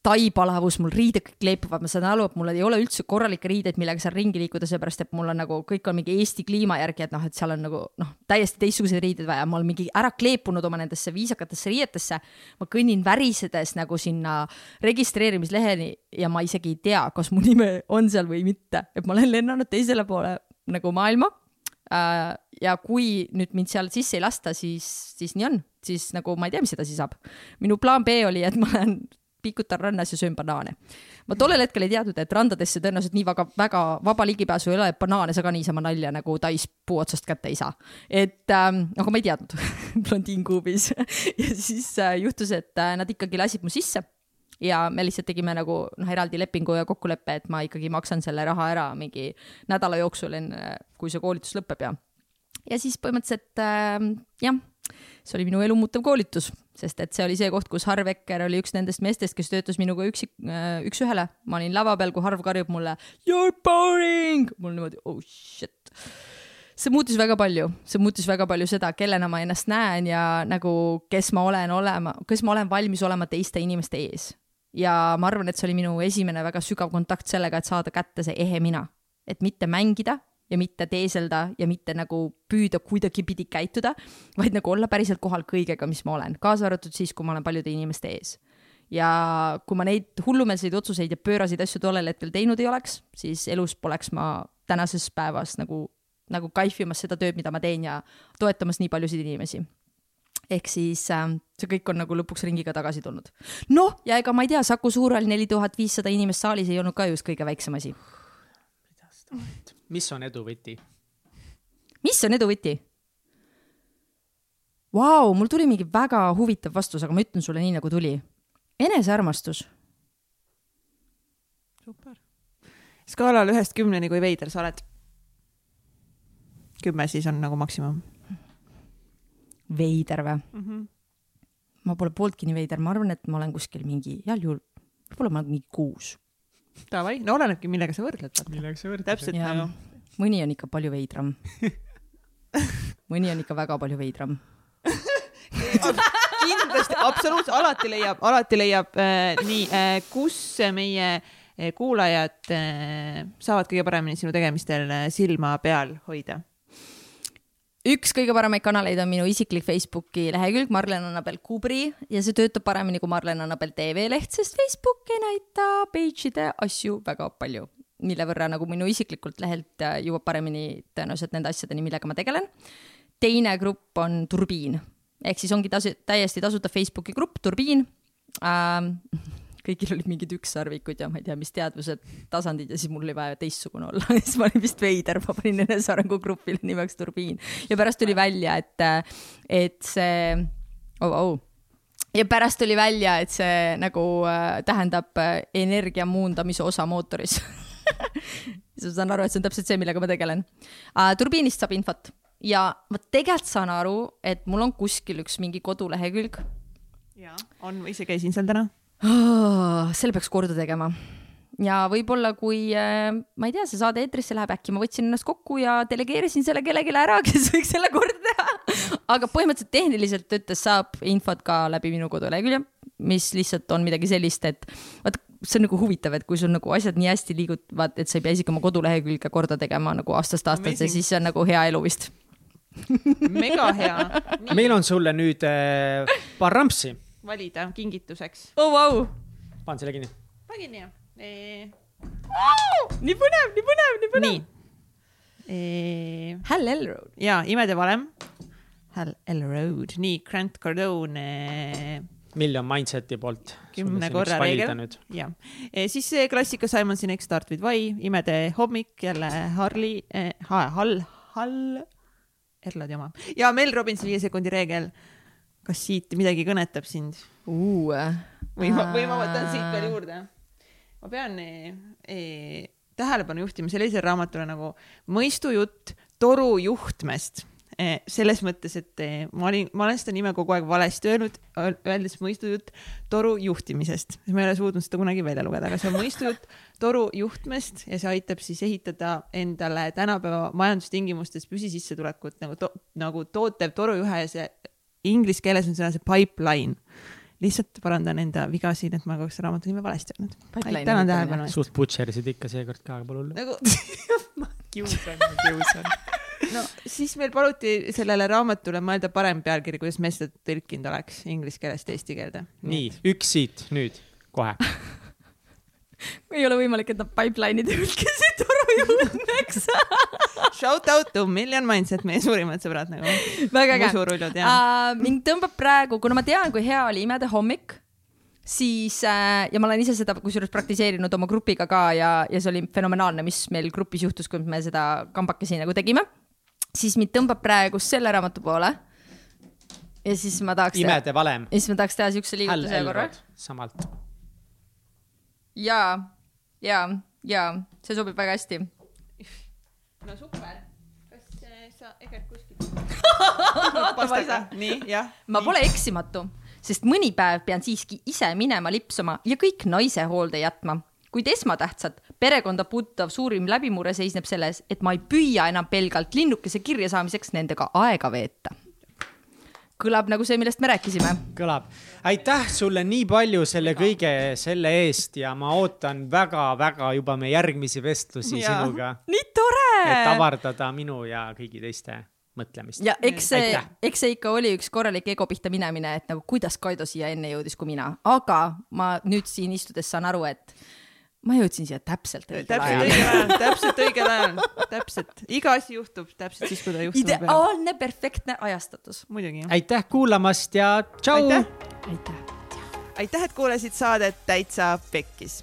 tai palavus, mul riided kõik kleepuvad, ma saan aru, et mul ei ole üldse korralikke riideid, millega seal ringi liikuda, seepärast et mul on nagu kõik on mingi Eesti kliima järgi, et noh, et seal on nagu noh, täiesti teistsuguseid riideid vaja, ma olen mingi ära kleepunud oma nendesse viisakatesse riietesse. ma kõnnin värisedes nagu sinna registreerimisleheni ja ma isegi ei tea, kas mu nime on seal või mitte, et ma olen lennanud teisele poole nagu maailma äh, ja kui nüüd mind seal sisse ei lasta, siis, siis nii on, siis nagu ma ei tea, mis edasi saab. minu plaan B oli, et ma lähen pikutan rannas ja söön banaane. ma tollel hetkel ei teadnud, et randadesse tõenäoliselt nii väga, väga vaba ligipääsu ei ole, et banaane sa ka niisama nalja nagu tais puu otsast kätte ei saa. et ähm, aga ma ei teadnud blondiinkuubis ja siis äh, juhtus, et äh, nad ikkagi lasid mu sisse ja me lihtsalt tegime nagu noh, eraldi lepingu ja kokkuleppe, et ma ikkagi maksan selle raha ära mingi nädala jooksul enne, kui see koolitus lõpeb ja, ja siis põhimõtteliselt äh, jah see oli minu elu muutev koolitus, sest et see oli see koht, kus Harv Ekker oli üks nendest meestest, kes töötas minuga üksi, äh, üks-ühele. ma olin lava peal, kui Harv karjub mulle you are boring, mul niimoodi oh shit. see muutis väga palju, see muutis väga palju seda, kellena ma ennast näen ja nagu, kes ma olen olema, kes ma olen valmis olema teiste inimeste ees. ja ma arvan, et see oli minu esimene väga sügav kontakt sellega, et saada kätte see ehe mina, et mitte mängida ja mitte teeselda ja mitte nagu püüda kuidagipidi käituda, vaid nagu olla päriselt kohal kõigega, mis ma olen, kaasa arvatud siis, kui ma olen paljude inimeste ees. ja kui ma neid hullumeelseid otsuseid ja pööraseid asju tollel hetkel teinud ei oleks, siis elus poleks ma tänases päevas nagu, nagu kaifimas seda tööd, mida ma teen ja toetamas nii paljusid inimesi ehk siis äh, see kõik on nagu lõpuks ringiga tagasi tulnud. noh, ja ega ma ei tea, Saku Suurhall neli tuhat viissada inimest saalis ei olnud ka just kõige väiksem asi. Mis on edu võti? mis on edu võti? Vau, mul tuli mingi väga huvitav vastus, aga ma ütlen sulle nii, nagu tuli. enesearmastus. super. skaalal ühest kümneni, kui veider sa oled? kümme siis on nagu maksimum veider või mm? -hmm. ma pole pooltki nii veider, ma arvan, et ma olen kuskil mingi, heal juhul, võib-olla ma olen mingi kuus. Davai, no olenebki, millega sa võrdled. millega sa võrdled? täpselt, Jaa. mõni on ikka palju veidram mõni on ikka väga palju veidram. kindlasti, absoluutselt, alati leiab, alati leiab äh, nii äh,, kus meie äh, kuulajad äh, saavad kõige paremini sinu tegemistel äh, silma peal hoida üks kõige paremaid kanaleid on minu isiklik Facebooki lehekülg Marlen Annabel Kubri ja see töötab paremini kui Marlen Annabel tv leht, sest Facebook ei näita page'ide asju väga palju, mille võrra nagu minu isiklikult lehelt äh, jõuab paremini tõenäoliselt nende asjadeni, millega ma tegelen. teine grupp on Turbiin ehk siis ongi tasu, täiesti tasuta Facebooki grupp Turbiin ähm, kõigil olid mingid ükssarvikud ja ma ei tea, mis teadvused, tasandid ja siis mul oli vaja teistsugune olla siis ma olin vist veider, ma panin enesearengu grupile nimeks Turbiin ja pärast tuli välja, et, et see oh,, oh. ja pärast tuli välja, et see nagu äh, tähendab äh, energia muundamise osa mootoris siis ma saan aru, et see on täpselt see, millega ma tegelen uh,. turbiinist saab infot ja ma tegelikult saan aru, et mul on kuskil üks mingi kodulehekülg. jaa, on, ise käisin seal täna. Selle peaks korda tegema ja võib-olla kui äh, ma ei tea, see saade eetrisse läheb, äkki ma võtsin ennast kokku ja delegeerisin selle kellelegi ära, kes võiks selle korda teha. aga põhimõtteliselt tehniliselt ütles, saab infot ka läbi minu kodulehekülje, mis lihtsalt on midagi sellist, et vaata, see on nagu huvitav, et kui sul nagu asjad nii hästi liiguvad, et sa ei pea isegi oma kodulehekülge korda tegema nagu aastast aastasse, siis see on nagu hea elu vist mega hea. meil on sulle nüüd äh, paar rampsi. Valida kingituseks. oh vau. panen selle kinni. pane kinni jah nii põnev, nii põnev, nii põnev. E... Hal Elrod. ja Imede valem. Hal Elrod, nii Grant Cardone. Million Mindseti poolt. kümne korra reegel. jah siis see klassika Simon Sinek Start with Why, Imede hommik jälle Harli eh,, Hall, Hall, Erladi oma ja Mel Robbinsi viie sekundi reegel. Kas siit midagi kõnetab sind uh.? või ma, või ma võtan siit veel juurde ma pean e, e, tähelepanu juhtima sellisele raamatule nagu Mõistujutt torujuhtmest e,. selles mõttes, et e, ma olin, ma olen seda nime kogu aeg valesti öelnud, öeldes mõistujutt toru juhtimisest. ma ei ole suutnud seda kunagi välja lugeda, aga see on mõistujutt toru juhtmest ja see aitab siis ehitada endale tänapäeva majandustingimustes püsisissetulekut nagu to, nagu tootev torujuhe ja see inglise keeles on sõna see pipeline lihtsalt parandan enda vigasid, et ma kogu selle raamatu nime valesti öelnud. tänan tähelepanu eest. suht butšerisid ikka seekord ka, aga pole hullu. nagu ma kiusan, ma kiusan. no siis meil paluti sellele raamatule mõelda parem pealkiri, kuidas me seda tõlkinud oleks inglise keelest eesti keelde. nii, üks siit nüüd, kohe ei ole võimalik, et nad pipeline'i tõlkisid torujuhtmeks Shout out to Million Mindset, meie suurimad sõbrad nagu. väga äge. Uh, mind tõmbab praegu, kuna ma tean, kui hea oli imede hommik, siis äh, ja ma olen ise seda kusjuures praktiseerinud oma grupiga ka ja, ja see oli fenomenaalne, mis meil grupis juhtus, kui me seda kambakesi nagu tegime. siis mind tõmbab praegu selle raamatu poole. ja siis ma tahaks. imede valem. ja siis ma tahaks teha siukse liigutuse korra. samalt ja, ja, ja see sobib väga hästi. no super. kas sa, Egert, kuskilt nii, jah. ma nii. pole eksimatu, sest mõni päev pean siiski ise minema lipsuma ja kõik naise hoolde jätma kuid esmatähtsad perekonda puudutav suurim läbimurre seisneb selles, et ma ei püüa enam pelgalt linnukese kirja saamiseks nendega aega veeta kõlab nagu see, millest me rääkisime. kõlab. aitäh sulle nii palju selle kõige selle eest ja ma ootan väga-väga juba meie järgmisi vestlusi ja. sinuga. nii tore. et avardada minu ja kõigi teiste mõtlemist. ja eks see, eks see ikka oli üks korralik ego pihta minemine, et nagu kuidas Kaido siia enne jõudis kui mina, aga ma nüüd siin istudes saan aru, et ma jõudsin siia täpselt õigel ajal. täpselt õigel ajal, täpselt iga asi juhtub täpselt siis, kui ta juhtuma peab. ideaalne, perfektne ajastatus. muidugi. aitäh kuulamast ja tšau. aitäh. aitäh, et kuulasid saadet Täitsa Pekkis